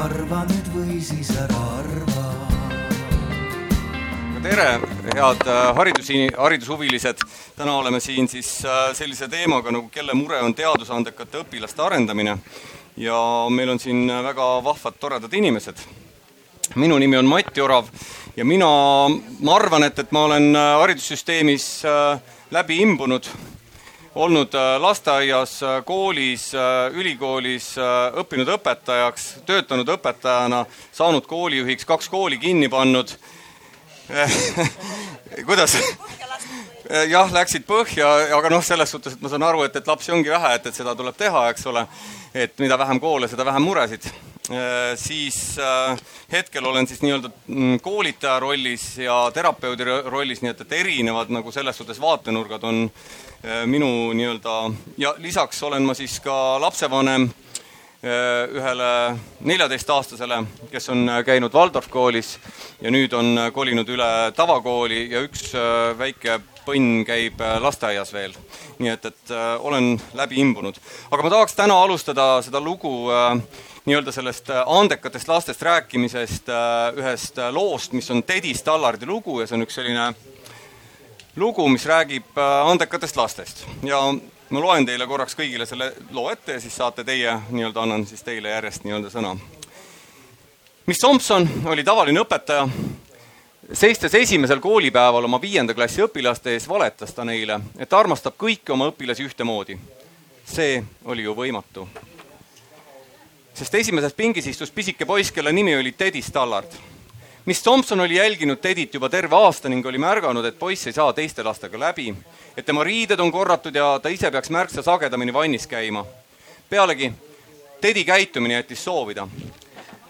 arva nüüd või siis ära arva. tere, head äh, haridusi, haridushuvilised. täna oleme siin siis äh, sellise teemaga nagu kelle mure on teadusandekate õpilaste arendamine ja meil on siin väga vahvad, toredad inimesed. minu nimi on Mati Orav ja mina, ma arvan, et, et ma olen äh, haridussüsteemis läbi imbunud olnud äh, lasteaias, äh, koolis, äh, ülikoolis, õppinud õpetajaks, töötanud õpetajana, saanud koolijuhiks, kaks kooli kinni pannud kuidas? jah, läksid põhja, aga noh, selles suhtes, et ma saan aru, et, et lapsi ongi vähe, et, et seda tuleb teha, eks ole. et mida vähem koole, seda vähem muresid. Siis hetkel olen siis nii-öelda mm, koolitaja rollis ja terapeudi rollis, nii et, et erinevad nagu selles suhtes vaatenurgad on Äh, minu nii-öelda ja lisaks olen ma siis ka lapsevanem äh, ühele neljateistaastasele, kes on äh, käinud Waldorf koolis ja nüüd on kolinud üle tavakooli ja üks väike põnn käib lasteaias veel. nii et, et olen läbi imbunud. aga ma tahaks täna alustada seda lugu nii-öelda sellest andekatest lastest rääkimisest ühest loost, mis on Teddy Stallardi lugu ja see on üks selline lugu, mis räägib äh, andekatest lastest ja ma loen teile korraks kõigile selle loo ette ja siis saate teie, nii-öelda annan siis teile järjest nii-öelda sõna. Miss Thompson oli tavaline õpetaja, seistes esimesel koolipäeval oma viienda klassi õpilaste ees, valetas ta neile, et armastab kõiki oma õpilasi ühtemoodi. see oli ju võimatu. Sest esimeses pingis istus pisike poiss, kelle nimi oli Teddy Stallard Miss Thompson oli jälginud Tedit juba terve aasta ning oli märganud, et poiss ei saa teiste lastega läbi, et tema riided on korratud ja ta ise peaks märksa sagedamini vannis käima. pealegi, Tedi käitumine jättis soovida.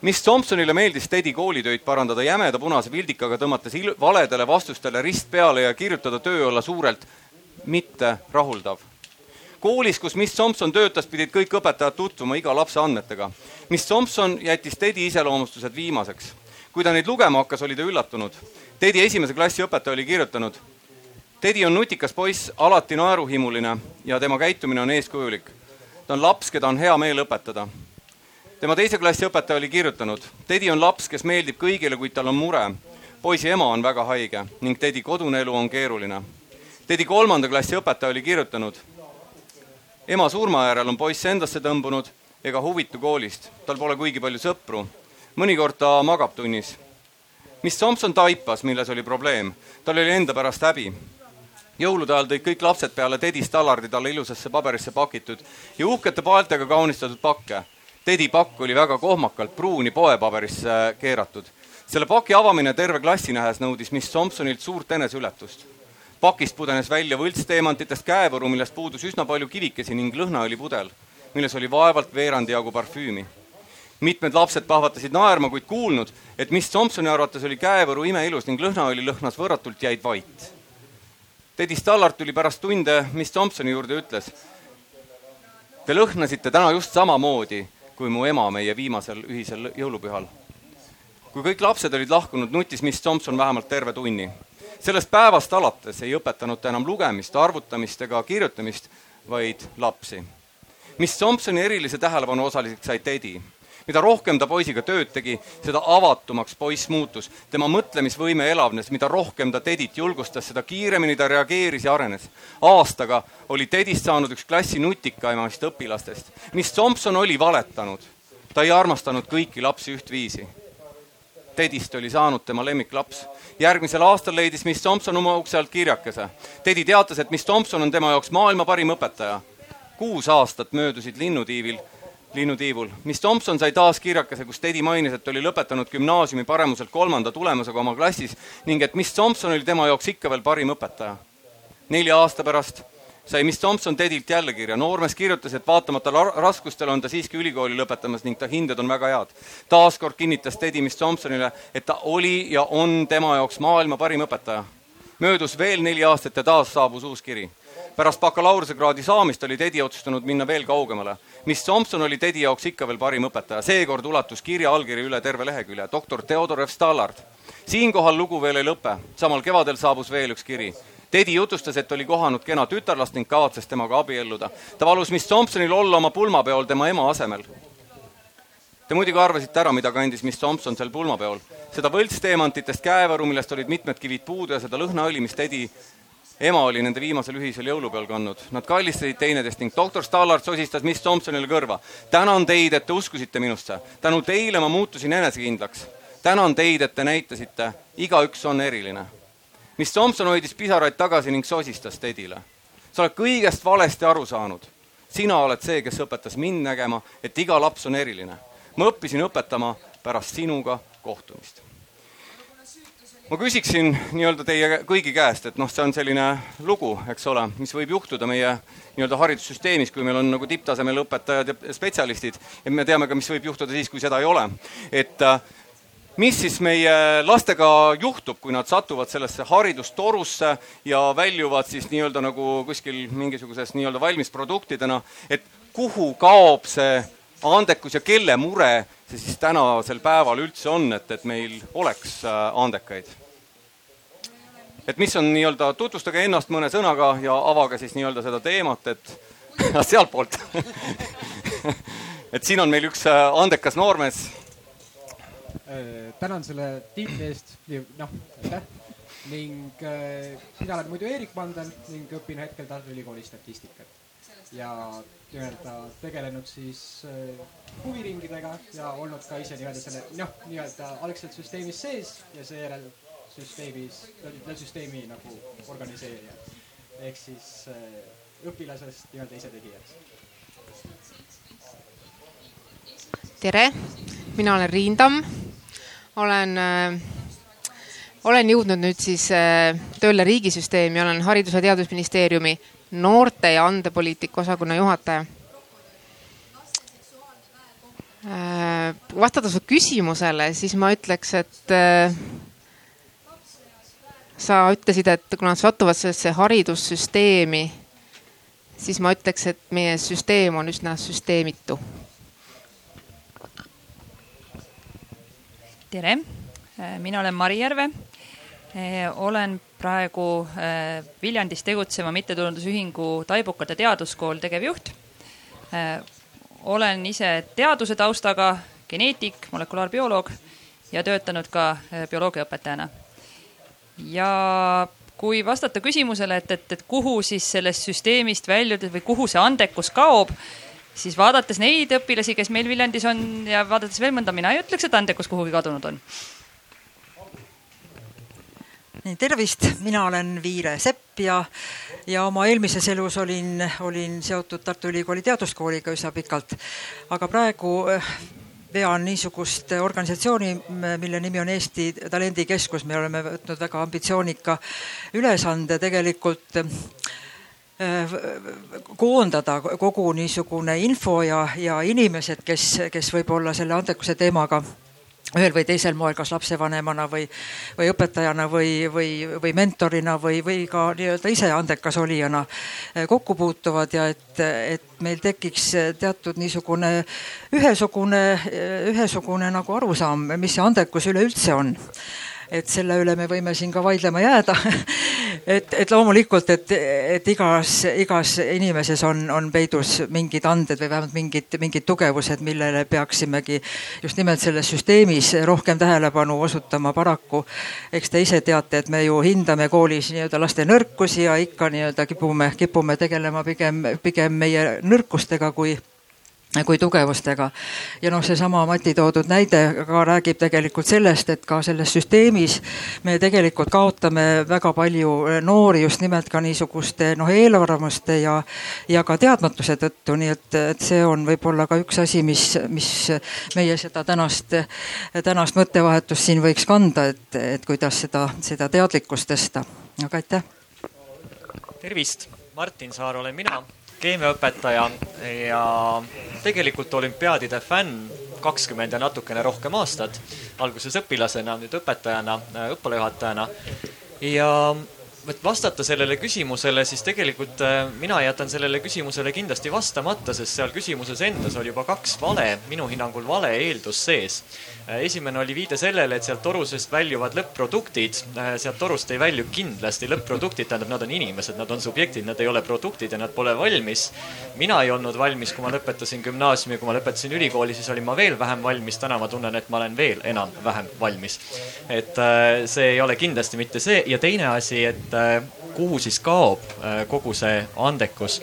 Miss Thompsonile meeldis Tedi koolitöid parandada jämeda punase pildikaga, tõmmates valedele vastustele rist peale ja kirjutada töö alla suurelt mitte rahuldav koolis, kus Miss Thompson töötas, pidid kõik õpetajad tutvuma iga lapse andmetega. Miss Thompson jättis Tedi iseloomustused viimaseks kui ta neid lugema hakkas, oli ta üllatunud. Teddy esimese klassi õpetaja oli kirjutanud. Teddy on nutikas poiss, alati naeruhimuline ja tema käitumine on eeskujulik. ta on laps, keda on hea meel õpetada. tema teise klassi õpetaja oli kirjutanud. Teddy on laps, kes meeldib kõigile, kuid tal on mure. poisi ema on väga haige ning Teddy kodune elu on keeruline. Teddy kolmanda klassi õpetaja oli kirjutanud. Ema surma järel on poiss endasse tõmbunud ega huvitu koolist, tal pole kuigi palju sõpru mõnikord ta magab tunnis. mis Tomson taipas, milles oli probleem? tal oli enda pärast häbi. jõulude ajal tõid kõik lapsed peale Teddy Stallardi talle ilusasse paberisse pakitud ja uhkete paeltega kaunistatud pakke. Teddy pakk oli väga kohmakalt pruuni poepaberisse keeratud. selle paki avamine terve klassi nähes nõudis Miss Thompsonilt suurt eneseületust pakist pudenes välja võltsteemantitest käevõru, millest puudus üsna palju kivikesi ning lõhnaõlipudel, milles oli vaevalt veerandi jagu parfüümi mitmed lapsed pahvatasid naerma, kuid kuulnud, et Miss Thompsoni arvates oli käevõru imeilus ning lõhnaõli lõhnas võrratult, jäid vait. Teddy Stallard tuli pärast tunde Miss Thompsoni juurde ütles. Te lõhnasite täna just samamoodi kui mu ema meie viimasel ühisel jõulupühal. kui kõik lapsed olid lahkunud, nutis Miss Thompson vähemalt terve tunni. Sellest päevast alates ei õpetanud ta enam lugemist, arvutamist ega kirjutamist, vaid lapsi. Miss Thompsoni erilise tähelepanu osaliseks sai Teddy mida rohkem ta poisiga tööd tegi, seda avatumaks poiss muutus. tema mõtlemisvõime elavnes, mida rohkem ta Tedit julgustas, seda kiiremini ta reageeris ja arenes. aastaga oli Tedist saanud üks klassi nutikaimaist õpilastest. Miss Thompson oli valetanud. ta ei armastanud kõiki lapsi ühtviisi. Tedist oli saanud tema lemmiklaps. järgmisel aastal leidis Miss Thompson oma ukse alt kirjakese. Teddy teatas, et Miss Thompson on tema jaoks maailma parim õpetaja. kuus aastat möödusid linnutiivil linnutiivul. Miss Thompson sai taas kirjakese, kus Teddy mainis, et oli lõpetanud gümnaasiumi paremuselt kolmanda tulemusega oma klassis ning et Miss Thompson oli tema jaoks ikka veel parim õpetaja. nelja aasta pärast sai Miss Thompson Tedilt jälle kirja. noormees kirjutas, et vaatamata raskustele on ta siiski ülikooli lõpetamas ning ta hinded on väga head. taaskord kinnitas Teddy Miss Thompsonile, et ta oli ja on tema jaoks maailma parim õpetaja. möödus veel neli aastat ja taas saabus uus kiri pärast bakalaureusekraadi saamist oli Teddy otsustanud minna veel kaugemale. Miss Thompson oli Teddy jaoks ikka veel parim õpetaja, seekord ulatus kirja allkiri üle terve lehekülje, doktor Theodor F. Stallard. siinkohal lugu veel ei lõpe, samal kevadel saabus veel üks kiri. Teddy jutustas, et oli kohanud kena tütarlast ning kavatses temaga abielluda. ta palus Miss Thompsonil olla oma pulmapeol tema ema asemel. Te muidugi arvasite ära, mida kandis Miss Thompson seal pulmapeol. seda võltsteemantitest käevaru, millest olid mitmed kivid puudu ja seda lõhnaõli, mis Tedi ema oli nende viimasel ühisel jõulupeol kandnud. Nad kallistasid teineteist ning doktor Stallard sosistas Miss Thompsonile kõrva. tänan teid, et te uskusite minusse. tänu teile ma muutusin enesekindlaks. tänan teid, et te näitasite, igaüks on eriline. Miss Thompson hoidis pisaraid tagasi ning sosistas Tedile. sa oled kõigest valesti aru saanud. sina oled see, kes õpetas mind nägema, et iga laps on eriline. ma õppisin õpetama pärast sinuga kohtumist ma küsiksin nii-öelda teie kõigi käest, et noh, see on selline lugu, eks ole, mis võib juhtuda meie nii-öelda haridussüsteemis, kui meil on nagu tipptasemel õpetajad ja spetsialistid ja me teame ka, mis võib juhtuda siis, kui seda ei ole. et äh, mis siis meie lastega juhtub, kui nad satuvad sellesse haridustorusse ja väljuvad siis nii-öelda nagu kuskil mingisuguses nii-öelda valmisproduktidena, et kuhu kaob see andekus ja kelle mure see siis tänasel päeval üldse on, et, et meil oleks äh, andekaid? et mis on nii-öelda, tutvustage ennast mõne sõnaga ja avage siis nii-öelda seda teemat, et sealtpoolt et siin on meil üks äh, andekas noormees. Äh, tänan selle tiitli eest, noh, aitäh. ning mina olen muidu Eerik Mandel ning õpin hetkel Tartu Ülikooli statistikat ja nii-öelda tegelenud siis äh, huviringidega ja olnud ka ise nii-öelda selle noh, nii-öelda algselt süsteemis sees ja seejärel süsteemis, süsteemi nagu organiseerija. ehk siis äh, õpilasest nii-öelda isetegijaks. tere, mina olen Riin Tamm, olen äh, olen jõudnud nüüd siis äh, tööle riigisüsteemi, olen Haridus- ja Teadusministeeriumi noorte ja andepoliitika osakonna juhataja. Äh, vastates su küsimusele, siis ma ütleks, et sa ütlesid, et kui nad satuvad sellesse haridussüsteemi, siis ma ütleks, et meie süsteem on üsna süsteemitu. Tere, mina olen Mari Järve Eh, olen praegu eh, Viljandis tegutseva mittetulundusühingu Taibukate Teaduskool tegevjuht. Olen ise teaduse taustaga, geneetik, molekulaarbioloog ja töötanud ka bioloogiaõpetajana. ja kui vastata küsimusele, et, et, et kuhu siis sellest süsteemist väljudes või kuhu see andekus kaob, siis vaadates neid õpilasi, kes meil Viljandis on ja vaadates veel mõnda, mina ei ütleks, et andekus kuhugi kadunud on. Tervist, mina olen Viire Sepp ja, ja oma eelmises elus olin, olin seotud Tartu Ülikooli teaduskooliga üsna pikalt. aga praegu eh, vean niisugust organisatsiooni, mille nimi on Eesti Talendikeskus, me oleme võtnud väga ambitsioonika ülesande tegelikult eh, koondada kogu niisugune info ja, ja inimesed, kes, kes võib-olla selle andekuse teemaga ühel või teisel moel, kas lapsevanemana või, või õpetajana või, või, või mentorina või, või ka nii-öelda ise andekas olijana eh, kokku puutuvad ja et, et meil tekiks teatud niisugune ühesugune, ühesugune nagu arusaam, mis see andekus üleüldse on et selle üle me võime siin ka vaidlema jääda et, et loomulikult, et, et igas, igas inimeses on, on peidus mingid anded või vähemalt mingid, mingid tugevused, millele peaksimegi just nimelt selles süsteemis rohkem tähelepanu osutama. paraku, eks te ise teate, et me ju hindame koolis nii-öelda laste nõrkusi ja ikka nii-öelda kipume, kipume tegelema pigem, pigem meie nõrkustega kui kui tugevustega. ja noh, seesama Mati toodud näide ka räägib tegelikult sellest, et ka selles süsteemis me tegelikult kaotame väga palju noori just nimelt ka niisuguste noh, eelarvamuste ja, ja ka teadmatuse tõttu, nii et, et see on võib-olla ka üks asi, mis, mis meie seda tänast, tänast mõttevahetust siin võiks kanda, et, et kuidas seda, seda teadlikkust tõsta. aga aitäh. tervist, Martin Saar olen mina keemiaõpetaja ja tegelikult olümpiaadide fänn kakskümmend ja natukene rohkem aastat. alguses õpilasena, nüüd õpetajana, õppealajuhatajana. ja et vastata sellele küsimusele, siis tegelikult äh, mina jätan sellele küsimusele kindlasti vastamata, sest seal küsimuses endas oli juba kaks vale, minu hinnangul vale eeldus sees. Äh, esimene oli viide sellele, et sealt torusest väljuvad lõpp-produktid. Äh, sealt torust ei välju kindlasti lõpp-produktid, tähendab, nad on inimesed, nad on subjektid, nad ei ole produktid ja nad pole valmis. mina ei olnud valmis, kui ma lõpetasin gümnaasiumi, kui ma lõpetasin ülikooli, siis olin ma veel vähem valmis. täna ma tunnen, et ma olen veel enam vähem valmis. et see ei ole kindlasti mitte see ja teine asi, et Äh, kuhu siis kaob äh, kogu see andekus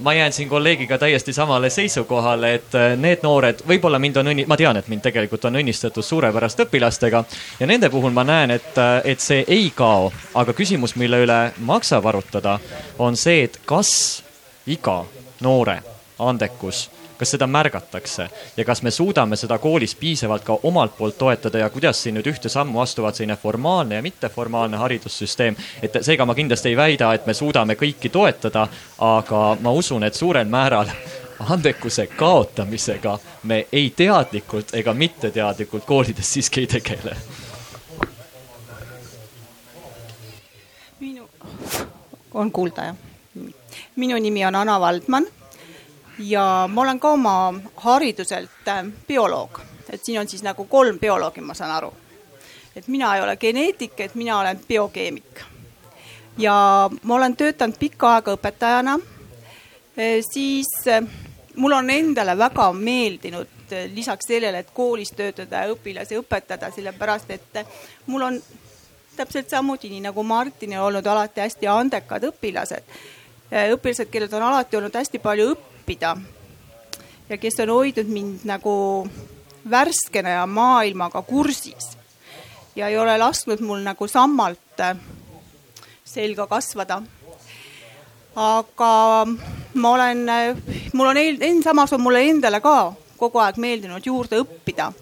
ma jään siin kolleegiga täiesti samale seisukohale, et äh, need noored, võib-olla mind on õnni-, ma tean, et mind tegelikult on õnnistatud suurepäraste õpilastega ja nende puhul ma näen, et, et see ei kao, aga küsimus, mille üle maksab arutada, on see, et kas iga noore andekus kas seda märgatakse ja kas me suudame seda koolis piisavalt ka omalt poolt toetada ja kuidas siin nüüd ühte sammu astuvad selline formaalne ja mitteformaalne haridussüsteem. et seega ma kindlasti ei väida, et me suudame kõiki toetada, aga ma usun, et suurel määral andekuse kaotamisega me ei teadlikult ega mitteteadlikult koolides siiski ei tegele. minu, on kuulda jah? minu nimi on Ana Valdman ja ma olen ka oma hariduselt äh, bioloog, et siin on siis nagu kolm bioloogi, ma saan aru. et mina ei ole geneetik, et mina olen biokeemik. ja ma olen töötanud pikka aega õpetajana, äh, siis äh, mul on endale väga meeldinud lisaks sellele, et koolis töötada ja õpilasi õpetada, sellepärast et mul on täpselt samuti, nii nagu Martinil olnud alati hästi andekad õpilased. õpilased, kellel on alati olnud hästi palju õppida õppida ja kes on hoidnud mind nagu värskena ja maailmaga kursis ja ei ole lasknud mul nagu sammalt äh, selga kasvada. aga ma olen, äh, mul on, samas on mulle endale ka kogu aeg meeldinud juurde õppida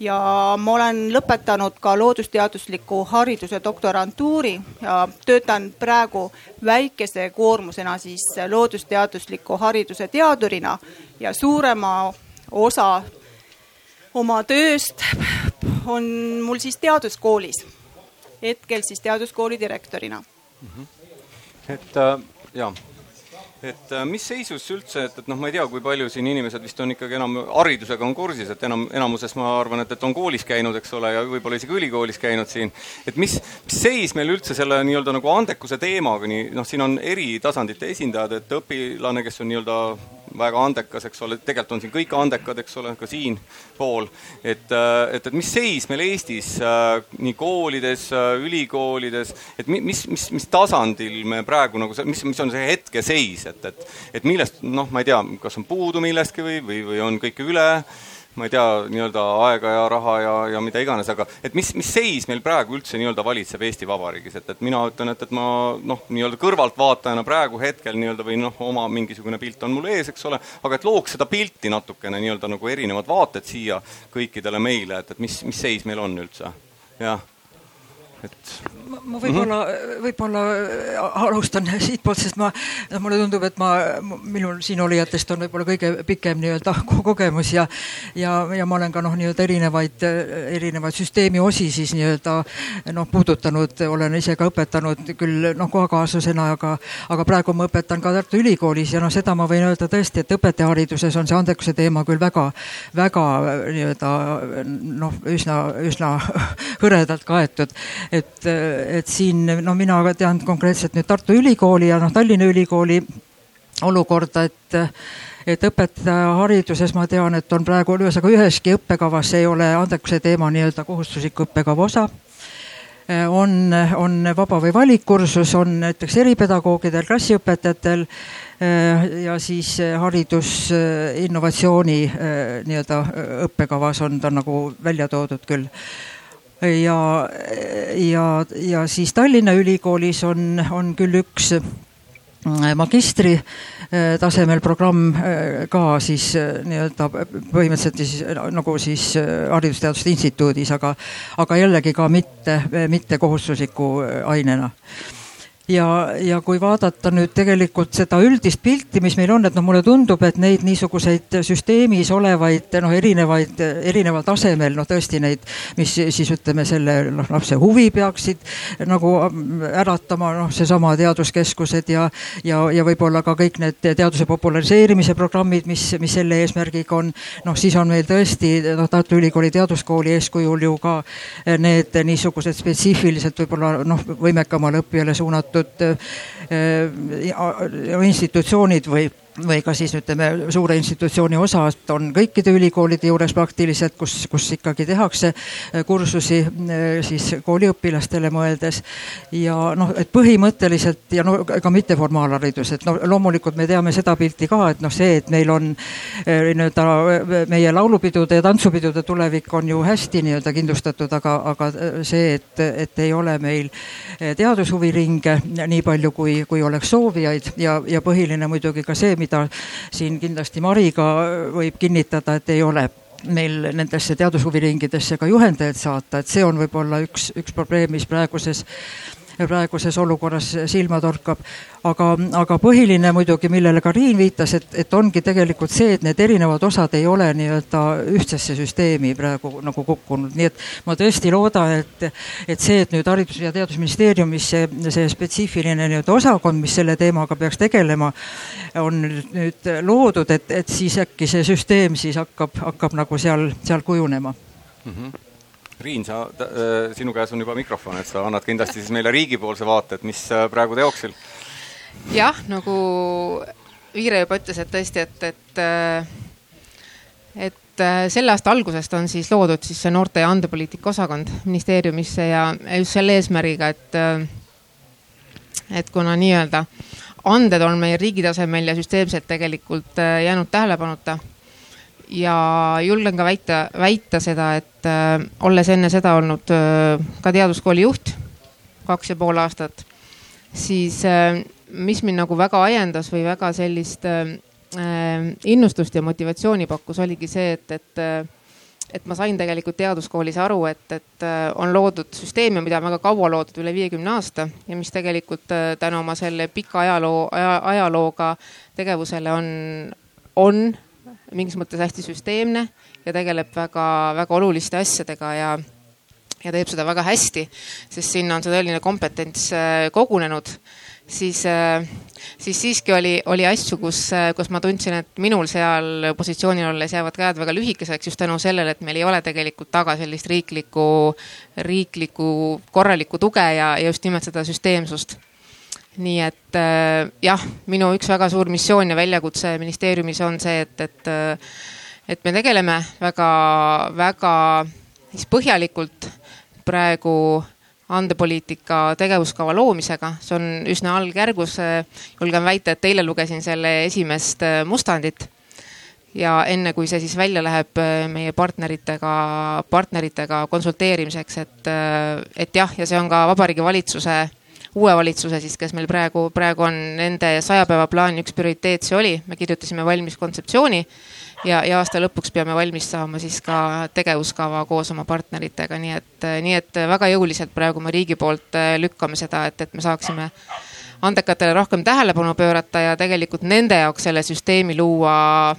ja ma olen lõpetanud ka loodusteadusliku hariduse doktorantuuri ja töötan praegu väikese koormusena siis loodusteadusliku hariduse teadurina ja suurema osa oma tööst on mul siis teaduskoolis, hetkel siis teaduskooli direktorina mm. -hmm. et äh, jaa et äh, mis seisus üldse, et, et noh, ma ei tea, kui palju siin inimesed vist on ikkagi enam haridusega on kursis, et enam, enamuses ma arvan, et, et on koolis käinud, eks ole, ja võib-olla isegi ülikoolis käinud siin. et mis, mis seis meil üldse selle nii-öelda nagu andekuse teemaga, nii noh, siin on eri tasandite esindajad, et õpilane, kes on nii-öelda väga andekas, eks ole, tegelikult on siin kõik andekad, eks ole, ka siinpool. et, äh, et, et mis seis meil Eestis äh, nii koolides, äh, ülikoolides, et mis, mis, mis tasandil me praegu nagu, mis, mis on see hetkeseis, et, et, et millest, noh, ma ei tea, kas on puudu millestki või, või, või on kõike üle ma ei tea, nii-öelda aega ja raha ja, ja mida iganes, aga et mis, mis seis meil praegu üldse nii-öelda valitseb Eesti Vabariigis, et, et mina ütlen, et, et ma noh, nii-öelda kõrvaltvaatajana praegu hetkel nii-öelda või noh, oma mingisugune pilt on mul ees, eks ole, aga et looks seda pilti natukene nii-öelda nagu erinevad vaated siia kõikidele meile, et, et mis, mis seis meil on üldse, jah. Et ma võib-olla mm, -hmm. võib-olla äh, alustan siitpoolt, sest ma, noh, mulle tundub, et ma, minul siin olijatest on võib-olla kõige pikem nii-öelda kogemus ja, ja, ja ma olen ka noh, nii-öelda erinevaid, erinevaid süsteemi osi siis nii-öelda noh, puudutanud, olen ise ka õpetanud küll noh, kohakaaslasena, aga, aga praegu ma õpetan ka Tartu Ülikoolis ja noh, seda ma võin öelda tõesti, et õpetajahariduses on see andekuse teema küll väga, väga nii-öelda noh, üsna, üsna hõredalt kaetud et, et siin no mina tean konkreetselt nüüd Tartu Ülikooli ja noh, Tallinna Ülikooli olukorda, et et õpetajahariduses ma tean, et on praegu ühesõnaga üheski õppekavas ei ole andekuse teema nii-öelda kohustusliku õppekava osa. On, on vaba või valikkursus, on näiteks eripedagoogidel, klassiõpetajatel ja siis haridusinnovatsiooni nii-öelda õppekavas on ta nagu välja toodud küll ja, ja, ja siis Tallinna Ülikoolis on, on küll üks äh, magistri äh, tasemel programm äh, ka siis nii-öelda põhimõtteliselt siis nagu siis Haridusteaduste Instituudis, aga, aga jällegi ka mitte, mitte kohustusliku ainena ja, ja kui vaadata nüüd tegelikult seda üldist pilti, mis meil on, et noh, mulle tundub, et neid niisuguseid süsteemis olevaid noh, erinevaid, erineval tasemel noh, tõesti neid, mis siis ütleme selle noh, lapse huvi peaksid nagu äratama, noh, seesama teaduskeskused ja, ja, ja võib-olla ka kõik need teaduse populariseerimise programmid, mis, mis selle eesmärgiga on. noh, siis on meil tõesti noh, Tartu Ülikooli Teaduskooli eeskujul ju ka need niisugused spetsiifiliselt võib-olla noh, võimekamale õppijale suunatud teatud äh, institutsioonid või või ka siis ütleme, suure institutsiooni osad on kõikide ülikoolide juures praktiliselt, kus, kus ikkagi tehakse äh, kursusi äh, siis kooliõpilastele mõeldes. ja noh, et põhimõtteliselt ja no ega mitteformaalharidus, et no loomulikult me teame seda pilti ka, et noh, see, et meil on nii-öelda meie laulupidude ja tantsupidude tulevik on ju hästi nii-öelda kindlustatud, aga, aga see, et, et ei ole meil teadushuviringe nii palju, kui, kui oleks soovijaid ja, ja põhiline muidugi ka see, mida siin kindlasti Mari ka võib kinnitada, et ei ole meil nendesse teadushuviringidesse ka juhendajaid saata, et see on võib-olla üks, üks probleem, mis praeguses praeguses olukorras silma torkab. aga, aga põhiline muidugi, millele ka Riin viitas, et, et ongi tegelikult see, et need erinevad osad ei ole nii-öelda ühtsesse süsteemi praegu nagu kukkunud, nii et ma tõesti loodan, et, et see, et nüüd Haridus- ja Teadusministeeriumis see, see spetsiifiline nii-öelda osakond, mis selle teemaga peaks tegelema, on nüüd loodud, et, et siis äkki see süsteem siis hakkab, hakkab nagu seal, seal kujunema mm. -hmm Riin, sa, äh, sinu käes on juba mikrofon, et sa annad kindlasti siis meile riigipoolse vaate, et mis äh, praegu teoksil? jah, nagu Viire juba ütles, et tõesti, et, et, äh, et selle aasta algusest on siis loodud siis see noorte ja andepoliitika osakond ministeeriumisse ja just selle eesmärgiga, et, et kuna nii-öelda anded on meie riigi tasemel ja süsteemselt tegelikult jäänud tähelepanuta ja julgen ka väita, väita seda, et äh, olles enne seda olnud äh, ka teaduskooli juht kaks ja pool aastat, siis äh, mis mind nagu väga ajendas või väga sellist äh, äh innustust ja motivatsiooni pakkus, oligi see, et, et äh, et ma sain tegelikult teaduskoolis aru, et, et äh, on loodud süsteemi, mida on väga kaua loodud, üle viiekümne aasta ja mis tegelikult tänu oma selle pika ajaloo aja,, ajalooga tegevusele on, on mingis mõttes hästi süsteemne ja tegeleb väga-väga oluliste asjadega ja, ja teeb seda väga hästi, sest sinna on see tõeline kompetents äh, kogunenud, siis, äh, siis siiski oli, oli asju, kus, äh, kus ma tundsin, et minul seal positsioonil olles jäävad käed väga lühikeseks just tänu sellele, et meil ei ole tegelikult taga sellist riiklikku, riiklikku korralikku tuge ja, ja just nimelt seda süsteemsust nii et äh, jah, minu üks väga suur missioon ja väljakutse ministeeriumis on see, et, et, äh, et me tegeleme väga-väga siis põhjalikult praegu andepoliitika tegevuskava loomisega, see on üsna algjärgus. julgen väita, et eile lugesin selle esimest äh, mustandit. ja enne, kui see siis välja läheb meie partneritega, partneritega konsulteerimiseks, et, et jah, ja see on ka Vabariigi Valitsuse uue valitsuse siis, kes meil praegu, praegu on, nende saja päeva plaani üks prioriteet see oli, me kirjutasime valmis kontseptsiooni ja, ja aasta lõpuks peame valmis saama siis ka tegevuskava koos oma partneritega, nii et, nii et väga jõuliselt praegu me riigi poolt äh, lükkame seda, et, et me saaksime andekatele rohkem tähelepanu pöörata ja tegelikult nende jaoks selle süsteemi luua,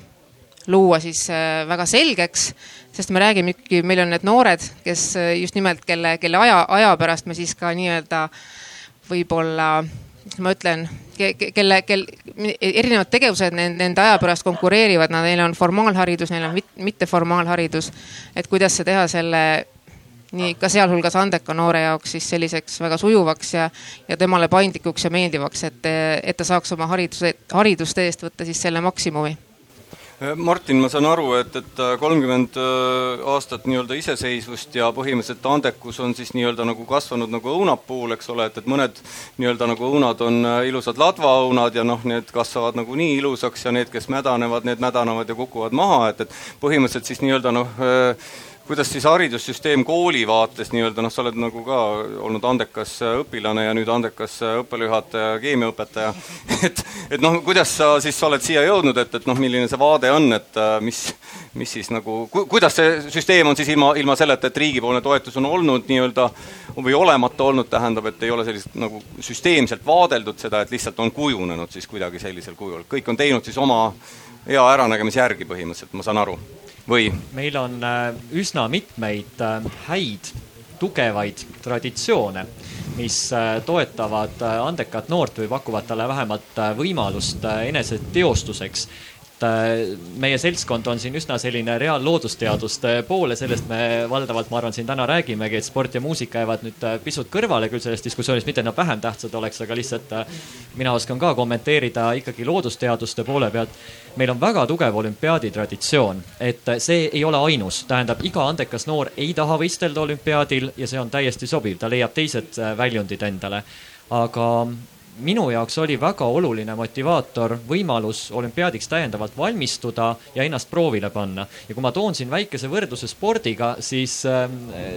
luua siis äh, väga selgeks sest me räägime ikkagi, meil on need noored, kes äh, just nimelt, kelle, kelle aja, aja pärast me siis ka nii-öelda äh, võib-olla, ma ütlen, kelle, kel erinevad tegevused nende, nende aja pärast konkureerivad, neil on formaalharidus, neil on mitteformaalharidus. et kuidas see teha selle nii ka sealhulgas andeka noore jaoks siis selliseks väga sujuvaks ja, ja temale paindlikuks ja meeldivaks, et, et ta saaks oma hariduse, hariduste eest võtta siis selle maksimumi Martin, ma saan aru, et, et äh, kolmkümmend äh, aastat nii-öelda iseseisvust ja põhimõtteliselt andekus on siis nii-öelda nagu kasvanud nagu õunapuul, eks ole, et, et mõned nii-öelda nagu õunad on ilusad ladvaõunad ja noh, need kasvavad nagu nii ilusaks ja need, kes mädanevad, need mädanevad ja kukuvad maha, et, et põhimõtteliselt siis nii-öelda noh, kuidas siis haridussüsteem kooli vaates nii-öelda, noh, sa oled nagu ka olnud andekas õpilane ja nüüd andekas õppealajuhataja, keemiaõpetaja, et, et noh, kuidas sa siis oled siia jõudnud, et, et noh, milline see vaade on, et mis, mis siis nagu ku,, kuidas see süsteem on siis ilma, ilma selleta, et riigipoolne toetus on olnud nii-öelda või olemata olnud, tähendab, et ei ole sellist nagu süsteemselt vaadeldud seda, et lihtsalt on kujunenud siis kuidagi sellisel kujul, kõik on teinud siis oma hea äranägemise järgi põhimõtteliselt, ma saan aru või? meil on äh, üsna mitmeid äh, häid, tugevaid traditsioone, mis äh, toetavad andekat noort või pakuvad talle vähemalt võimalust eneseteostuseks meie seltskond on siin üsna selline reaalloodusteaduste poole, sellest me valdavalt, ma arvan, siin täna räägimegi, et sport ja muusika jäävad nüüd pisut kõrvale küll sellest diskussioonist, mitte et nad vähem tähtsad oleks, aga lihtsalt mina oskan ka kommenteerida ikkagi loodusteaduste poole pealt. Meil on väga tugev olümpiaadi traditsioon, et see ei ole ainus, tähendab, iga andekas noor ei taha võistelda olümpiaadil ja see on täiesti sobiv, ta leiab teised äh, väljundid endale. aga minu jaoks oli väga oluline motivaator võimalus olümpiaadiks täiendavalt valmistuda ja ennast proovile panna. ja kui ma toon siin väikese võrdluse spordiga, siis äh,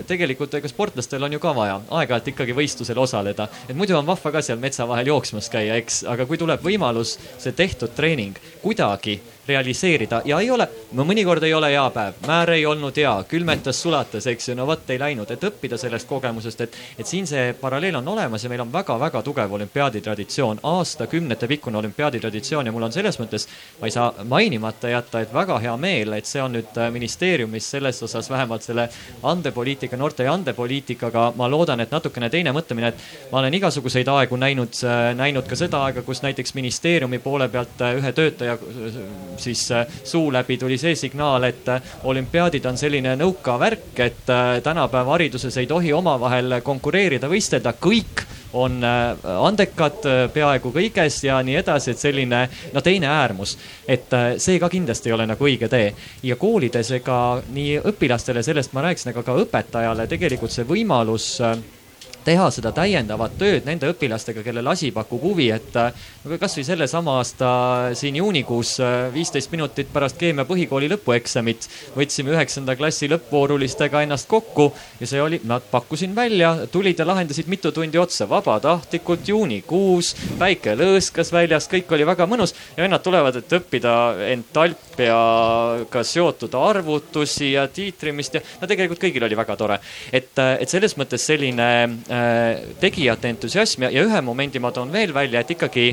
tegelikult ega sportlastel on ju ka vaja aeg-ajalt ikkagi võistlusel osaleda. et muidu on vahva ka seal metsa vahel jooksmas käia, eks, aga kui tuleb võimalus see tehtud treening kuidagi realiseerida. Ja ei ole, no mõnikord ei ole hea päev, määr ei olnud hea, külmetas, sulatas, eks ju, no vot ei läinud, et õppida sellest kogemusest, et, et siin see paralleel on olemas ja meil on väga-väga tugev olümpiaadi traditsioon, aastakümnete pikkune olümpiaadi traditsioon ja mul on selles mõttes, ma ei saa mainimata jätta, et väga hea meel, et see on nüüd äh, ministeeriumis selles osas vähemalt selle andepoliitika, noorte ja andepoliitikaga, ma loodan, et natukene teine mõtlemine, et ma olen igasuguseid aegu näinud, äh, näinud ka seda aega, kus näiteks ministeeriumi poole pealt äh, ühe töötaja siis äh, suu läbi tuli see signaal, et äh, olümpiaadid on selline nõukavärk, et äh, tänapäeva hariduses ei tohi omavahel konkureerida, võistelda, kõik on andekad peaaegu kõiges ja nii edasi, et selline no teine äärmus. et see ka kindlasti ei ole nagu õige tee. ja koolides ega nii õpilastele, sellest ma rääkisin, aga ka õpetajale tegelikult see võimalus teha seda täiendavat tööd nende õpilastega, kellel asi pakub huvi, et äh, kasvõi sellesama aasta siin juunikuus, äh, viisteist minutit pärast keemia põhikooli lõpueksamit, võtsime üheksanda klassi lõppvoorulistega ennast kokku ja see oli, nad pakkusin välja, tulid ja lahendasid mitu tundi otsa vabatahtlikult, juunikuus, päike lõõskas väljas, kõik oli väga mõnus ja vennad tulevad, et õppida entalpiaga seotud arvutusi ja tiitrimist ja no tegelikult kõigil oli väga tore. et, äh, et selles mõttes selline tegijate entusiasm ja, ja ühe momendi ma toon veel välja, et ikkagi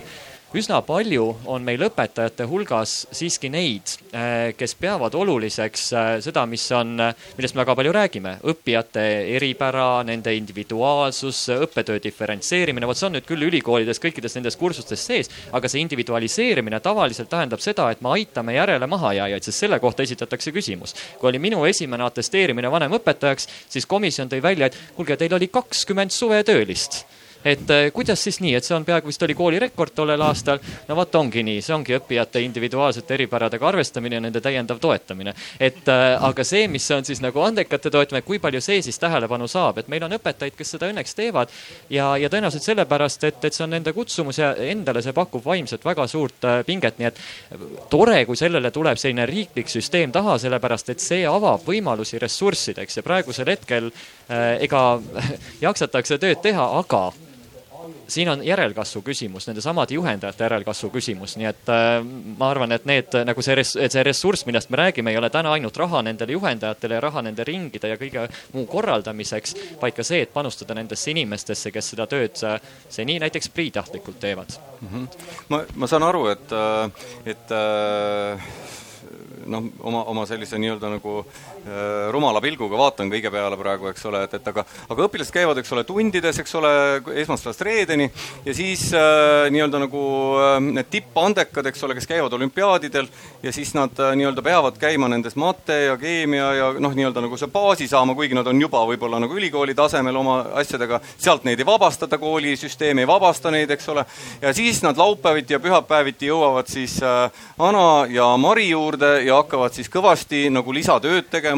üsna palju on meil õpetajate hulgas siiski neid, äh, kes peavad oluliseks äh, seda, mis on, millest me väga palju räägime, õppijate eripära, nende individuaalsus, õppetöö diferentseerimine, vot see on nüüd küll ülikoolides kõikides nendes kursustes sees, aga see individualiseerimine tavaliselt tähendab seda, et me aitame järele mahajääjaid, sest selle kohta esitatakse küsimus. kui oli minu esimene atesteerimine vanemõpetajaks, siis komisjon tõi välja, et kuulge, teil oli kakskümmend suvetöölist et äh, kuidas siis nii, et see on peaaegu vist oli kooli rekord tollel aastal. no vot ongi nii, see ongi õppijate individuaalsete eripäradega arvestamine ja nende täiendav toetamine. et äh, aga see, mis on siis nagu andekate toetamine, kui palju see siis tähelepanu saab, et meil on õpetajaid, kes seda õnneks teevad ja, ja tõenäoliselt sellepärast, et, et see on nende kutsumus ja endale see pakub vaimselt väga suurt äh, pinget, nii et tore, kui sellele tuleb selline riiklik süsteem taha, sellepärast et see avab võimalusi ressurssideks. Ja praegusel hetkel ega jaksatakse tööd teha, aga siin on järelkasvu küsimus, nendesamade juhendajate järelkasvu küsimus, nii et äh, ma arvan, et need nagu see see ressurss, millest me räägime, ei ole täna ainult raha nendele juhendajatele ja raha nende ringide ja kõige muu korraldamiseks, vaid ka see, et panustada nendesse inimestesse, kes seda tööd äh, seni näiteks priitahtlikult teevad mm. -hmm. ma, ma saan aru, et, äh, et noh, oma, oma sellise nii-öelda nagu rumala pilguga vaatan kõige peale praegu, eks ole, et, et aga, aga õpilased käivad, eks ole, tundides, eks ole, esmaspäevast reedeni ja siis äh, nii-öelda nagu äh, need tippandekad, eks ole, kes käivad olümpiaadidel ja siis nad äh, nii-öelda peavad käima nendes mate ja keemia ja noh, nii-öelda nagu see baasi saama, kuigi nad on juba võib-olla nagu ülikooli tasemel oma asjadega, sealt neid ei vabastata, koolisüsteem ei vabasta neid, eks ole, ja siis nad laupäeviti ja pühapäeviti jõuavad siis äh, Ana ja Mari juurde ja hakkavad siis kõvasti nagu lisatööd tegema,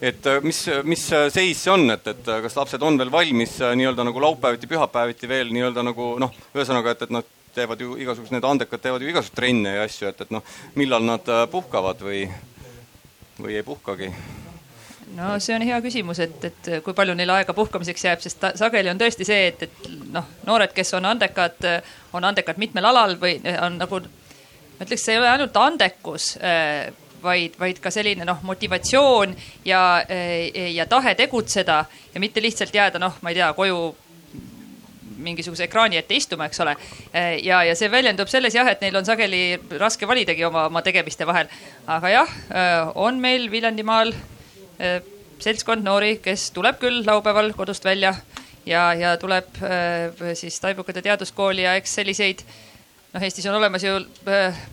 et äh, mis, mis seis see on, et, et kas lapsed on veel valmis äh, nii-öelda nagu laupäeviti, pühapäeviti veel nii-öelda nagu noh, ühesõnaga, et, et nad teevad ju igasugused, need andekad teevad ju igasuguseid trenne ja asju, et, et noh, millal nad äh, puhkavad või, või ei puhkagi? no see on hea küsimus, et, et kui palju neil aega puhkamiseks jääb, sest ta, sageli on tõesti see, et, et noh, noored, kes on andekad, on andekad mitmel alal või on nagu, ma ütleks, see ei ole ainult andekus vaid, vaid ka selline noh, motivatsioon ja, ja tahe tegutseda ja mitte lihtsalt jääda noh, ma ei tea, koju mingisuguse ekraani ette istuma, eks ole. ja, ja see väljendub selles jah, et neil on sageli raske validagi oma, oma tegemiste vahel. aga jah, on meil Viljandimaal seltskond noori, kes tuleb küll laupäeval kodust välja ja, ja tuleb siis Taibukate teaduskooli ja eks selliseid noh, Eestis on olemas ju,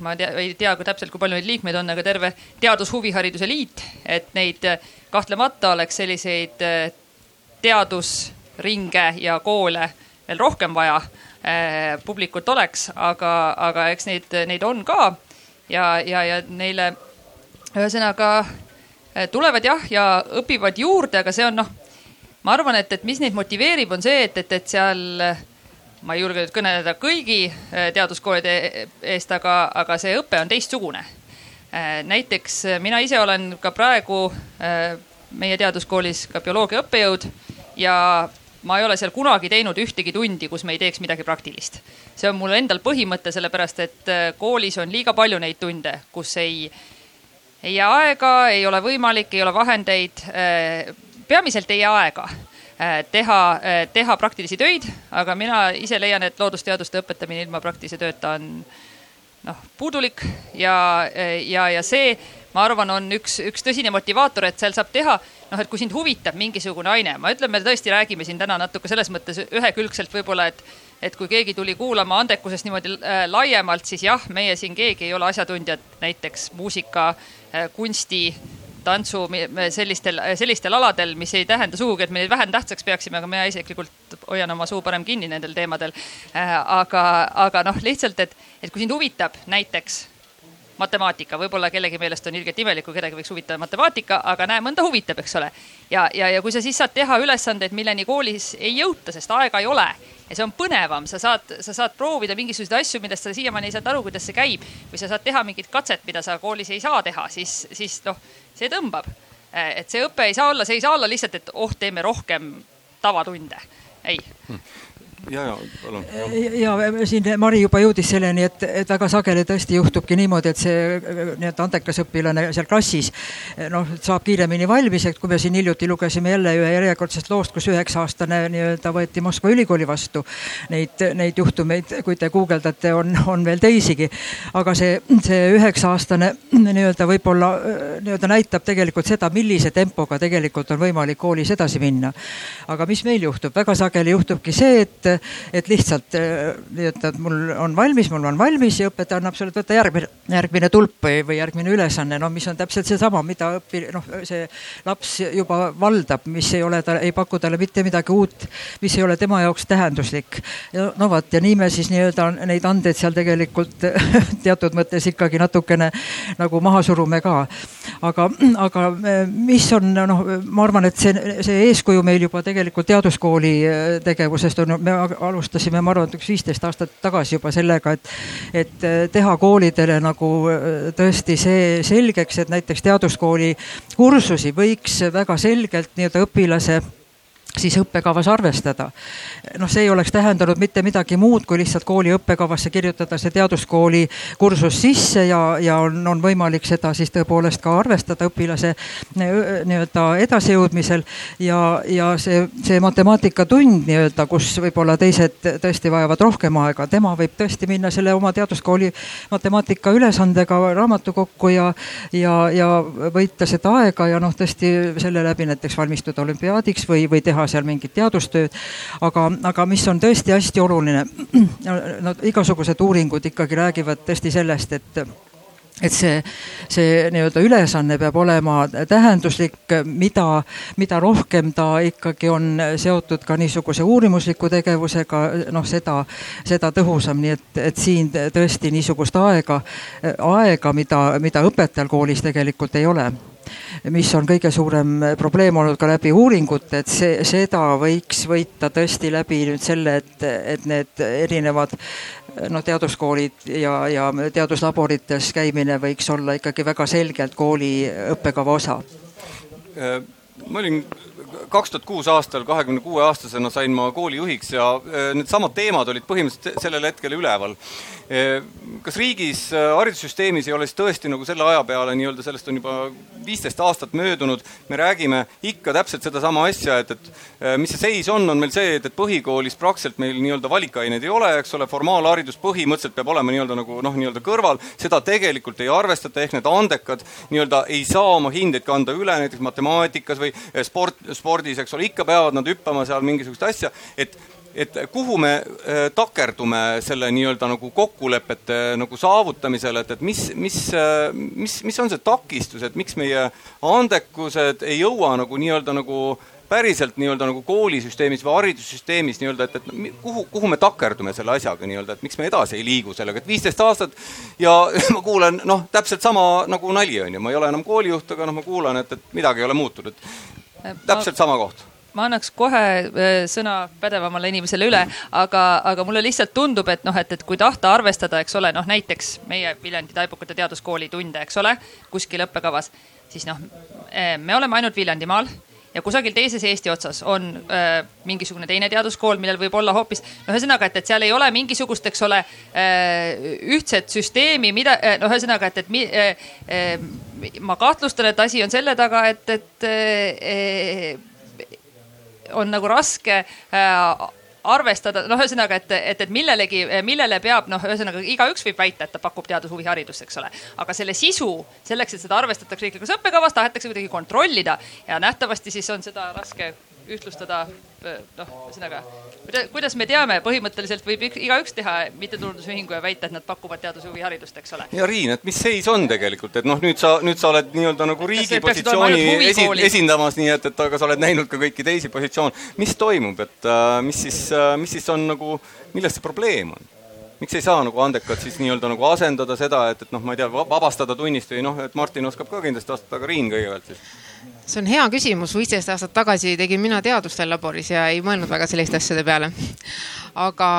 ma tea, ei tea kui täpselt, kui palju neid liikmeid on, aga terve teadushuvihariduse liit, et neid kahtlemata oleks selliseid teadusringe ja koole veel rohkem vaja publikut oleks, aga, aga eks neid, neid on ka. Ja, ja, ja neile ühesõnaga tulevad jah, ja õpivad juurde, aga see on noh, ma arvan, et, et mis neid motiveerib, on see, et, et, et seal ma ei julge nüüd kõneleda kõigi eh, teaduskoolide eest, aga, aga see õpe on teistsugune. näiteks mina ise olen ka praegu meie teaduskoolis ka bioloogia õppejõud ja ma ei ole seal kunagi teinud ühtegi tundi, kus me ei teeks midagi praktilist. see on mul endal põhimõte, sellepärast et äh, koolis on liiga palju neid tunde, kus ei, ei jää aega, ei ole võimalik, ei ole vahendeid, äh, peamiselt ei jää aega äh, teha, teha praktilisi töid, aga mina ise leian, et loodusteaduste õpetamine ilma praktilise tööta on noh, puudulik ja, ja, ja see, ma arvan, on üks, üks tõsine motivaator, et seal saab teha, noh, et kui sind huvitab mingisugune aine, ma ütlen, me tõesti räägime siin täna natuke selles mõttes ühekülgselt võib-olla, et et kui keegi tuli kuulama andekusest niimoodi äh, laiemalt, siis jah, meie siin keegi ei ole asjatundjad näiteks muusika äh,, kunsti, tantsu sellistel, sellistel aladel, mis ei tähenda sugugi, et me neid vähem tähtsaks peaksime, aga mina isiklikult hoian oma suu parem kinni nendel teemadel äh,. aga, aga noh, lihtsalt, et, et kui sind huvitab näiteks matemaatika, võib-olla kellegi meelest on ilgelt imelik, kui kedagi võiks huvitada matemaatika, aga näe, mõnda huvitab, eks ole. ja, ja, ja kui sa siis saad teha ülesandeid, milleni koolis ei jõuta, sest aega ei ole ja see on põnevam, sa saad, sa saad proovida mingisuguseid asju, millest sa siiamaani ei saanud aru, kuidas see käib või sa saad teha mingit katset, mida sa koolis ei saa teha, siis, siis noh, see tõmbab. et see õpe ei saa olla, see ei saa olla lihtsalt, et oh, teeme rohkem tavatunde, ei. Hmm ja, ja palun. ja siin Mari juba jõudis selleni, et, et väga sageli tõesti juhtubki niimoodi, et see nii-öelda andekas õpilane seal klassis noh, saab kiiremini valmis, et kui me siin hiljuti lugesime jälle ühe järjekordsest loost, kus üheksa-aastane nii-öelda võeti Moskva ülikooli vastu. Neid, neid juhtumeid, kui te guugeldate, on, on veel teisigi. aga see, see üheksa-aastane nii-öelda võib-olla nii-öelda näitab tegelikult seda, millise tempoga tegelikult on võimalik koolis edasi minna. aga mis meil juhtub, väga sageli juhtubki see, et et lihtsalt eh, nii, et, et mul on valmis, mul on valmis ja õpetaja annab sulle, et võta järgmine, järgmine tulp või, või järgmine ülesanne, no mis on täpselt seesama, mida õpi-, noh, see laps juba valdab, mis ei ole, ta ei paku talle mitte midagi uut, mis ei ole tema jaoks tähenduslik. no vot, ja nii me siis nii-öelda neid andeid seal tegelikult teatud mõttes ikkagi natukene nagu maha surume ka. aga, aga mis on, noh, ma arvan, et see, see eeskuju meil juba tegelikult teaduskooli tegevusest on, me alustasime, ma arvan, et üks viisteist aastat tagasi juba sellega, et, et äh, teha koolidele nagu äh, tõesti see selgeks, et näiteks teaduskooli kursusi võiks väga selgelt nii-öelda õpilase siis õppekavas arvestada. noh, see ei oleks tähendanud mitte midagi muud, kui lihtsalt kooli õppekavasse kirjutada see teaduskooli kursus sisse ja, ja on, on võimalik seda siis tõepoolest ka arvestada õpilase nii-öelda edasijõudmisel. ja, ja see, see matemaatikatund nii-öelda, kus võib-olla teised tõesti vajavad rohkem aega, tema võib tõesti minna selle oma teaduskooli matemaatika ülesandega raamatukokku ja, ja, ja võita seda aega ja noh, tõesti selle läbi näiteks valmistuda olümpiaadiks või, või teha teha seal mingit teadustööd. aga, aga mis on tõesti hästi oluline, no igasugused uuringud ikkagi räägivad tõesti sellest, et et see, see nii-öelda ülesanne peab olema tähenduslik, mida, mida rohkem ta ikkagi on seotud ka niisuguse uurimusliku tegevusega, noh, seda, seda tõhusam, nii et, et siin tõesti niisugust aega, aega, mida, mida õpetajal koolis tegelikult ei ole mis on kõige suurem probleem olnud ka läbi uuringute, et see, seda võiks võita tõesti läbi nüüd selle, et, et need erinevad noh, teaduskoolid ja, ja teaduslaborites käimine võiks olla ikkagi väga selgelt kooli õppekava osa ma olin kaks tuhat kuus aastal, kahekümne kuue aastasena sain ma koolijuhiks ja needsamad teemad olid põhimõtteliselt sellel hetkel üleval. Kas riigis, haridussüsteemis ei ole siis tõesti nagu selle aja peale nii-öelda, sellest on juba viisteist aastat möödunud, me räägime ikka täpselt sedasama asja, et, et mis see seis on, on meil see, et, et põhikoolis praktiliselt meil nii-öelda valikaineid ei ole, eks ole, formaalharidus põhimõtteliselt peab olema nii-öelda nagu noh, nii-öelda kõrval, seda tegelikult ei arvestata, ehk need andekad nii-öelda ei saa oma hindeid kanda üle näiteks matemaatikas või sport, spordis, eks ole, ikka peavad nad hüppama seal mingisugust asja, et et kuhu me äh, takerdume selle nii-öelda nagu kokkulepete nagu saavutamisel, et, et mis, mis, äh, mis, mis on see takistus, et miks meie andekused ei jõua nagu nii-öelda nagu päriselt nii-öelda nagu koolisüsteemis või haridussüsteemis nii-öelda, et, et kuhu, kuhu me takerdume selle asjaga nii-öelda, et miks me edasi ei liigu sellega, et viisteist aastat ja ma kuulen noh, täpselt sama nagu nali on ju, ma ei ole enam koolijuht, aga noh, ma kuulan, et, et midagi ei ole muutunud. täpselt sama koht ma annaks kohe äh, sõna pädevamale inimesele üle, aga, aga mulle lihtsalt tundub, et noh, et, et kui tahta arvestada, eks ole, noh näiteks meie Viljandi Taibukate Teaduskooli tunde, eks ole, kuskil õppekavas, siis noh, äh, me oleme ainult Viljandimaal ja kusagil teises Eesti otsas on äh, mingisugune teine teaduskool, millel võib olla hoopis, no ühesõnaga, et, et seal ei ole mingisugust, eks ole äh,, ühtset süsteemi, mida äh,, noh, ühesõnaga, et, et mi, äh, äh, ma kahtlustan, et asi on selle taga, et, et äh, on nagu raske äh, arvestada, noh, ühesõnaga, et, et, et millelegi, millele peab, noh, ühesõnaga igaüks võib väita, et ta pakub teadushuviharidust, eks ole. aga selle sisu, selleks, et seda arvestatakse riiklikus õppekavas, tahetakse kuidagi kontrollida ja nähtavasti siis on seda raske ühtlustada noh, ühesõnaga, kuidas me teame, põhimõtteliselt võib igaüks teha mittetulundusühingu ja väita, et nad pakuvad teadus- ja huviharidust, eks ole. ja Riin, et mis seis on tegelikult, et noh, nüüd sa, nüüd sa oled nii-öelda nagu riigi positsiooni esi, esindamas, nii et, et aga sa oled näinud ka kõiki teisi positsioone. mis toimub, et äh, mis siis äh,, mis siis on nagu, milles see probleem on? Miks ei saa nagu andekad siis nii-öelda nagu asendada seda, et, et noh, ma ei tea, vabastada tunnist või noh, et Martin oskab ka kindlasti vastata, aga Riin kõigepealt siis. See on hea küsimus, viisteist aastat tagasi tegin mina teadust veel laboris ja ei mõelnud väga selliste asjade peale. aga,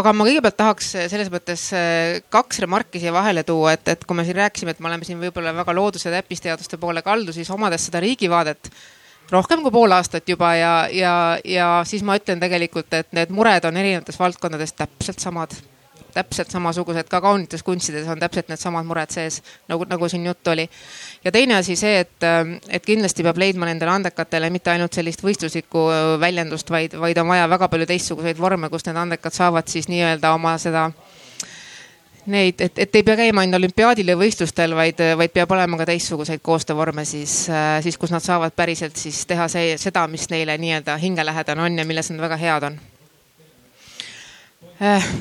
aga ma kõigepealt tahaks selles mõttes äh, kaks remarki siia vahele tuua, et, et kui me siin rääkisime, et me oleme siin võib-olla väga loodus- ja täppisteaduste poole kaldu, siis omades seda riigivaadet rohkem kui pool aastat juba ja, ja, ja siis ma ütlen tegelikult, et need mured on erinevates valdkondades täpselt samad täpselt samasugused, ka kaunites kunstides on täpselt needsamad mured sees, nagu, nagu siin juttu oli. ja teine asi see, et, et kindlasti peab leidma nendele andekatele mitte ainult sellist võistluslikku väljendust, vaid, vaid on vaja väga palju teistsuguseid vorme, kus need andekad saavad siis nii-öelda oma seda neid, et, et ei pea käima ainult olümpiaadil ja võistlustel, vaid, vaid peab olema ka teistsuguseid koostöövorme siis, siis kus nad saavad päriselt siis teha see, seda, mis neile nii-öelda hingelähedane on ja milles nad väga head on Äh,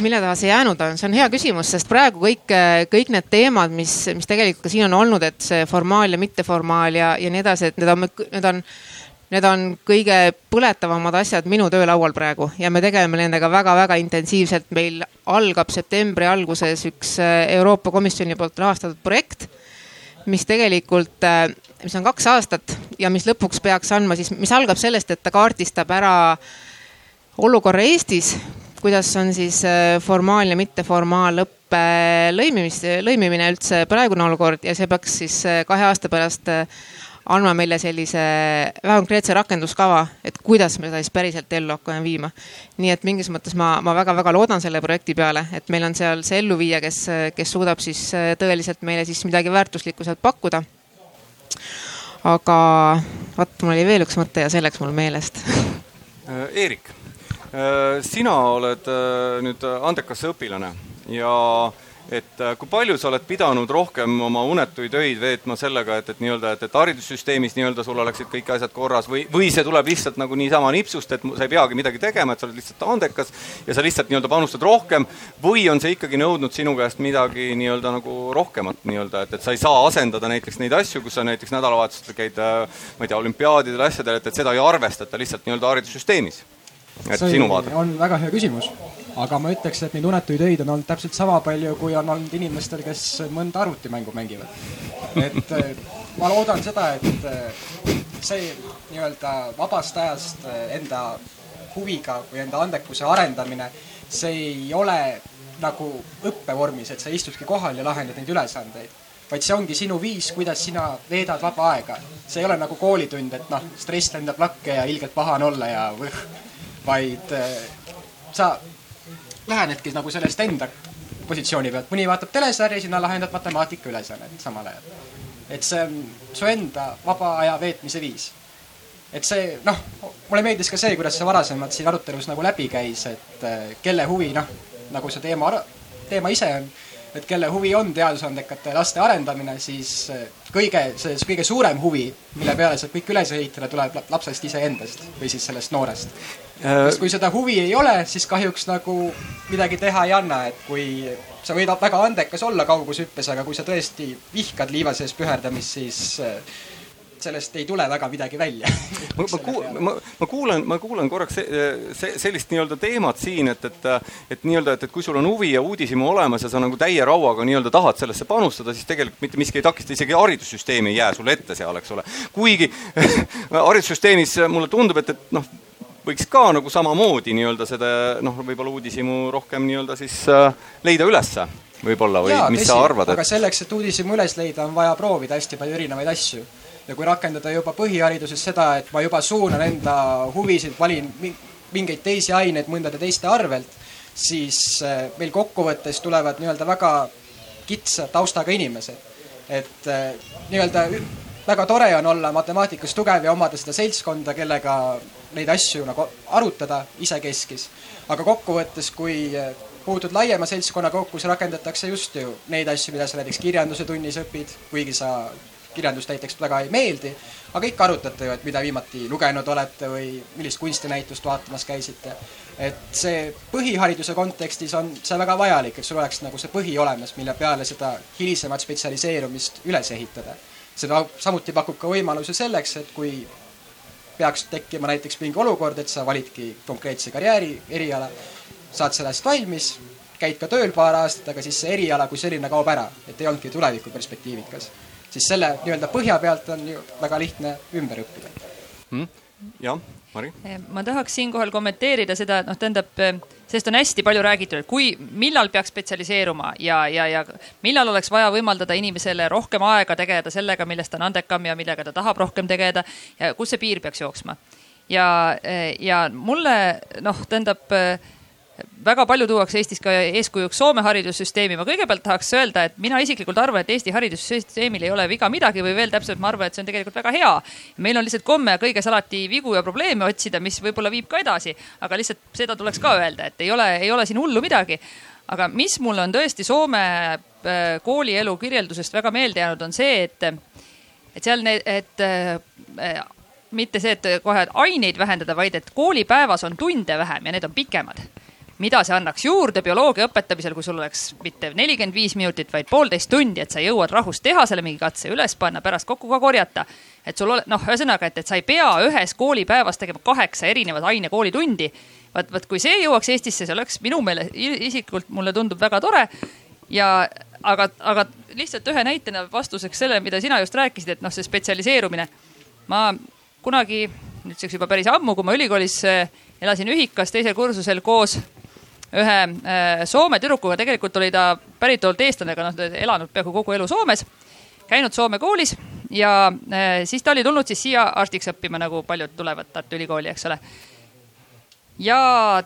mille taha see jäänud on, see on hea küsimus, sest praegu kõik, äh, kõik need teemad, mis, mis tegelikult ka siin on olnud, et see formaal ja mitteformaal ja, ja nii edasi, et need on, need on, need on kõige põletavamad asjad minu töölaual praegu ja me tegeleme nendega väga-väga intensiivselt. meil algab septembri alguses üks äh, Euroopa Komisjoni poolt rahastatud projekt, mis tegelikult, mis on kaks aastat ja mis lõpuks peaks andma siis, mis algab sellest, et ta kaardistab ära olukorra Eestis kuidas on siis äh, formaal- ja mitteformaalõppe lõimimist, lõimimine üldse praegune olukord ja see peaks siis äh, kahe aasta pärast äh, andma meile sellise väga konkreetse rakenduskava, et kuidas me seda siis päriselt ellu hakkame viima. nii et mingis mõttes ma, ma väga-väga loodan selle projekti peale, et meil on seal see elluviija, kes, kes suudab siis tõeliselt meile siis midagi väärtuslikku sealt pakkuda. aga vot, mul oli veel üks mõte ja see läks mul meelest Eerik sina oled äh, nüüd andekas õpilane ja et äh, kui palju sa oled pidanud rohkem oma unetuid öid veetma sellega, et, et nii-öelda, et, et haridussüsteemis nii-öelda sul oleksid kõik asjad korras või, või see tuleb lihtsalt nagu niisama nipsust, et sa ei peagi midagi tegema, et sa oled lihtsalt andekas ja sa lihtsalt nii-öelda panustad rohkem või on see ikkagi nõudnud sinu käest midagi nii-öelda nagu rohkemat nii-öelda, et, et sa ei saa asendada näiteks neid asju, kus sa näiteks nädalavahetustel käid, ma ei tea, olümpiaadidel, asjadel, et, et seda ei arvestata lihtsalt nii-öelda haridussüsteemis et see sinu vaade? on väga hea küsimus, aga ma ütleks, et neid unetuid öid on olnud täpselt sama palju, kui on olnud inimestel, kes mõnda arvutimängu mängivad. et eh, ma loodan seda, et eh, see nii-öelda vabast ajast eh, enda huviga või enda andekuse arendamine, see ei ole nagu õppevormis, et sa istudki kohal ja lahendad neid ülesandeid vaid see ongi sinu viis, kuidas sina veedad vaba aega. see ei ole nagu koolitund, et noh, stress lendab lakke ja ilgelt paha on olla ja vaid äh, sa lähenedki nagu sellest enda positsiooni pealt, mõni vaatab telesarja, sina lahendad matemaatika ülesannet samal ajal. et see on su enda vaba aja veetmise viis. et see, noh, mulle meeldis ka see, kuidas see varasemalt siin arutelus nagu läbi käis, et äh, kelle huvi, noh, nagu see teema, teema ise on, et kelle huvi on teadusandekate laste arendamine, siis äh, kõige, see kõige suurem huvi, mille peale saab kõik üles ehitada, tuleb lapsest iseendast või siis sellest noorest sest kui seda huvi ei ole, siis kahjuks nagu midagi teha ei anna, et kui sa võid väga andekas olla kaugushüppes, aga kui sa tõesti vihkad liiva sees püherdamist, siis äh, sellest ei tule väga midagi välja ma, ma, kuul, ma, ma kuulan, ma kuulan korraks see, see, sellist nii-öelda teemat siin, et, et, et nii-öelda, et, et kui sul on huvi ja uudishimu olemas ja sa nagu täie rauaga nii-öelda tahad sellesse panustada, siis tegelikult mitte miski ei takista, isegi haridussüsteem ei jää sulle ette seal, eks ole. kuigi haridussüsteemis mulle tundub, et, et noh, võiks ka nagu samamoodi nii-öelda seda noh, võib-olla uudishimu rohkem nii-öelda siis äh, leida ülesse võib-olla või Jaa, mis tõsi, sa arvad et...? aga selleks, et uudishimu üles leida, on vaja proovida hästi palju erinevaid asju. ja kui rakendada juba põhihariduses seda, et ma juba suunan enda huvisid, valin mingeid teisi aineid mõndade teiste arvelt, siis äh, meil kokkuvõttes tulevad nii-öelda väga kitsa taustaga inimesed. et äh, nii-öelda väga tore on olla matemaatikas tugev ja omada seda seltskonda, kellega neid asju nagu arutada isekeskis. aga kokkuvõttes, kui puutud laiema seltskonna kokku, siis rakendatakse just ju neid asju, mida sa näiteks kirjanduse tunnis õpid, kuigi sa kirjandust näiteks väga ei meeldi, aga ikka arutate ju, et mida viimati lugenud olete või millist kunstinäitust vaatamas käisite. et see põhihariduse kontekstis on see väga vajalik, et sul oleks nagu see põhi olemas, mille peale seda hilisemat spetsialiseerumist üles ehitada. seda samuti pakub ka võimaluse selleks, et kui peaks tekkima näiteks mingi olukord, et sa validki konkreetse karjääri, eriala, saad sellest valmis, käid ka tööl paar aastat, aga siis see eriala kui selline kaob ära, et ei olnudki tulevikuperspektiivikas. siis selle nii-öelda põhja pealt on ju väga lihtne ümber õppida mm.. jah, Mari? ma tahaks siinkohal kommenteerida seda, et noh, tähendab sellest on hästi palju räägitud, et kui, millal peaks spetsialiseeruma ja, ja, ja millal oleks vaja võimaldada inimesele rohkem aega tegeleda sellega, milles ta on andekam ja millega ta tahab rohkem tegeleda ja kus see piir peaks jooksma. ja, ja mulle noh, tähendab väga palju tuuakse Eestis ka eeskujuks Soome haridussüsteemi. ma kõigepealt tahaks öelda, et mina isiklikult arvan, et Eesti haridussüsteemil ei ole viga midagi või veel täpsemalt, ma arvan, et see on tegelikult väga hea. meil on lihtsalt komme kõiges alati vigu ja probleeme otsida, mis võib-olla viib ka edasi, aga lihtsalt seda tuleks ka öelda, et ei ole, ei ole siin hullu midagi. aga mis mulle on tõesti Soome äh, koolielu kirjeldusest väga meelde jäänud, on see, et, et seal need, et äh, mitte see, et kohe aineid vähendada, vaid et koolipäevas on tunde vähem ja need on pikemad mida see annaks juurde bioloogia õpetamisel, kui sul oleks mitte nelikümmend viis minutit, vaid poolteist tundi, et sa jõuad rahus teha selle mingi katse üles panna, pärast kokku ka korjata. et sul ole, noh, ühesõnaga, et, et sa ei pea ühes koolipäevas tegema kaheksa erinevat aine koolitundi. vaat, vaat kui see jõuaks Eestisse, see oleks minu meelest isiklikult mulle tundub väga tore. ja aga, aga lihtsalt ühe näitena vastuseks sellele, mida sina just rääkisid, et noh, see spetsialiseerumine. ma kunagi, nüüdseks juba päris ammu, kui ma ülikoolis eh, elasin ühikas teisel kursusel koos ühe äh, Soome tüdrukuga, tegelikult oli ta päritolult eestlane, aga noh, elanud peaaegu kogu elu Soomes, käinud Soome koolis ja äh, siis ta oli tulnud siis siia arstiks õppima, nagu paljud tulevad Tartu Ülikooli, eks ole. ja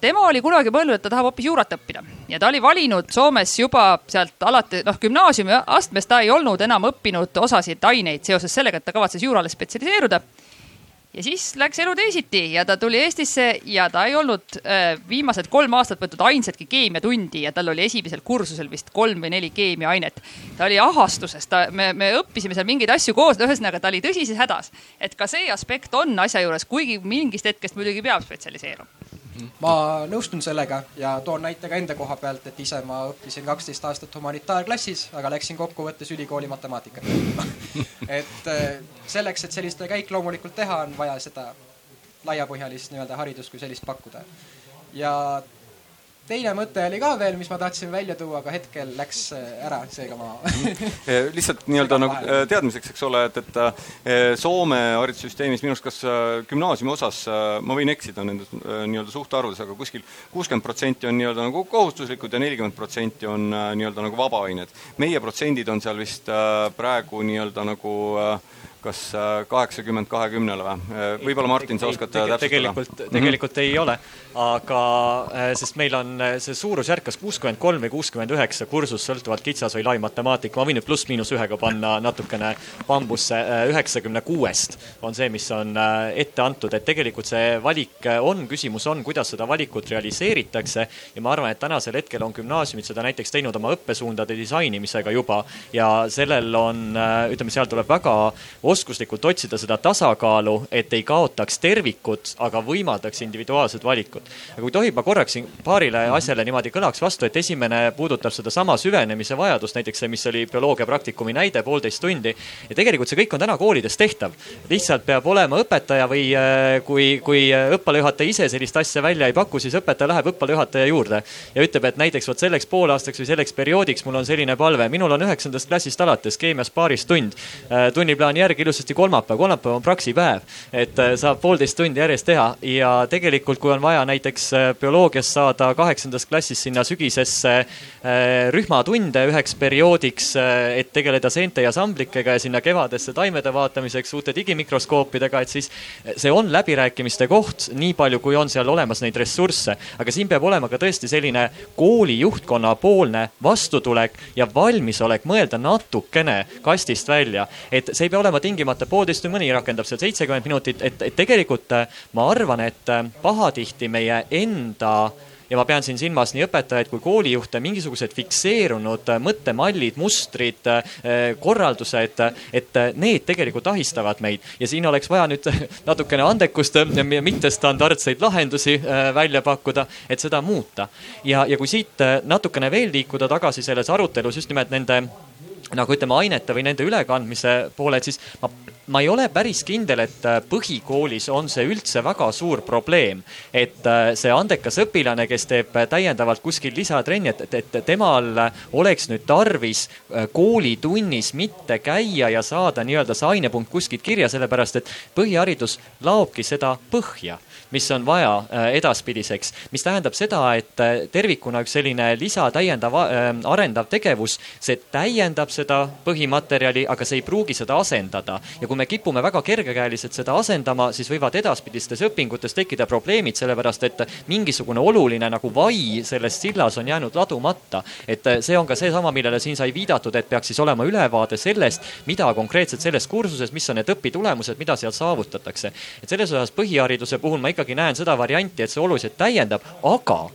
tema oli kunagi mõelnud, et ta tahab hoopis juurat õppida ja ta oli valinud Soomes juba sealt alati, noh, gümnaasiumi astmes ta ei olnud enam õppinud osasid aineid seoses sellega, et ta kavatses juurale spetsialiseeruda ja siis läks elu teisiti ja ta tuli Eestisse ja ta ei olnud äh, viimased kolm aastat võtnud ainsatki keemiatundi ja tal oli esimesel kursusel vist kolm või neli keemiaainet. ta oli ahastuses, ta, me, me õppisime seal mingeid asju koos, ühesõnaga ta oli tõsises hädas. et ka see aspekt on asja juures, kuigi mingist hetkest muidugi peab spetsialiseeruma ma nõustun sellega ja toon näite ka enda koha pealt, et ise ma õppisin kaksteist aastat humanitaarklassis, aga läksin kokkuvõttes ülikooli matemaatikat et eh, selleks, et sellist käik loomulikult teha, on vaja seda laiapõhjalist nii-öelda haridust kui sellist pakkuda. ja teine mõte oli ka veel, mis ma tahtsin välja tuua, aga hetkel läks ära, seega ma Eh, lihtsalt nii-öelda nagu eh, teadmiseks, eks ole, et, et Soome haridussüsteemis minu arust kas gümnaasiumi osas, ma võin eksida nendes nii-öelda suhtarvudes, aga kuskil kuuskümmend protsenti on nii-öelda nagu kohustuslikud ja nelikümmend protsenti on nii-öelda nagu vabaained. meie protsendid on seal vist praegu nii-öelda nagu äh, kas äh, kaheksakümmend kahekümnele või? Äh, võib-olla Martin, sa oskad täpsustada? tegelikult, tegelikult mm -hmm. ei ole, aga äh, sest meil on see suurusjärk kas kuuskümmend kolm või kuuskümmend üheksa kursus, sõltuvalt kitsas või lai matemaatika, ma võin nüüd pluss-miinus ühega panna natukene bambusse, üheksakümne kuuest on see, mis on ette antud, et tegelikult see valik on, küsimus on, kuidas seda valikut realiseeritakse ja ma arvan, et tänasel hetkel on gümnaasiumid seda näiteks teinud oma õppesuundade disainimisega juba ja sellel on, ütleme, seal tuleb väga oskuslikult otsida seda tasakaalu, et ei kaotaks tervikut, aga võimaldaks individuaalsed valikud. aga kui tohib, ma korraks siin paarile asjale niimoodi kõlaks vastu, et esimene puudutab sedasama süvenemise vajadust, näiteks see, mis oli bioloogia praktikumi näide, poolteist tundi. ja tegelikult see kõik on täna koolides tehtav. lihtsalt peab olema õpetaja või äh, kui, kui õppealajuhataja ise sellist asja välja ei paku, siis õpetaja läheb õppealajuhataja juurde ja ütleb, et näiteks vot selleks poolaastaks või selleks perioodiks mul on selline palve, minul on üheksandast klassist alates keemias paaris tund, äh, tunniplaani järgi ilusasti kolmapäev, kolmapäev on praksipäev, et äh, saab poolteist tundi järjest teha ja tegelikult, kui on vaja näiteks äh, bioloogias saada kaheksandast klassist sinna sügisesse äh, rühmatunde üheks perioodiks, et tegeleda seente ja samblikega ja sinna kevadesse taimede vaatamiseks uute digimikroskoopidega, et siis see on läbirääkimiste koht, nii palju, kui on seal olemas neid ressursse. aga siin peab olema ka tõesti selline kooli juhtkonna poolne vastutulek ja valmisolek mõelda natukene kastist välja, et see ei pea olema tingimata poolteist või mõni rakendab seal seitsekümmend minutit, et, et tegelikult äh, ma arvan, et äh, pahatihti meie enda ja ma pean siin silmas nii õpetajaid kui koolijuhte, mingisugused fikseerunud äh, mõttemallid, mustrid, korraldused, et need tegelikult ahistavad meid ja siin oleks vaja nüüd natukene andekust mittestandardseid lahendusi välja pakkuda, et seda muuta. ja, ja kui siit natukene veel liikuda tagasi selles arutelus just nimelt nende nagu ütleme, ainete või nende ülekandmise poole, et siis ma, ma ei ole päris kindel, et äh, põhikoolis on see üldse väga suur probleem. et äh, see andekas õpilane, kes teeb täiendavalt kuskil lisatrenni, et, et, et temal oleks nüüd tarvis äh, koolitunnis mitte käia ja saada nii-öelda see ainepunkt kuskilt kirja, sellepärast et põhiharidus laobki seda põhja mis on vaja äh, edaspidiseks, mis tähendab seda, et äh, tervikuna üks selline lisatäiendav äh, arendav tegevus, see täiendab seda põhimaterjali, aga see ei pruugi seda asendada. ja kui me kipume väga kergekäeliselt seda asendama, siis võivad edaspidistes õpingutes tekkida probleemid, sellepärast et mingisugune oluline nagu vai selles sillas on jäänud ladumata. et see on ka seesama, millele siin sai viidatud, et peaks siis olema ülevaade sellest, mida konkreetselt selles kursuses, mis on need õpitulemused, mida seal saavutatakse. et selles osas põhihariduse puhul ma ikkagi näen seda varianti, et see oluliselt täiendab, aga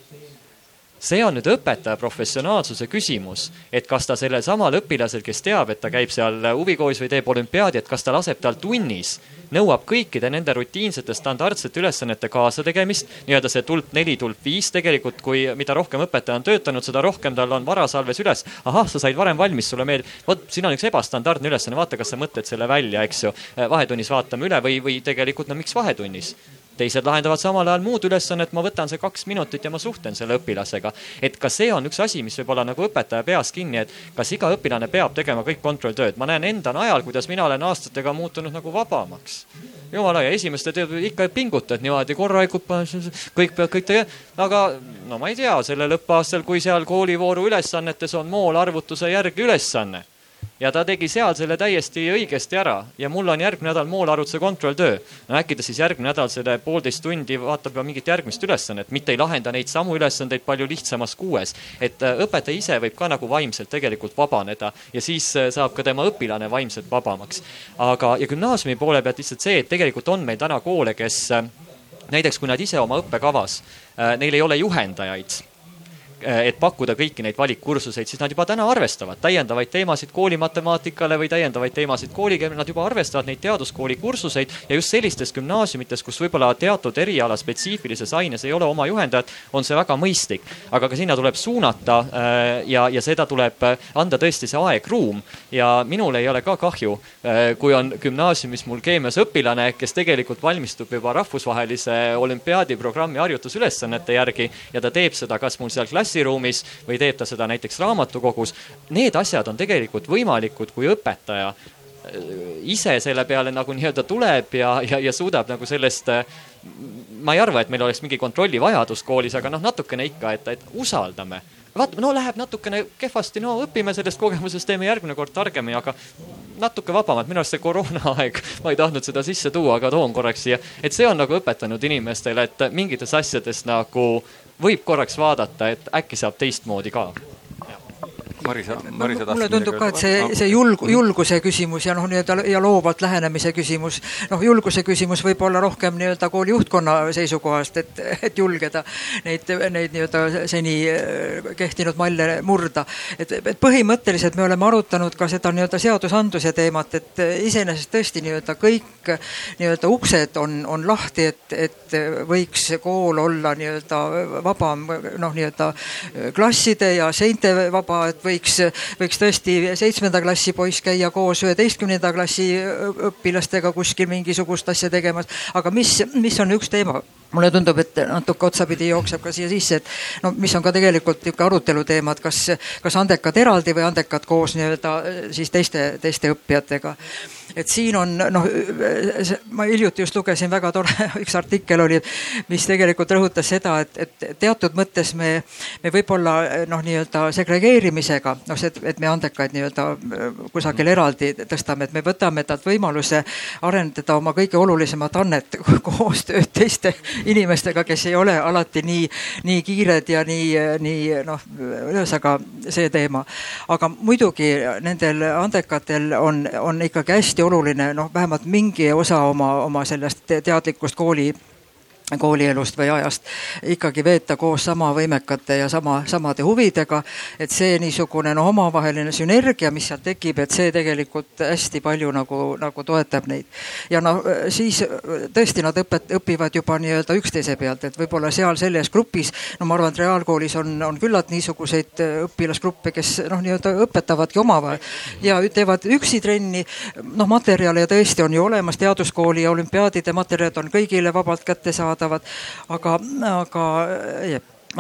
see on nüüd õpetaja professionaalsuse küsimus, et kas ta sellel samal õpilasel, kes teab, et ta käib seal huvikoolis või teeb olümpiaadi, et kas ta laseb tal tunnis, nõuab kõikide nende rutiinsete standardsete ülesannete kaasategemist, nii-öelda see tulp neli, tulp viis tegelikult, kui, mida rohkem õpetaja on töötanud, seda rohkem tal on varasalves üles. ahah, sa said varem valmis, sulle meeldib, vot siin on üks ebastandardne ülesanne, vaata, kas sa mõtled selle välja, eks ju. vahetunnis vaatame üle või, või tegelikult no miks vahetunnis teised lahendavad samal ajal muud ülesannet, ma võtan see kaks minutit ja ma suhtlen selle õpilasega. et ka see on üks asi, mis võib olla nagu õpetaja peas kinni, et kas iga õpilane peab tegema kõik kontrolltööd. ma näen enda najal, kuidas mina olen aastatega muutunud nagu vabamaks. jumala ja esimeste tead ikka pingutad niimoodi korralikult, kõik peavad kõik tegema, aga no ma ei tea, sellel õppeaastal, kui seal koolivooru ülesannetes on moolarvutuse järgi ülesanne ja ta tegi seal selle täiesti õigesti ära ja mul on järgmine nädal moolarvutuse kontrolltöö. no äkki ta siis järgmine nädal selle poolteist tundi vaatab juba mingit järgmist ülesannet, mitte ei lahenda neid samu ülesandeid palju lihtsamas kuues. et äh, õpetaja ise võib ka nagu vaimselt tegelikult vabaneda ja siis äh, saab ka tema õpilane vaimselt vabamaks. aga, ja gümnaasiumi poole pealt lihtsalt see, et tegelikult on meil täna koole, kes äh, näiteks kui nad ise oma õppekavas, neil ei ole juhendajaid et pakkuda kõiki neid valikkursuseid, siis nad juba täna arvestavad täiendavaid teemasid koolimatemaatikale või täiendavaid teemasid koolikeelele, nad juba arvestavad neid teaduskooli kursuseid ja just sellistes gümnaasiumites, kus võib-olla teatud eriala spetsiifilises aines ei ole oma juhendajat, on see väga mõistlik. aga ka sinna tuleb suunata äh, ja, ja seda tuleb anda tõesti see aegruum ja minul ei ole ka kahju, äh, kui on gümnaasiumis mul keemias õpilane, kes tegelikult valmistub juba rahvusvahelise olümpiaadiprogrammi harjutusülesannete järgi ja ta teeb seda kas mul seal klassiruumis või teeb ta seda näiteks raamatukogus. Need asjad on tegelikult võimalikud, kui õpetaja äh, ise selle peale nagu nii-öelda tuleb ja, ja, ja suudab nagu sellest äh, ma ei arva, et meil oleks mingi kontrollivajadus koolis, aga noh, natukene ikka, et, et usaldame. Vaatame, no läheb natukene kehvasti, no õpime sellest kogemusest, teeme järgmine kord targemini, aga natuke vabamalt, minu arust see koroonaaeg, ma ei tahtnud seda sisse tuua, aga toon korraks siia, et see on nagu õpetanud inimestele, et mingites asjades nagu võib korraks vaadata, et äkki saab teistmoodi ka Marisa, Marisa mulle tundub ka, et see, see julg-, julguse küsimus ja noh, nii-öelda ja loovalt lähenemise küsimus, noh, julguse küsimus võib olla rohkem nii-öelda kooli juhtkonna seisukohast, et, et julgeda neid, neid nii-öelda seni äh, kehtinud malle murda. et, et põhimõtteliselt me oleme arutanud ka seda nii-öelda seadusandluse teemat, et iseenesest tõesti nii-öelda kõik nii-öelda uksed on, on lahti, et, et võiks kool olla nii-öelda vabam, noh, nii-öelda klasside ja seinte vaba, et või võiks, võiks tõesti seitsmenda klassi poiss käia koos üheteistkümnenda klassi õpilastega kuskil mingisugust asja tegemas. aga mis, mis on üks teema mulle tundub, et natuke otsapidi jookseb ka siia sisse, et no mis on ka tegelikult niisugune arutelu teema, et kas, kas andekad eraldi või andekad koos nii-öelda siis teiste, teiste õppijatega et siin on noh, ma hiljuti just lugesin väga tore, üks artikkel oli, mis tegelikult rõhutas seda, et, et teatud mõttes me, me võib-olla noh, nii-öelda segregeerimisega, noh, see, et me andekaid nii-öelda kusagil eraldi tõstame, et me võtame talt võimaluse arendada oma kõige olulisemat annet, koostööd teiste inimestega, kes ei ole alati nii, nii kiired ja nii, nii noh, ühesõnaga see teema. aga muidugi nendel andekatel on, on ikkagi hästi hästi oluline, noh, vähemalt mingi osa oma, oma sellest teadlikust kooli koolielust või ajast ikkagi veeta koos sama võimekate ja sama, samade huvidega. et see niisugune no omavaheline sünergia, mis seal tekib, et see tegelikult hästi palju nagu, nagu toetab neid. ja noh, siis tõesti nad õpet-, õpivad juba nii-öelda üksteise pealt, et võib-olla seal selles grupis, no ma arvan, et reaalkoolis on, on küllalt niisuguseid õpilasgruppe, kes noh, nii-öelda õpetavadki omavahel ja teevad üksi trenni. noh, materjale tõesti on ju olemas, teaduskooli ja olümpiaadide materjalid on kõigile vabalt kättesaadavad saadavad. aga, aga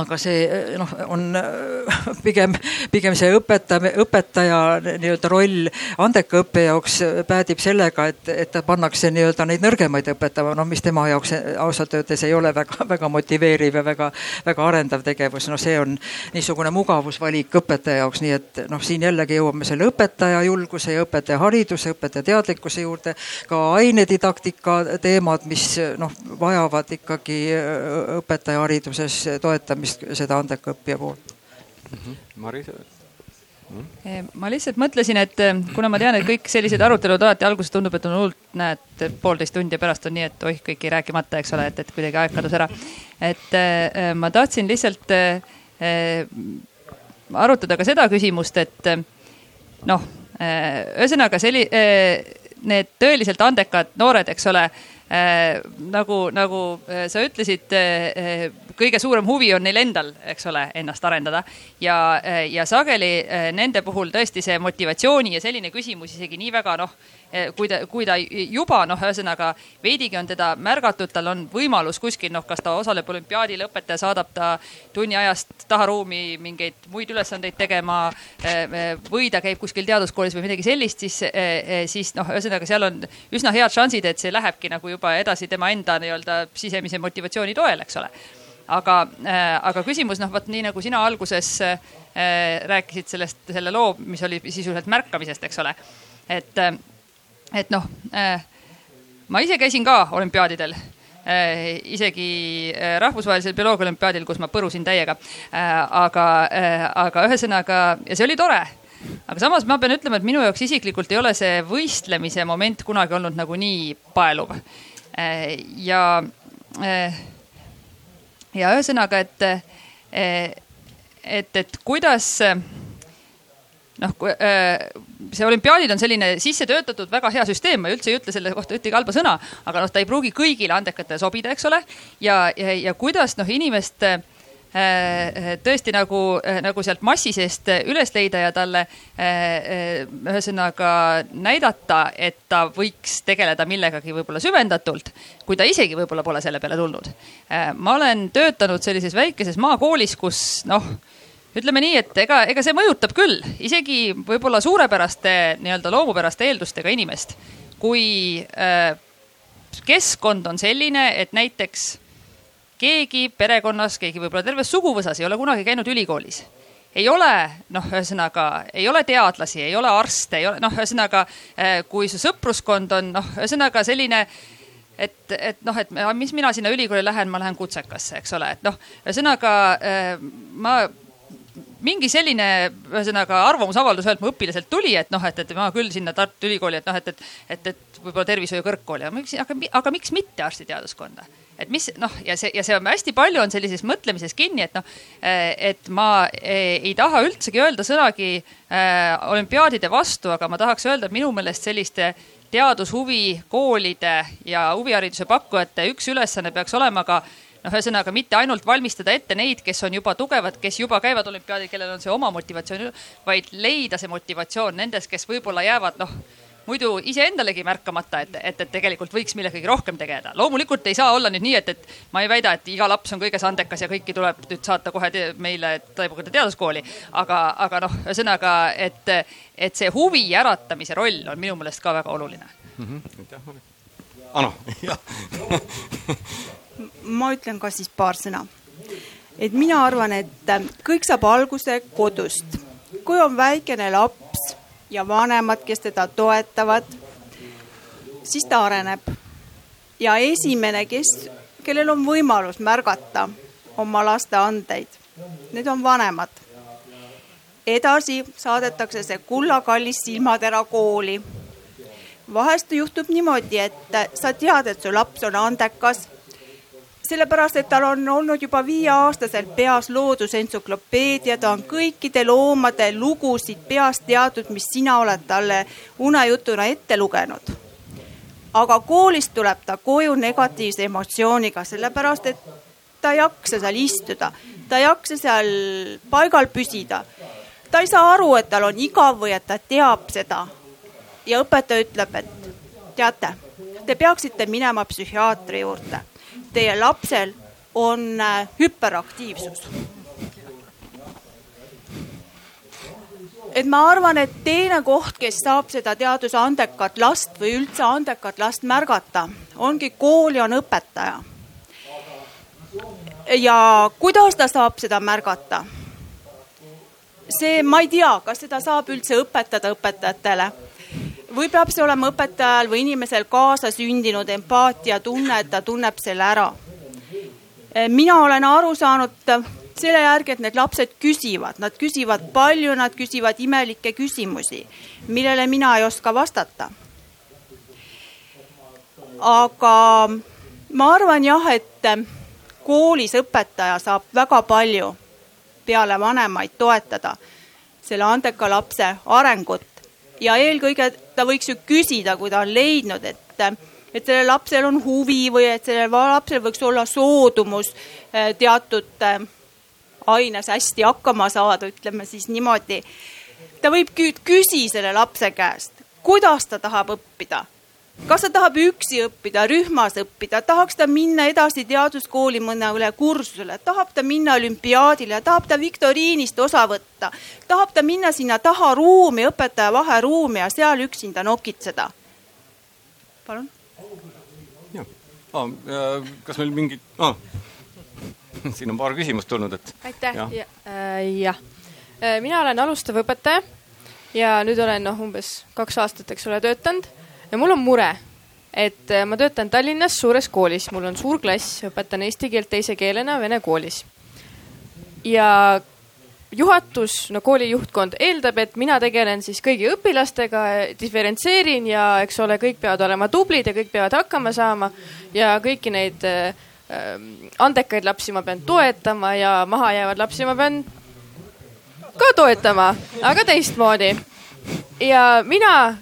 aga see noh, on pigem, pigem see õpetaja, õpetaja nii-öelda roll andeka õppe jaoks päädib sellega, et, et ta pannakse nii-öelda neid nõrgemaid õpetama, noh, mis tema jaoks ausalt öeldes ei ole väga, väga motiveeriv ja väga, väga arendav tegevus. no see on niisugune mugavusvalik õpetaja jaoks, nii et noh, siin jällegi jõuame selle õpetaja julguse ja õpetaja hariduse, õpetaja teadlikkuse juurde. ka ainedidaktika teemad, mis noh, vajavad ikkagi õpetaja hariduses toetamist lähenemist seda andeka õppija poolt mm. -hmm. Maris mm? -hmm. ma lihtsalt mõtlesin, et eh, kuna ma tean, et kõik sellised arutelud alati alguses tundub, et on hullult, näed, poolteist tundi ja pärast on nii, et oih, kõik jäi rääkimata, eks ole, et, et kuidagi aeg kadus ära. et äh, ma tahtsin lihtsalt arutada ka seda küsimust, et noh ühesõnaga selli- need tõeliselt andekad noored, eks ole nagu, nagu sa ütlesid äh,, kõige suurem huvi on neil endal, eks ole, ennast arendada. Ja, ja sageli nende puhul tõesti see motivatsiooni ja selline küsimus isegi nii väga noh kui ta, kui ta juba noh, ühesõnaga veidigi on teda märgatud, tal on võimalus kuskil noh, kas ta osaleb olümpiaadil, õpetaja saadab ta tunni ajast taharuumi mingeid muid ülesandeid tegema eh, eh, või ta käib kuskil teaduskoolis või midagi sellist, siis, siis noh, ühesõnaga seal on üsna head šansid, et see lähebki nagu juba edasi tema enda nii-öelda sisemise motivatsiooni toel, eks ole aga aga küsimus noh, vot nii nagu sina alguses äh, rääkisid sellest, selle loo, mis oli sisuliselt märkamisest, eks ole. et et noh äh,, ma ise käisin ka olümpiaadidel. Äh,, isegi äh, rahvusvahelisel bioloogiaolümpiaadil, kus ma põrusin täiega. Aga aga ühesõnaga ja see oli tore. Aga samas ma pean ütlema, et minu jaoks isiklikult ei ole see võistlemise moment kunagi olnud nagu nii paeluv. Ja, ja ühesõnaga, et et, et kuidas noh, see olümpiaadid on selline sisse töötatud väga hea süsteem, ma üldse ei ütle selle kohta ühtegi halba sõna, aga noh, ta ei pruugi kõigile andekatele sobida, eks ole. ja, ja, ja kuidas noh, inimest Äh, tõesti nagu, äh, nagu sealt massi seest üles leida ja talle äh, ühesõnaga näidata, et ta võiks tegeleda millegagi võib-olla süvendatult, kui ta isegi võib-olla pole selle peale tulnud. ma olen töötanud sellises väikeses maakoolis, kus noh, ütleme nii, et ega, ega see mõjutab küll isegi võib-olla suurepäraste nii-öelda loomupäraste eeldustega inimest, kui keskkond on selline, et näiteks keegi perekonnas, keegi võib-olla terves suguvõsas ei ole kunagi käinud ülikoolis. Ei ole noh, ühesõnaga ei ole teadlasi, ei ole arste, ei ole noh, ühesõnaga eh, kui su sõpruskond on noh, ühesõnaga selline, et, et noh, et mis mina sinna ülikooli lähen, ma lähen kutsekasse, eks ole, et noh, ühesõnaga eh, ma mingi selline ühesõnaga arvamusavaldus ühelt mu õpilaselt tuli, et noh, et, et ma küll sinna Tartu Ülikooli, et noh, et, et, et, et võib-olla tervishoiu kõrgkooli, aga, aga miks mitte arstiteaduskonna et mis noh, ja see ja see on hästi palju on sellises mõtlemises kinni, et noh, et ma ei, ei taha üldsegi öelda sõnagi äh, olümpiaadide vastu, aga ma tahaks öelda, et minu meelest selliste teadushuvi koolide ja huvihariduse pakkujate üks ülesanne peaks olema ka noh, ühesõnaga mitte ainult valmistada ette neid, kes on juba tugevad, kes juba käivad olümpiaadil, kellel on see oma motivatsioon, vaid leida see motivatsioon nendes, kes võib-olla jäävad noh muidu iseendalegi märkamata, et, et, et tegelikult võiks millegagi rohkem tegeleda. loomulikult ei saa olla nüüd nii, et, et ma ei väida, et iga laps on kõiges andekas ja kõiki tuleb nüüd saata kohe te meile Taibukate teaduskooli. aga, aga noh, ühesõnaga, et, et see huvi äratamise roll on minu meelest ka väga oluline mm. -hmm. aitäh, Mari. Ano, jah ma ütlen ka siis paar sõna. et mina arvan, et kõik saab alguse kodust. kui on väikene laps ja vanemad, kes teda toetavad, siis ta areneb. ja esimene, kes, kellel on võimalus märgata oma laste andeid, need on vanemad. edasi saadetakse see kullakallis silmatera kooli. vahest juhtub niimoodi, et sa tead, et su laps on andekas sellepärast, et tal on olnud juba viieaastaselt peas loodusentsüklopeedia, ta on kõikide loomade lugusid peast teadnud, mis sina oled talle unejutuna ette lugenud. aga koolist tuleb ta koju negatiivse emotsiooniga, sellepärast et ta ei jaksa seal istuda, ta ei jaksa seal paigal püsida. ta ei saa aru, et tal on igav või et ta teab seda. ja õpetaja ütleb, et teate, te peaksite minema psühhiaatri juurde teie lapsel on äh, hüperaktiivsus. et ma arvan, et teine koht, kes saab seda teaduse andekat last või üldse andekat last märgata, ongi kool ja on õpetaja. ja kuidas ta saab seda märgata? see, ma ei tea, kas seda saab üldse õpetada õpetajatele või peab see olema õpetajal või inimesel kaasasündinud empaatiatunne, et ta tunneb selle ära. mina olen aru saanud selle järgi, et need lapsed küsivad, nad küsivad palju, nad küsivad imelikke küsimusi, millele mina ei oska vastata. aga ma arvan jah, et koolis õpetaja saab väga palju peale vanemaid toetada selle andeka lapse arengut ja eelkõige ta võiks ju küsida, kui ta on leidnud, et, et sellel lapsel on huvi või et sellel lapsel võiks olla soodumus eh, teatud eh, aines hästi hakkama saada, ütleme siis niimoodi. ta võib küsi selle lapse käest, kuidas ta tahab õppida kas ta tahab üksi õppida, rühmas õppida, tahaks ta minna edasi teaduskooli mõnele kursusele, tahab ta minna olümpiaadile, tahab ta viktoriinist osa võtta, tahab ta minna sinna taha ruumi, õpetaja vaheruumi ja seal üksinda nokitseda. palun. ah,, kas meil mingid ah. siin on paar küsimust tulnud, et. aitäh, jah äh, ja. Äh, mina olen alustav õpetaja ja nüüd olen noh, umbes kaks aastat, eks ole, töötanud ja mul on mure, et äh, ma töötan Tallinnas suures koolis, mul on suur klass, õpetan eesti keelt teise keelena vene koolis. ja juhatus, no kooli juhtkond eeldab, et mina tegelen siis kõigi õpilastega, diferentseerin ja eks ole, kõik peavad olema tublid ja kõik peavad hakkama saama ja kõiki neid äh, andekaid lapsi ma pean toetama ja mahajäävad lapsi ma pean ka toetama, aga teistmoodi. ja mina,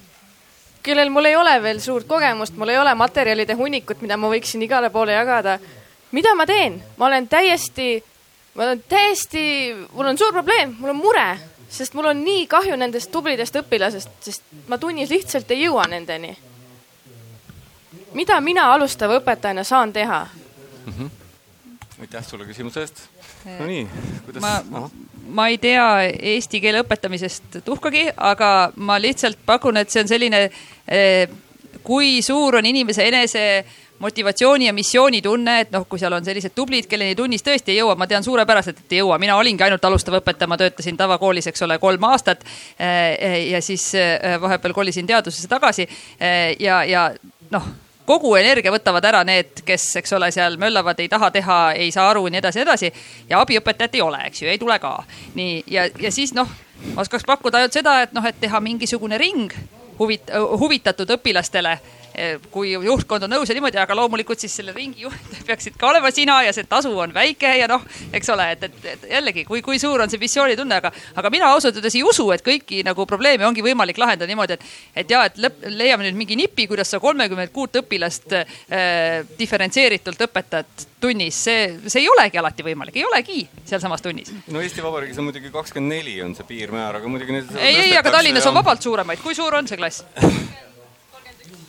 kellel mul ei ole veel suurt kogemust, mul ei ole materjalide hunnikut, mida ma võiksin igale poole jagada. mida ma teen? ma olen täiesti, ma olen täiesti, mul on suur probleem, mul on mure, sest mul on nii kahju nendest tublidest õpilasest, sest ma tunnis lihtsalt ei jõua nendeni. mida mina alustava õpetajana saan teha mm? -hmm. aitäh sulle küsimuse eest. No nii, kuidas? ma, ma ei tea eesti keele õpetamisest tuhkagi, aga ma lihtsalt pakun, et see on selline, eh, kui suur on inimese enese motivatsiooni ja missioonitunne, et noh, kui seal on sellised tublid, kelleni tunnis tõesti ei jõua, ma tean suurepäraselt, et ei jõua, mina olingi ainult alustav õpetaja, ma töötasin tavakoolis, eks ole, kolm aastat. Eh, ja siis eh, vahepeal kolisin teadusesse tagasi ja, ja noh kogu energia võtavad ära need, kes, eks ole, seal möllavad, ei taha teha, ei saa aru, nii edasi, edasi. ja abiõpetajat ei ole, eks ju, ei tule ka. nii, ja, ja siis noh, oskaks pakkuda ainult seda, et noh, et teha mingisugune ring huvit-, huvitatud õpilastele kui juhtkond on nõus ja niimoodi, aga loomulikult siis selle ringi juht peaksid ka olema sina ja see tasu on väike ja noh, eks ole, et, et, et jällegi, kui, kui suur on see missioonitunne, aga, aga mina ausalt öeldes ei usu, et kõiki nagu probleeme ongi võimalik lahendada niimoodi, et, et ja, et lõpp, leiame nüüd mingi nipi, kuidas sa kolmekümmet kuut õpilast äh, diferentseeritult õpetad tunnis, see, see ei olegi alati võimalik, ei olegi sealsamas tunnis. no Eesti Vabariigis on muidugi kakskümmend neli on see piirmäär, aga muidugi. ei, ei, aga Tallinnas ja... on vabalt suuremaid, kui suur on see klass?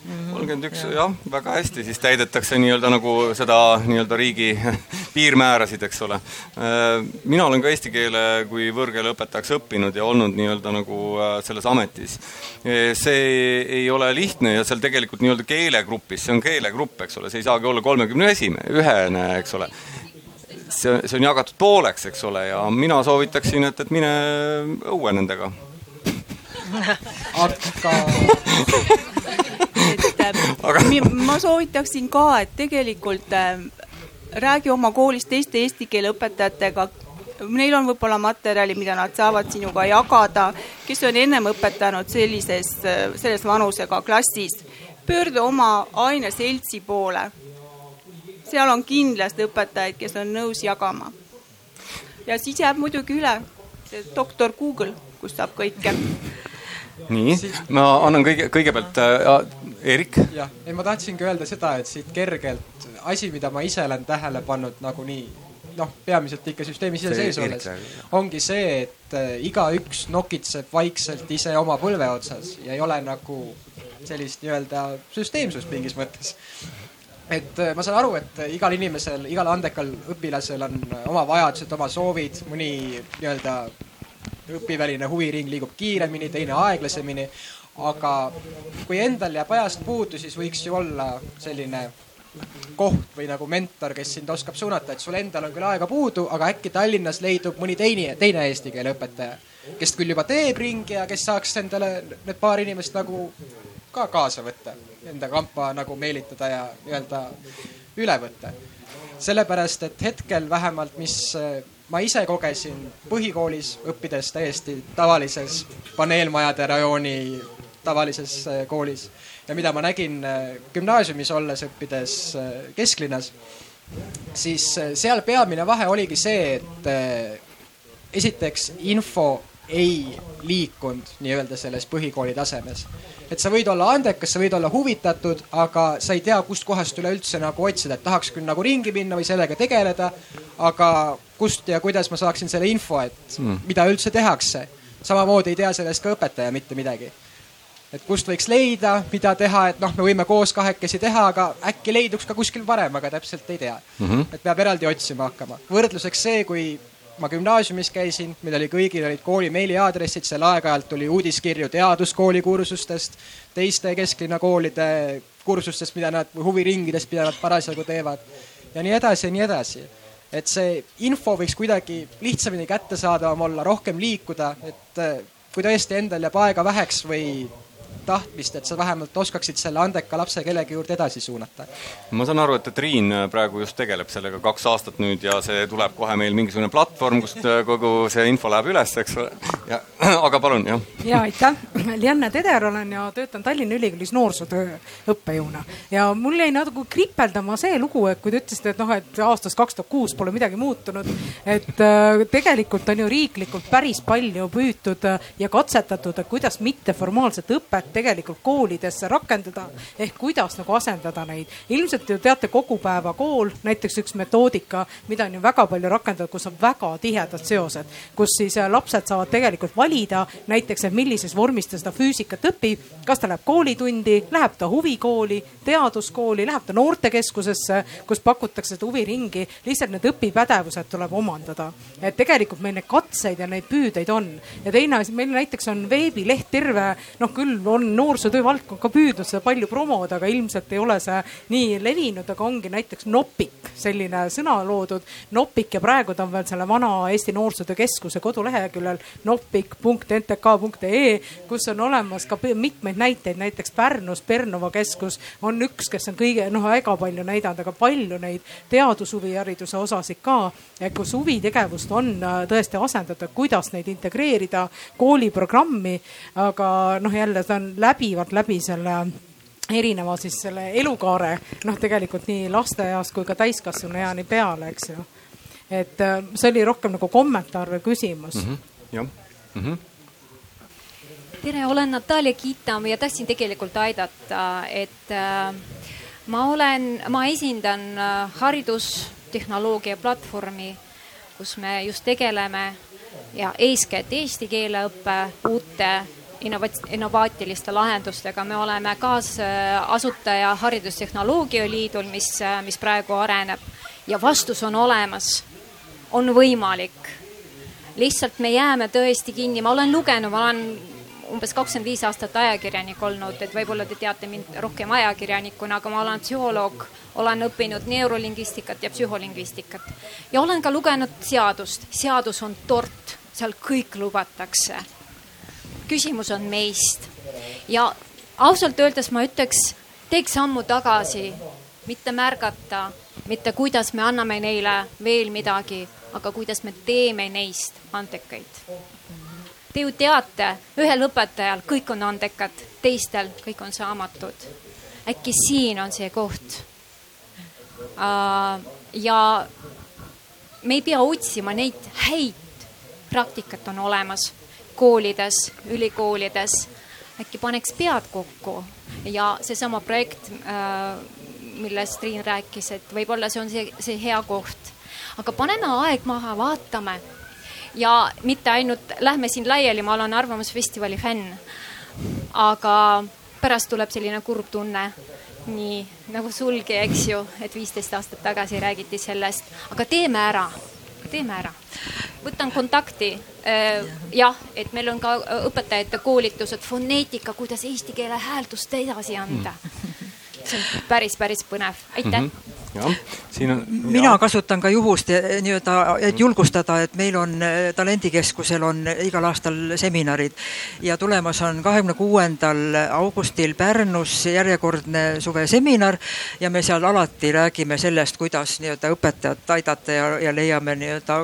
kolmkümmend üks, jah, väga hästi, siis täidetakse nii-öelda nagu seda nii-öelda riigi piirmäärasid, eks ole. Äh, mina olen ka eesti keele kui võõrkeele õpetajaks õppinud ja olnud nii-öelda nagu äh, selles ametis. Äh, see ei ole lihtne ja seal tegelikult nii-öelda keelegrupis, see on keelegrupp, eks ole, see ei saagi olla kolmekümne esime-, ühene, eks ole see, see on jagatud pooleks, eks ole, ja mina soovitaksin, et, et mine õue nendega. aga Aga... ma soovitaksin ka, et tegelikult äh, räägi oma koolis teiste eesti keele õpetajatega. Neil on võib-olla materjali, mida nad saavad sinuga jagada, kes on ennem õpetanud sellises, äh, selles vanusega klassis. pöördu oma aineseltsi poole. seal on kindlasti õpetajaid, kes on nõus jagama. ja siis jääb muidugi üle doktor Google, kus saab kõike nii, ma annan kõige, kõigepealt äh, Eerik. jah, ei ma tahtsingi öelda seda, et siit kergelt asi, mida ma ise olen tähele pannud nagunii noh, peamiselt ikka süsteemi ise sees olles, ongi see, et äh, igaüks nokitseb vaikselt ise oma põlve otsas ja ei ole nagu sellist nii-öelda süsteemsust mingis mõttes. et äh, ma saan aru, et igal inimesel, igal andekal õpilasel on oma vajadused, oma soovid, mõni nii-öelda õpiväline huviring liigub kiiremini, teine aeglasemini. aga kui endal jääb ajast puudu, siis võiks ju olla selline koht või nagu mentor, kes sind oskab suunata, et sul endal on küll aega puudu, aga äkki Tallinnas leidub mõni teine, teine eesti keele õpetaja, kes küll juba teeb ringi ja kes saaks endale need paar inimest nagu ka kaasa võtta, enda kampa nagu meelitada ja nii-öelda üle võtta. sellepärast, et hetkel vähemalt, mis ma ise kogesin põhikoolis õppides täiesti tavalises paneelmajade rajooni tavalises äh, koolis ja mida ma nägin äh, gümnaasiumis olles, õppides äh, kesklinnas, siis seal peamine vahe oligi see, et esiteks info ei liikunud nii-öelda selles põhikooli tasemes. et sa võid olla andekas, sa võid olla huvitatud, aga sa ei tea, kustkohast üleüldse nagu otsida, et tahaks küll nagu ringi minna või sellega tegeleda, aga kust ja kuidas ma saaksin selle info, et mm. mida üldse tehakse. samamoodi ei tea sellest ka õpetaja mitte midagi. et kust võiks leida, mida teha, et noh, me võime koos kahekesi teha, aga äkki leiduks ka kuskil varem, aga täpselt ei tea mm. -hmm. et peab eraldi otsima hakkama. võrdluseks see, kui ma gümnaasiumis käisin, meil oli kõigil olid kooli meiliaadressid, seal aeg-ajalt tuli uudiskirju teaduskooli kursustest, teiste kesklinna koolide kursustest, mida nad, huviringidest, mida nad parasjagu teevad ja nii edasi ja nii edasi. Et see info võiks kuidagi lihtsamini kättesaadavam olla, rohkem liikuda, et eh, kui tõesti endal jääb aega väheks või tahtmist, et sa vähemalt oskaksid selle andeka lapse kellegi juurde edasi suunata. ma saan aru, et, et Riin praegu just tegeleb sellega kaks aastat nüüd ja see tuleb kohe meil mingisugune platvorm, kust kogu see info läheb üles, eks ole. ja aga palun, jah. ja aitäh, Lianne Teder olen ja töötan Tallinna Ülikoolis noorsootöö õppejõuna ja mul jäi natuke kripeldama see lugu, et kui te ütlesite, et noh, et aastast kaks tuhat kuus pole midagi muutunud, et äh, tegelikult on ju riiklikult päris palju püütud äh, ja katsetatud, et kuidas mitteformaalset õpet tegelikult koolidesse rakendada ehk kuidas nagu asendada neid. ilmselt ju teate kogupäevakool, näiteks üks metoodika, mida on ju väga palju rakendatud, kus on väga tihedad seosed, kus siis äh, lapsed saavad tegelikult valida näiteks, et millises vormis ta seda füüsikat õpib, kas ta läheb koolitundi, läheb ta huvikooli, teaduskooli, läheb ta noortekeskusesse, kus pakutakse seda huviringi, lihtsalt need õpipädevused tuleb omandada. et tegelikult meil neid katseid ja neid püüdeid on ja teine asi, meil näiteks on veebileht terve, noh küll on noorsootöö valdkond ka püüdnud seda palju promoda, aga ilmselt ei ole see nii levinud, aga ongi näiteks Nopik, selline sõna loodud. Nopik ja praegu ta on veel selle vana Eesti Noorsootöö Keskuse koduleheküljel nopik.ntk.ee, kus on olemas ka mitmeid näiteid, näiteks Pärnus Pernova keskus on üks, kes on kõige noh, väga palju näidanud, aga palju neid teadushuvihariduse osasid ka, kus huvitegevust on äh, tõesti asendatud, kuidas neid integreerida kooliprogrammi. aga noh, jälle ta on läbivalt läbi selle erineva siis selle elukaare, noh, tegelikult nii lasteeast kui ka täiskasvanu eani peale, eks ju. et äh, see oli rohkem nagu kommentaar või küsimus mm. -hmm. jah mm. -hmm tere, olen Natalja Kitam ja tahtsin tegelikult aidata, et äh, ma olen, ma esindan äh, haridustehnoloogia platvormi, kus me just tegeleme ja eeskätt eesti keele õppe uute innovaatiliste lahendustega. me oleme kaasasutaja Haridustehnoloogia Liidul, mis, mis praegu areneb. Ja vastus on olemas, on võimalik. lihtsalt me jääme tõesti kinni, ma olen lugenud, ma olen umbes kakskümmend viis aastat ajakirjanik olnud, et võib-olla te teate mind rohkem ajakirjanikuna, aga ma olen psühholoog, olen õppinud neurolingvistikat ja psühholingvistikat. Ja olen ka lugenud seadust. seadus on tort, seal kõik lubatakse küsimus on meist. ja ausalt öeldes ma ütleks, teeks sammu tagasi, mitte märgata, mitte kuidas me anname neile veel midagi, aga kuidas me teeme neist andekaid. Te ju teate, ühel õpetajal kõik on andekad, teistel kõik on saamatud. äkki siin on see koht. ja me ei pea otsima neid häid praktikat on olemas koolides, ülikoolides. äkki paneks pead kokku ja seesama projekt, äh, millest Triin rääkis, et võib-olla see on see, see hea koht. aga paneme aeg maha, vaatame ja mitte ainult lähme siin laiali, ma olen Arvamusfestivali fänn. aga pärast tuleb selline kurb tunne, nii nagu sulgi, eks ju, et viisteist aastat tagasi räägiti sellest, aga teeme ära, teeme ära. võtan kontakti Äh, jah, et meil on ka äh, õpetajate koolitused, foneetika, kuidas eesti keele hääldust edasi anda. see on päris, päris põnev, aitäh mm. -hmm on. mina kasutan ka juhust nii-öelda, et julgustada, et meil on talendikeskusel on igal aastal seminarid ja tulemas on kahekümne kuuendal augustil Pärnus järjekordne suveseminar ja me seal alati räägime sellest, kuidas nii-öelda õpetajat aidata ja, ja leiame nii-öelda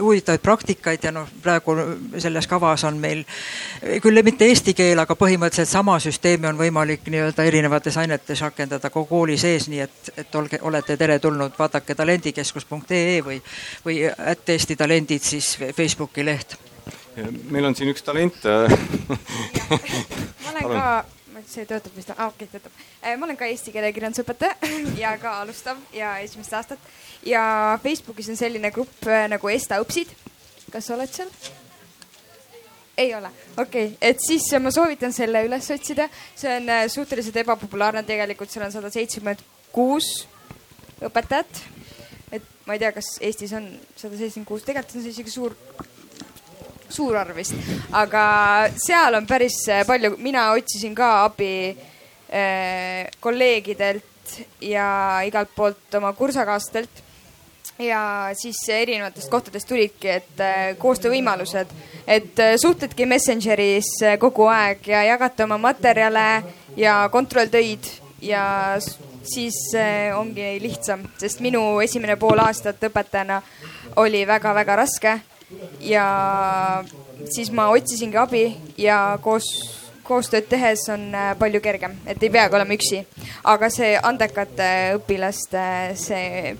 huvitavaid praktikaid ja noh, praegu selles kavas on meil küll mitte eesti keel, aga põhimõtteliselt sama süsteemi on võimalik nii-öelda erinevates ainetes rakendada kogu kooli sees, nii et, et olge, olete olete teretulnud, vaadake talendikeskus.ee või, või ätt Eesti talendid siis Facebooki leht. meil on siin üks talent ma olen ka, see töötab vist, aa okei okay, töötab. Äh, ma olen ka eesti keele kirjandusõpetaja ja ka alustav ja esimest aastat ja Facebookis on selline grupp äh, nagu Esta õpsid. kas sa oled seal? ei ole, okei okay., et siis ma soovitan selle üles otsida, see on äh, suhteliselt ebapopulaarne, tegelikult seal on sada seitsekümmend kuus õpetajat. et ma ei tea, kas Eestis on sada seitsekümmend kuus, tegelikult on see isegi suur, suur arv vist, aga seal on päris palju, mina otsisin ka abi äh, kolleegidelt ja igalt poolt oma kursakaaslastelt. Ja siis erinevatest kohtadest tulidki, et äh, koostöövõimalused, et äh, suhtledki Messengeris äh, kogu aeg ja jagate oma materjale ja kontrolltöid ja siis ongi lihtsam, sest minu esimene pool aastat õpetajana oli väga-väga raske ja siis ma otsisingi abi ja koos koostööd tehes on palju kergem, et ei peagi olema üksi. aga see andekate õpilaste, see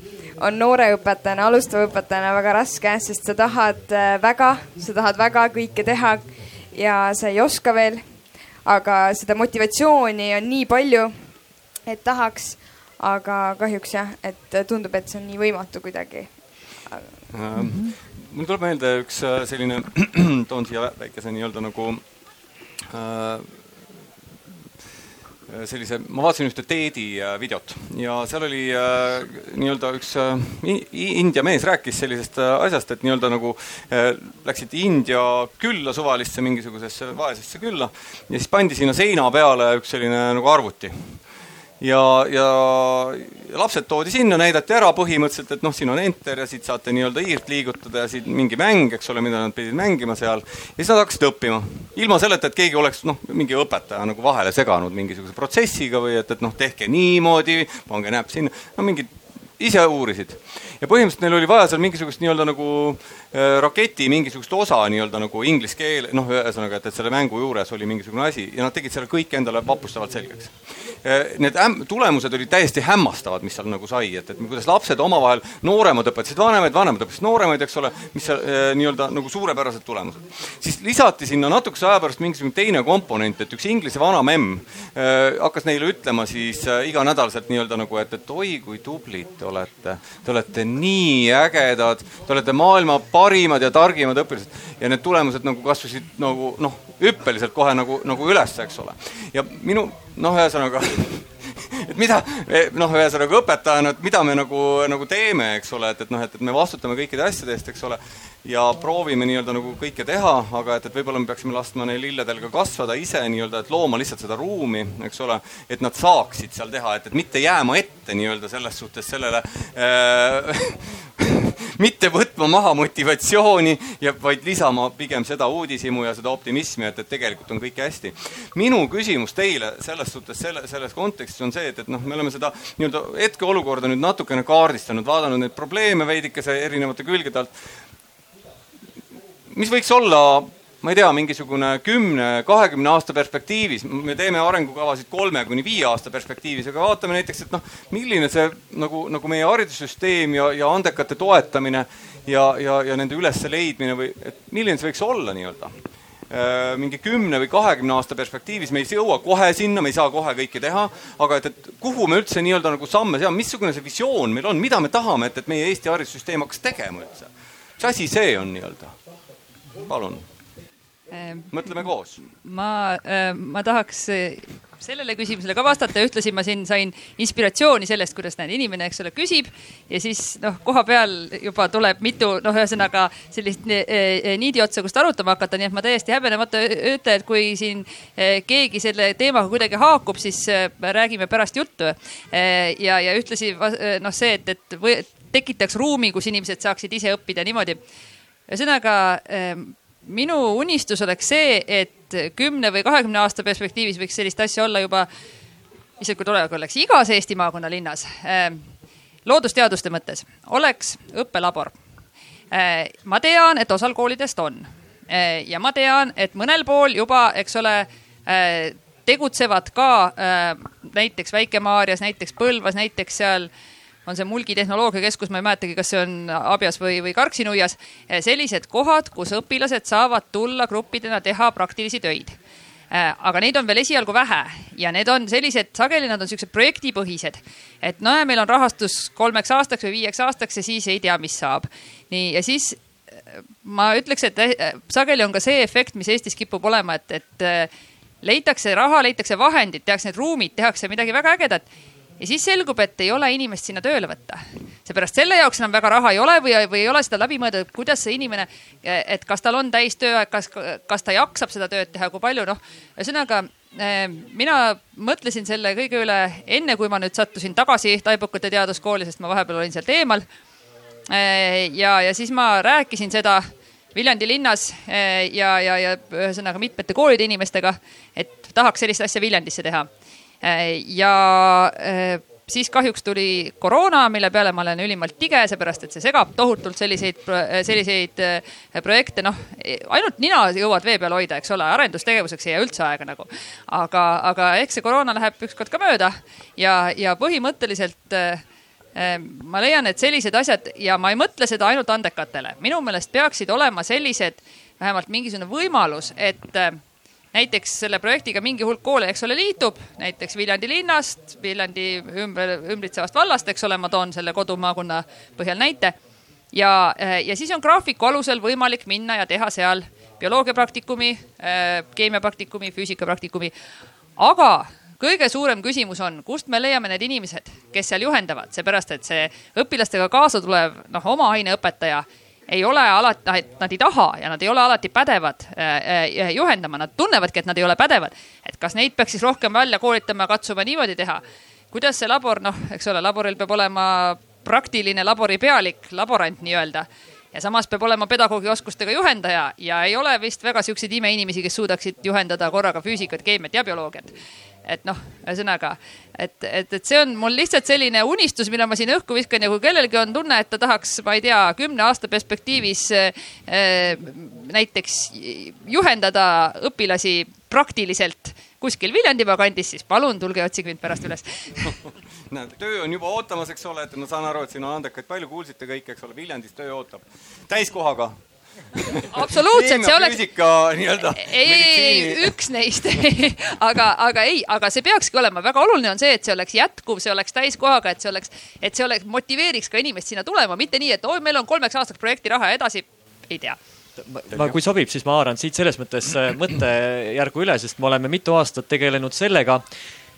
on noore õpetajana, alustava õpetajana väga raske, sest sa tahad äh, väga, sa tahad väga kõike teha ja sa ei oska veel. aga seda motivatsiooni on nii palju, et tahaks, aga kahjuks jah, et tundub, et see on nii võimatu kuidagi. Ähm, mul tuleb meelde üks äh, selline, toon siia väikese nii-öelda nagu äh, Äh, sellise, ma vaatasin ühte Teedi äh, videot ja seal oli äh, nii-öelda üks äh, India mees rääkis sellisest äh, asjast, et nii-öelda nagu äh, läksid India külla, suvalisse mingisugusesse vaesesse külla ja siis pandi sinna seina peale üks selline nagu arvuti ja, ja, lapsed toodi sinna, näidati ära põhimõtteliselt, et noh, siin on enter ja siit saate nii-öelda hiirt liigutada ja siit mingi mäng, eks ole, mida nad pidid mängima seal. ja siis nad hakkasid õppima. ilma selleta, et keegi oleks noh, mingi õpetaja nagu vahele seganud mingisuguse protsessiga või et, et noh, tehke niimoodi, pange näpp sinna, no mingid ise uurisid. ja põhimõtteliselt neil oli vaja seal mingisugust nii-öelda nagu äh, raketi mingisugust osa nii-öelda nagu inglise keel, noh, ühesõnaga, et, et selle mängu juures oli mingisugune asi ja nad tegid selle kõik endale vapustavalt selgeks. Need äm, tulemused olid täiesti hämmastavad, mis seal nagu sai, et, et kuidas lapsed omavahel, nooremad õpetasid vanemaid, vanemad õpetasid nooremaid, eks ole, mis seal äh, nii-öelda nagu suurepärased tulemused. siis lisati sinna natukese aja pärast mingisugune teine komponent, et üks inglise vana memm äh, hakkas neile ütlema siis iganädalaselt nii-öelda nagu, et, et oi kui tublid te olete. Te olete nii ägedad, te olete maailma parimad ja targimad õpilased ja need tulemused nagu kasvasid nagu noh, hüppeliselt kohe nagu, nagu üles, eks ole. ja minu noh, ühesõnaga et mida noh, ühesõnaga õpetajana, et mida me nagu, nagu teeme, eks ole, et, et noh, et, et me vastutame kõikide asjade eest, eks ole, ja proovime nii-öelda nagu kõike teha, aga et, et võib-olla me peaksime laskma neil lilledel ka kasvada ise nii-öelda, et looma lihtsalt seda ruumi, eks ole, et nad saaksid seal teha, et, et mitte jääma ette nii-öelda selles suhtes sellele äh, mitte võtma maha motivatsiooni ja vaid lisama pigem seda uudishimu ja seda optimismi, et, et tegelikult on kõik hästi. minu küsimus teile selles suhtes, selle, selles kontekstis on see, et, et noh, me oleme seda nii-öelda hetkeolukorda nüüd natukene kaardistanud, vaadanud neid probleeme veidikese erinevate külgede alt mis võiks olla, ma ei tea, mingisugune kümne, kahekümne aasta perspektiivis, me teeme arengukavasid kolme kuni viie aasta perspektiivis, aga vaatame näiteks, et noh, milline see nagu, nagu meie haridussüsteem ja, ja andekate toetamine ja, ja, ja nende ülesleidmine või et milline see võiks olla nii-öelda äh, mingi kümne või kahekümne aasta perspektiivis, me ei jõua kohe sinna, me ei saa kohe kõike teha, aga et, et kuhu me üldse nii-öelda nagu samme seame, missugune see visioon meil on, mida me tahame, et, et meie Eesti haridussüsteem hakkaks tegema üldse? mis asi see on nii-öelda? palun mõtleme koos. ma, ehm, ma tahaks eh, sellele küsimusele ka vastata ja ühtlasi ma siin sain inspiratsiooni sellest, kuidas näed, inimene, eks ole, küsib ja siis noh, koha peal juba tuleb mitu noh, ühesõnaga sellist eh, niidi otsa, kust arutama hakata, nii et ma täiesti häbenemata ütlen, et kui siin eh, keegi selle teemaga kuidagi haakub, siis räägime pärast juttu. ja, ja ühtlasi noh, see, et, et või, tekitaks ruumi, kus inimesed saaksid ise õppida niimoodi ühesõnaga ehm, minu unistus oleks see, et kümne või kahekümne aasta perspektiivis võiks sellist asja olla juba, isegi kui tore oleks igas Eesti maakonna linnas, ehm, loodusteaduste mõttes oleks õppelabor. Ehm, ma tean, et osal koolidest on ja ma tean, et mõnel pool juba, eks ole, tegutsevad ka näiteks Väike-Maarjas, näiteks Põlvas, näiteks seal äh, on see Mulgi Tehnoloogiakeskus, ma ei mäletagi, kas see on Abjas või, või Karksi-Nuias. Eh, sellised kohad, kus õpilased saavad tulla gruppidena teha praktilisi töid eh, aga neid on veel esialgu vähe ja need on sellised, sageli nad on siuksed projektipõhised. et no ja meil on rahastus kolmeks aastaks või viieks aastaks ja siis ei tea, mis saab. nii ja siis eh, ma ütleks, et sageli on ka see efekt, mis Eestis kipub olema, et, et leitakse raha, leitakse vahendid, tehakse need ruumid, tehakse midagi väga ägedat ja siis selgub, et ei ole inimest sinna tööle võtta. seepärast selle jaoks enam väga raha ei ole või, või ei ole seda läbi mõeldud, kuidas see inimene, et kas tal on täistööaeg, kas, kas ta jaksab seda tööd teha, kui palju, noh. ühesõnaga eh, mina mõtlesin selle kõige üle enne, kui ma nüüd sattusin tagasi Taibukate teaduskooli, sest ma vahepeal olin sealt eemal ja, ja siis ma rääkisin seda Viljandi linnas ja, ja, ja ühesõnaga mitmete koolide inimestega, et tahaks sellist asja Viljandisse teha. Ja siis kahjuks tuli koroona, mille peale ma olen ülimalt tige, seepärast et see segab tohutult selliseid, selliseid eh, projekte, noh, ainult nina jõuad vee peal hoida, eks ole, arendustegevuseks ei jää üldse aega nagu. aga, aga eks see koroona läheb ükskord ka mööda ja, ja põhimõtteliselt ma leian, et sellised asjad ja ma ei mõtle seda ainult andekatele, minu meelest peaksid olema sellised, vähemalt mingisugune võimalus, et näiteks selle projektiga mingi hulk koole, eks ole, liitub näiteks Viljandi linnast, Viljandi ümber, ümbritsevast vallast, eks ole, ma toon selle kodumaakonna põhjal näite. ja, ja siis on graafiku alusel võimalik minna ja teha seal bioloogia praktikumi, äh, keemia praktikumi, füüsika praktikumi. aga kõige suurem küsimus on, kust me leiame need inimesed, kes seal juhendavad, seepärast et see õpilastega kaasa tulev, noh, oma aineõpetaja ei ole alati, nad ei taha ja nad ei ole alati pädevad äh, äh, juhendama, nad tunnevadki, et nad ei ole pädevad. et kas neid peaks siis rohkem välja koolitama, katsuma niimoodi teha. kuidas see labor, noh, eks ole, laboril peab olema praktiline labori pealik, laborant nii-öelda ja samas peab olema pedagoogi oskustega juhendaja ja ei ole vist väga siukseid imeinimesi, kes suudaksid juhendada korraga füüsikat, keemiat ja bioloogiat et noh, ühesõnaga, et, et, et see on mul lihtsalt selline unistus, mida ma siin õhku viskan ja kui kellelgi on tunne, et ta tahaks, ma ei tea, kümne aasta perspektiivis äh, näiteks juhendada õpilasi praktiliselt kuskil Viljandimaa kandis, siis palun tulge otsige mind pärast üles näed, töö on juba ootamas, eks ole, et ma saan aru, et siin on andekaid palju, kuulsite kõik, eks ole, Viljandis töö ootab. täiskohaga absoluutselt, see oleks. nii-öelda. ei, ei, ei, üks neist aga, aga ei, aga see peakski olema, väga oluline on see, et see oleks jätkuv, see oleks täiskohaga, et see oleks, et see oleks, motiveeriks ka inimest sinna tulema, mitte nii, et oi, meil on kolmeks aastaks projekti raha ja edasi ei tea ma, kui sobib, siis ma haaran siit selles mõttes äh, mõttejärgu üle, sest me oleme mitu aastat tegelenud sellega,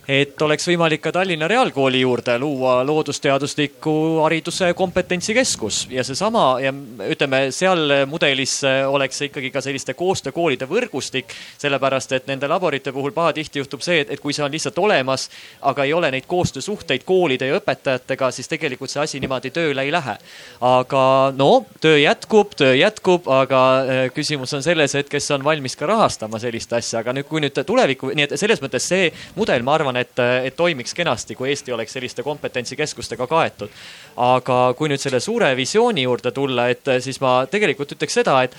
et oleks võimalik ka Tallinna Reaalkooli juurde luua loodusteadusliku hariduse kompetentsikeskus ja seesama ja ütleme, seal mudelis oleks see ikkagi ka selliste koostöökoolide võrgustik, sellepärast et nende laborite puhul pahatihti juhtub see, et, et kui see on lihtsalt olemas, aga ei ole neid koostöösuhteid koolide ja õpetajatega, siis tegelikult see asi niimoodi tööle ei lähe. aga no töö jätkub, töö jätkub, aga äh, küsimus on selles, et kes on valmis ka rahastama sellist asja, aga nüüd, kui nüüd tulevikku, nii et selles mõttes see mudel, ma arvan, arvan, et, et toimiks kenasti, kui Eesti oleks selliste kompetentsikeskustega kaetud. aga kui nüüd selle suure visiooni juurde tulla, et siis ma tegelikult ütleks seda, et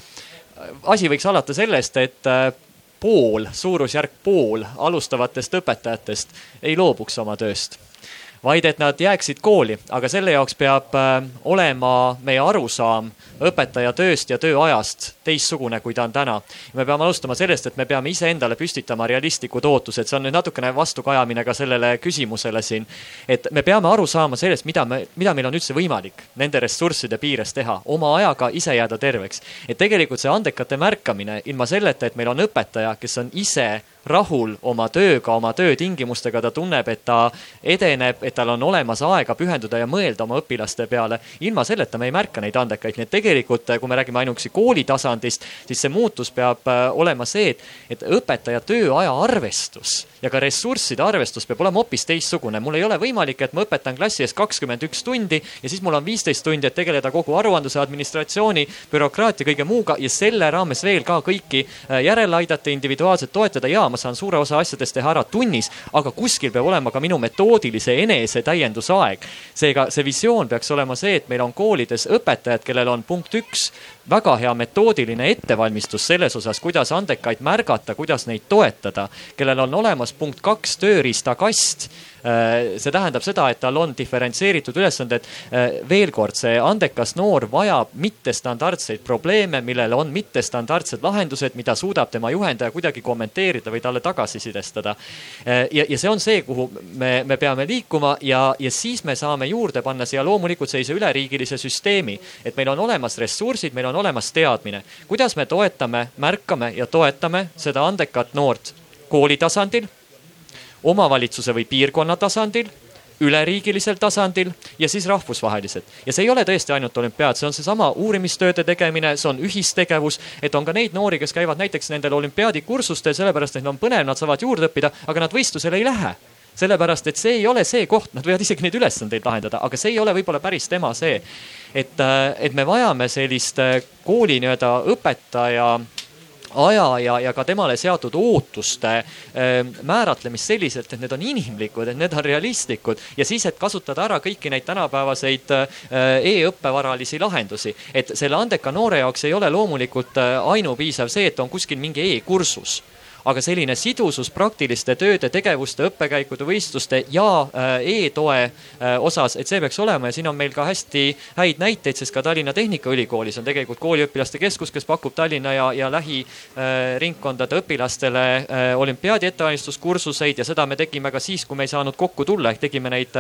asi võiks alata sellest, et pool, suurusjärk pool alustavatest õpetajatest ei loobuks oma tööst vaid et nad jääksid kooli, aga selle jaoks peab olema meie arusaam õpetaja tööst ja tööajast teistsugune, kui ta on täna. me peame alustama sellest, et me peame iseendale püstitama realistlikud ootused, see on nüüd natukene vastukajamine ka sellele küsimusele siin. et me peame aru saama sellest, mida me, mida meil on üldse võimalik nende ressursside piires teha, oma ajaga ise jääda terveks. et tegelikult see andekate märkamine ilma selleta, et meil on õpetaja, kes on ise rahul oma tööga, oma töötingimustega, ta tunneb, et ta edeneb, et tal on olemas aega pühenduda ja mõelda oma õpilaste peale. ilma selleta me ei märka neid andekaid, nii et tegelikult, kui me räägime ainuüksi kooli tasandist, siis see muutus peab äh, olema see, et, et õpetaja tööaja arvestus ja ka ressursside arvestus peab olema hoopis teistsugune. mul ei ole võimalik, et ma õpetan klassi ees kakskümmend üks tundi ja siis mul on viisteist tundi, et tegeleda kogu aruandluse, administratsiooni, bürokraatia, kõige muuga ja selle raames veel ka kõiki äh, järele aidata, individuaalselt toetada ja ma saan suure osa asjadest teha ära tunnis, aga kuskil peab olema ka minu metoodilise enesetäiendusaeg. seega see visioon peaks olema see, et meil on koolides õpetajad, kellel on punkt üks väga hea metoodiline ettevalmistus selles osas, kuidas andekaid märgata, kuidas neid toetada, kellel on olemas punkt kaks tööriistakast Äh, see tähendab seda, et tal on diferentseeritud ülesanded. Äh, veel kord, see andekas noor vajab mittestandardseid probleeme, millel on mittestandardsed lahendused, mida suudab tema juhendaja kuidagi kommenteerida või talle tagasisidestada. Äh, ja, ja see on see, kuhu me, me peame liikuma ja, ja siis me saame juurde panna siia loomulikult sellise üleriigilise süsteemi, et meil on olemas ressursid, meil on olemas teadmine, kuidas me toetame, märkame ja toetame seda andekat noort kooli tasandil omavalitsuse või piirkonna tasandil üleriigilisel tasandil ja siis rahvusvaheliselt. ja see ei ole tõesti ainult olümpiaad, see on seesama uurimistööde tegemine, see on ühistegevus, et on ka neid noori, kes käivad näiteks nendel olümpiaadikursustel sellepärast, et neil on põnev, nad saavad juurde õppida, aga nad võistlusele ei lähe sellepärast et see ei ole see koht, nad võivad isegi neid ülesandeid lahendada, aga see ei ole võib-olla päris tema see. et, et me vajame sellist kooli nii-öelda õpetaja aja ja, ja ka temale seatud ootuste äh, määratlemist selliselt, et need on inimlikud, et need on realistlikud ja siis, et kasutada ära kõiki neid tänapäevaseid äh, e-õppevaralisi lahendusi. et selle andeka noore jaoks ei ole loomulikult äh, ainupiisav see, et on kuskil mingi e-kursus aga selline sidusus praktiliste tööde, tegevuste, õppekäikude, võistluste ja äh, e-toe äh, osas, et see peaks olema ja siin on meil ka hästi häid näiteid, sest ka Tallinna Tehnikaülikoolis on tegelikult kooliõpilaste keskus, kes pakub Tallinna ja, ja lähiringkondade äh, õpilastele olümpiaadi ettevalmistuskursuseid ja seda me tegime ka siis, kui me ei saanud kokku tulla, ehk tegime neid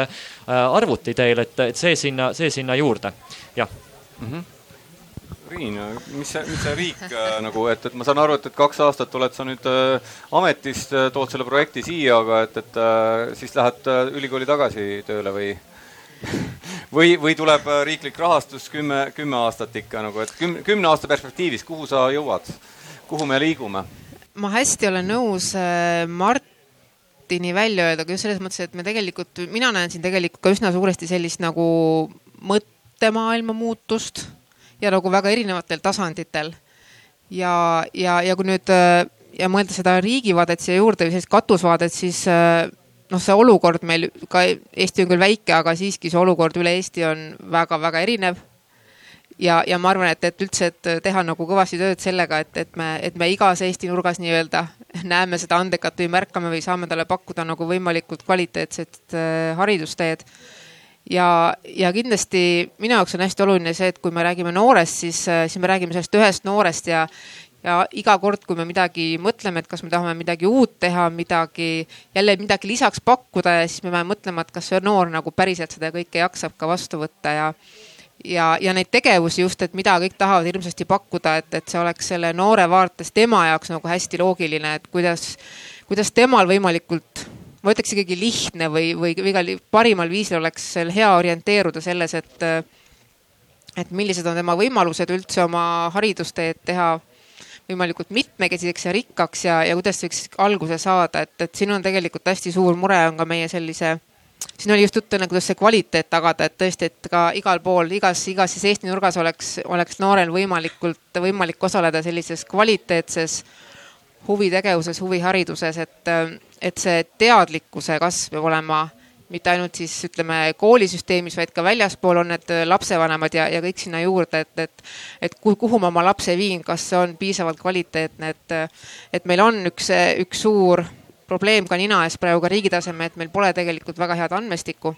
arvuti teel, et, et see sinna, see sinna juurde, jah mm. -hmm Riin, mis see, mis see riik äh, nagu, et, et ma saan aru, et, et kaks aastat oled sa nüüd äh, ametis, äh, tood selle projekti siia, aga et, et äh, siis lähed äh, ülikooli tagasi tööle või või, või tuleb äh, riiklik rahastus kümme, kümme aastat ikka nagu, et kümne, kümne aasta perspektiivis, kuhu sa jõuad, kuhu me liigume? ma hästi olen nõus äh, Martini välja öeldaga just selles mõttes, et me tegelikult, mina näen siin tegelikult ka üsna suuresti sellist nagu mõttemaailma muutust ja nagu väga erinevatel tasanditel. ja, ja, ja kui nüüd äh, ja mõelda seda riigivaadet siia juurde või sellist katusvaadet, siis äh, noh, see olukord meil ka Eesti on küll väike, aga siiski see olukord üle Eesti on väga-väga erinev. ja, ja ma arvan, et, et üldse, et teha nagu kõvasti tööd sellega, et, et me, et me igas Eesti nurgas nii-öelda näeme seda andekat või märkame või saame talle pakkuda nagu võimalikult kvaliteetset äh, haridusteed ja, ja kindlasti minu jaoks on hästi oluline see, et kui me räägime noorest, siis, äh, siis me räägime sellest ühest noorest ja, ja iga kord, kui me midagi mõtleme, et kas me tahame midagi uut teha, midagi, jälle midagi lisaks pakkuda ja siis me peame mõtlema, et kas see noor nagu päriselt seda kõike jaksab ka vastu võtta ja ja, ja neid tegevusi just, et mida kõik tahavad hirmsasti pakkuda, et, et see oleks selle noore vaates tema jaoks nagu hästi loogiline, et kuidas, kuidas temal võimalikult ma ütleks ikkagi lihtne või, või igal parimal viisil oleks hea orienteeruda selles, et, et millised on tema võimalused üldse oma haridusteed teha võimalikult mitmekesiseks ja rikkaks ja, ja kuidas võiks alguse saada, et, et siin on tegelikult hästi suur mure on ka meie sellise siin oli just juttu enne, kuidas see kvaliteet tagada, et tõesti, et ka igal pool, igas, igas siis Eesti nurgas oleks, oleks noorel võimalikult, võimalik osaleda sellises kvaliteetses huvitegevuses, huvihariduses, et, et see teadlikkuse kasv peab olema mitte ainult siis ütleme koolisüsteemis, vaid ka väljaspool on need lapsevanemad ja, ja kõik sinna juurde, et, et, et kuhu ma oma lapse viin, kas see on piisavalt kvaliteetne, et, et meil on üks, üks suur probleem ka nina ees praegu ka riigi tasemel, et meil pole tegelikult väga head andmestikku.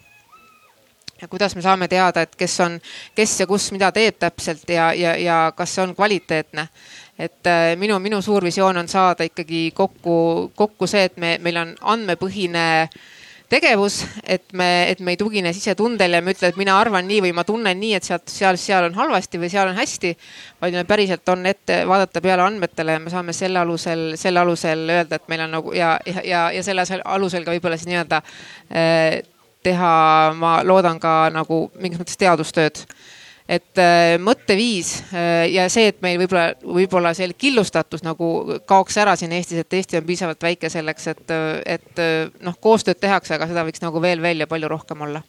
Ja kuidas me saame teada, et kes on, kes ja kus mida teeb täpselt ja, ja, ja kas see on kvaliteetne et äh, minu, minu suur visioon on saada ikkagi kokku, kokku see, et me, meil on andmepõhine tegevus, et me, et me ei tugine sisetundele ja me ütle, et mina arvan nii või ma tunnen nii, et sealt, seal, seal on halvasti või seal on hästi. vaid me päriselt on ette vaadata peale andmetele ja me saame selle alusel, selle alusel öelda, et meil on nagu ja, ja, ja, ja selle alusel ka võib-olla siis nii-öelda eh, teha, ma loodan ka nagu mingis mõttes teadustööd et äh, mõtteviis äh, ja see, et meil võib-olla, võib-olla see killustatus nagu kaoks ära siin Eestis, et Eesti on piisavalt väike selleks, et, et noh, koostööd tehakse, aga seda võiks nagu veel, veel ja palju rohkem olla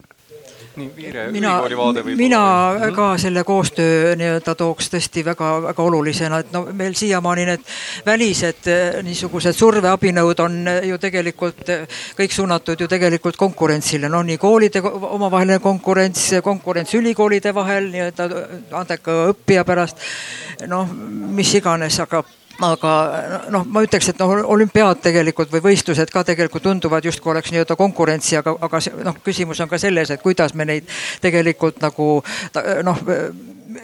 nii Viire mina, ülikooli vaade võib mina olla. ka selle koostöö nii-öelda tooks tõesti väga-väga olulisena, et no meil siiamaani need välised eh, niisugused surveabinõud on eh, ju tegelikult eh, kõik suunatud ju tegelikult konkurentsile, no nii koolide omavaheline konkurents, konkurents ülikoolide vahel nii-öelda andeka õppija pärast, noh, mis iganes, aga aga noh, ma ütleks, et noh, olümpiaad tegelikult või võistlused ka tegelikult tunduvad justkui oleks nii-öelda konkurentsi, aga, aga noh, küsimus on ka selles, et kuidas me neid tegelikult nagu noh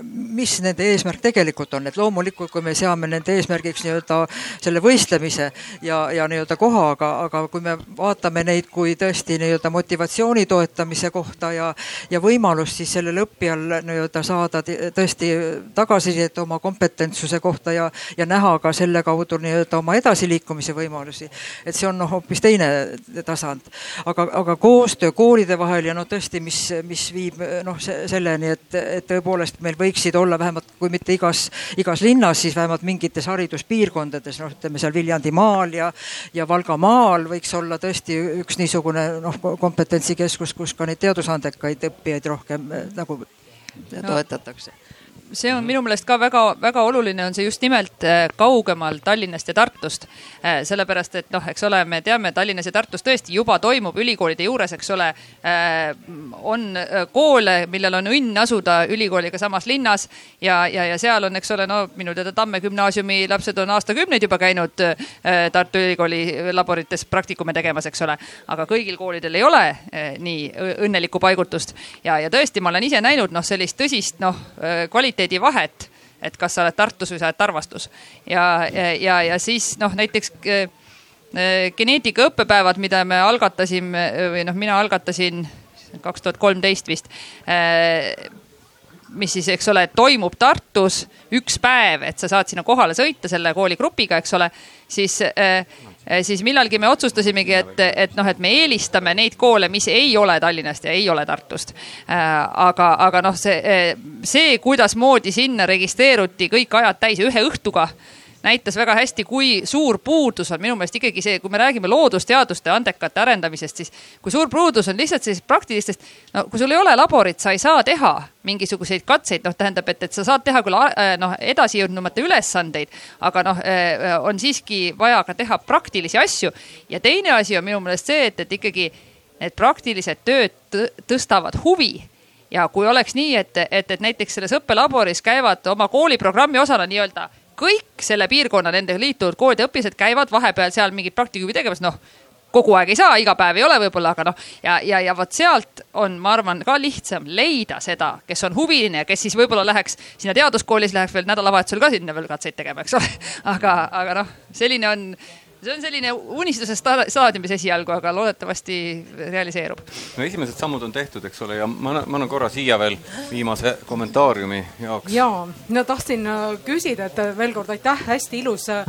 mis nende eesmärk tegelikult on, et loomulikult, kui me seame nende eesmärgiks nii-öelda selle võistlemise ja, ja nii-öelda koha, aga, aga kui me vaatame neid kui tõesti nii-öelda motivatsiooni toetamise kohta ja, ja võimalust siis sellel õppijal nii-öelda saada tõesti tagasisidet oma kompetentsuse kohta ja, ja näha ka selle kaudu nii-öelda oma edasiliikumise võimalusi. et see on noh, hoopis teine tasand. aga, aga koostöö koolide vahel ja no tõesti, mis, mis viib noh, selleni, et, et tõepoolest meil võiksid olla vähemalt, kui mitte igas, igas linnas, siis vähemalt mingites hariduspiirkondades, noh, ütleme seal Viljandimaal ja, ja Valgamaal võiks olla tõesti üks niisugune noh, kompetentsikeskus, kus ka neid teadusandekaid õppijaid rohkem eh, nagu toetatakse see on minu meelest ka väga-väga oluline, on see just nimelt äh, kaugemal Tallinnast ja Tartust. Äh, sellepärast, et noh, eks ole, me teame, Tallinnas ja Tartus tõesti juba toimub ülikoolide juures, eks ole, äh, on koole, millel on õnn asuda ülikooliga samas linnas ja, ja, ja seal on, eks ole, no minu teada Tamme gümnaasiumi lapsed on aastakümneid juba käinud Tartu Ülikooli laborites praktikume tegemas, eks ole. aga kõigil koolidel ei ole nii õnnelikku paigutust ja, ja tõesti, ma olen ise näinud noh, sellist tõsist noh, kvaliteeti kvaliteedivahet, et kas sa oled Tartus või sa oled Tarvastus. ja, ja, ja, siis noh, näiteks äh, geneetika õppepäevad, mida me algatasime või noh, mina algatasin kaks tuhat kolmteist vist mis siis, eks ole, toimub Tartus üks päev, et sa saad sinna kohale sõita selle kooligrupiga, eks ole, siis äh, Eh, siis millalgi me otsustasimegi, et, et noh, et me eelistame neid koole, mis ei ole Tallinnast ja ei ole Tartust. Eh, aga, aga noh, see, eh, see, kuidasmoodi sinna registreeruti kõik ajad täis ühe õhtuga näitas väga hästi, kui suur puudus on minu meelest ikkagi see, kui me räägime loodusteaduste andekate arendamisest, siis kui suur puudus on lihtsalt sellisest praktilistest, no kui sul ei ole laborit, sa ei saa teha mingisuguseid katseid, noh, tähendab, et, et sa saad teha küll äh, noh, edasijõudnumate ülesandeid, aga noh, äh, on siiski vaja ka teha praktilisi asju. ja teine asi on minu meelest see, et, et ikkagi need praktilised tööd tõstavad huvi ja kui oleks nii, et, et, et näiteks selles õppelaboris käivad oma kooliprogrammi osana nii-öelda kõik selle piirkonna nendega liitunud koolide õpilased käivad vahepeal seal mingit praktikumi tegemas, noh kogu aeg ei saa, iga päev ei ole võib-olla, aga noh, ja, ja, ja vot sealt on, ma arvan, ka lihtsam leida seda, kes on huviline ja kes siis võib-olla läheks sinna teaduskoolis, läheks veel nädalavahetusel ka sinna veel katseid tegema, eks ole. aga, aga noh, selline on see on selline unistuse staadiumis esialgu, aga loodetavasti realiseerub. no esimesed sammud on tehtud, eks ole, ja ma, ma annan korra siia veel viimase kommentaariumi jaoks. ja, no tahtsin äh, küsida, et äh, veel kord aitäh, hästi ilus äh,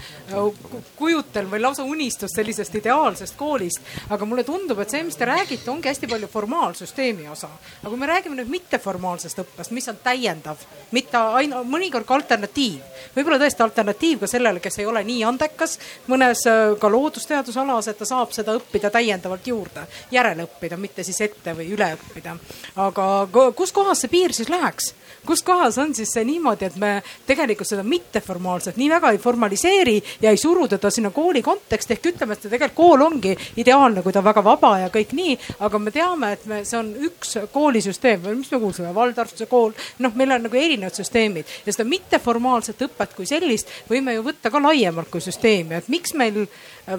kujutel või lausa unistus sellisest ideaalsest koolist. aga mulle tundub, et see, mis te räägite, ongi hästi palju formaalsüsteemi osa. aga kui me räägime nüüd mitteformaalsest õppest, mis on täiendav, mitte ainult, mõnikord ka alternatiiv, võib-olla tõesti alternatiiv ka sellele, kes ei ole nii andekas mõnes ka loodusteadusalas, et ta saab seda õppida täiendavalt juurde, järele õppida, mitte siis ette või üle õppida. aga kus kohas see piir siis läheks? Kus kohas on siis see niimoodi, et me tegelikult seda mitteformaalset nii väga ei formaliseeri ja ei suru teda sinna kooli konteksti? Ehk ütleme, et tegelikult kool ongi ideaalne, kui ta on väga vaba ja kõik nii, aga me teame, et me, see on üks koolisüsteem. Või mis me kuulsime, Waldorfuse kool, noh, meil on nagu erinevad süsteemid. Ja seda mitteformaalset õpet kui sellist võime ju võtta ka laiemalt kui süsteemi, et miks meil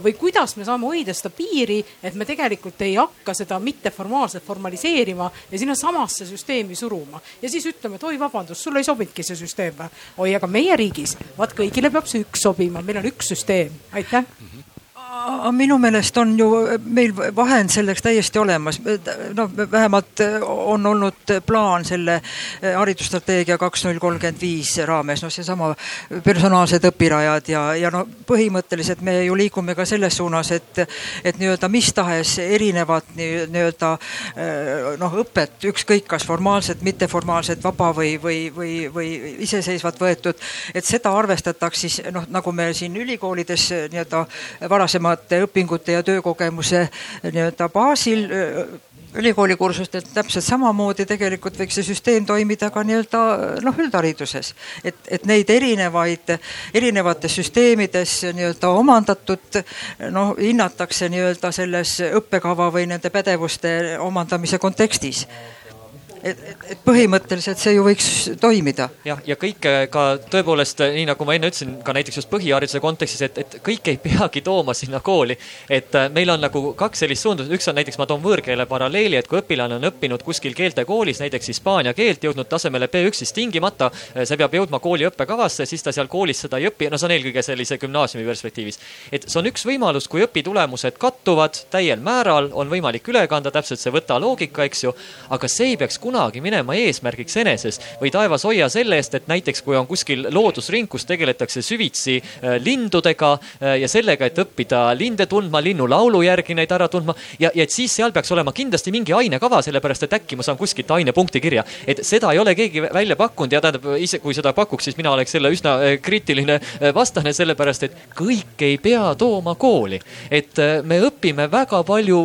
või kuidas me saame hoida seda piiri, et me tegelikult ei hakka seda mitteformaalselt formaliseerima ja sinnasamasse süsteemi suruma? Ja siis ütleme, et oi, vabandust, sulle ei sobinudki see süsteem või? oi, aga meie riigis, vaat kõigile peab see üks sobima, meil on üks süsteem, aitäh minu meelest on ju meil vahend selleks täiesti olemas. noh, vähemalt on olnud plaan selle haridusstrateegia kaks null kolmkümmend viis raames, noh, seesama personaalsed õpirajad ja, ja no põhimõtteliselt me ju liigume ka selles suunas, et, et nii-öelda mis tahes erinevat nii-öelda noh, õpet, ükskõik kas formaalset, mitteformaalset, vaba või, või, või, või iseseisvalt võetud, et seda arvestataks siis noh, nagu me siin ülikoolides nii-öelda varasemalt varasemate õpingute ja töökogemuse nii-öelda baasil ülikoolikursustelt täpselt samamoodi tegelikult võiks see süsteem toimida ka nii-öelda noh, üldhariduses. et, et neid erinevaid, erinevates süsteemides nii-öelda omandatud noh, hinnatakse nii-öelda selles õppekava või nende pädevuste omandamise kontekstis et, et, põhimõtteliselt see ju võiks toimida. jah, ja kõik äh, ka tõepoolest, äh, nii nagu ma enne ütlesin, ka näiteks just põhihariduse kontekstis, et, et kõik ei peagi tooma sinna kooli. et äh, meil on nagu kaks sellist suunda, üks on näiteks, ma toon võõrkeele paralleeli, et kui õpilane on õppinud kuskil keeltekoolis, näiteks hispaania keelt, jõudnud tasemele B1, siis tingimata see peab jõudma kooli õppekavasse, siis ta seal koolis seda ei õpi, no see on eelkõige sellise gümnaasiumi perspektiivis. et see on üks võimalus, kui õpitulemused kattuvad täiel määral, on võimalik üle kanda täpselt see võta loogika, eks ju, aga see ei peaks kunagi kunagi minema eesmärgiks eneses või taevas hoia selle eest, et näiteks kui on kuskil loodusring, kus tegeletakse süvitsi äh, lindudega äh, ja sellega, et õppida linde tundma, linnulaulu järgi neid ära tundma ja, ja et siis seal peaks olema kindlasti mingi ainekava, sellepärast et äkki ma saan kuskilt ainepunkti kirja. et seda ei ole keegi välja pakkunud ja tähendab ise, kui seda pakuks, siis mina oleks selle üsna kriitiline vastane, sellepärast et kõik ei pea tooma kooli. et me õpime väga palju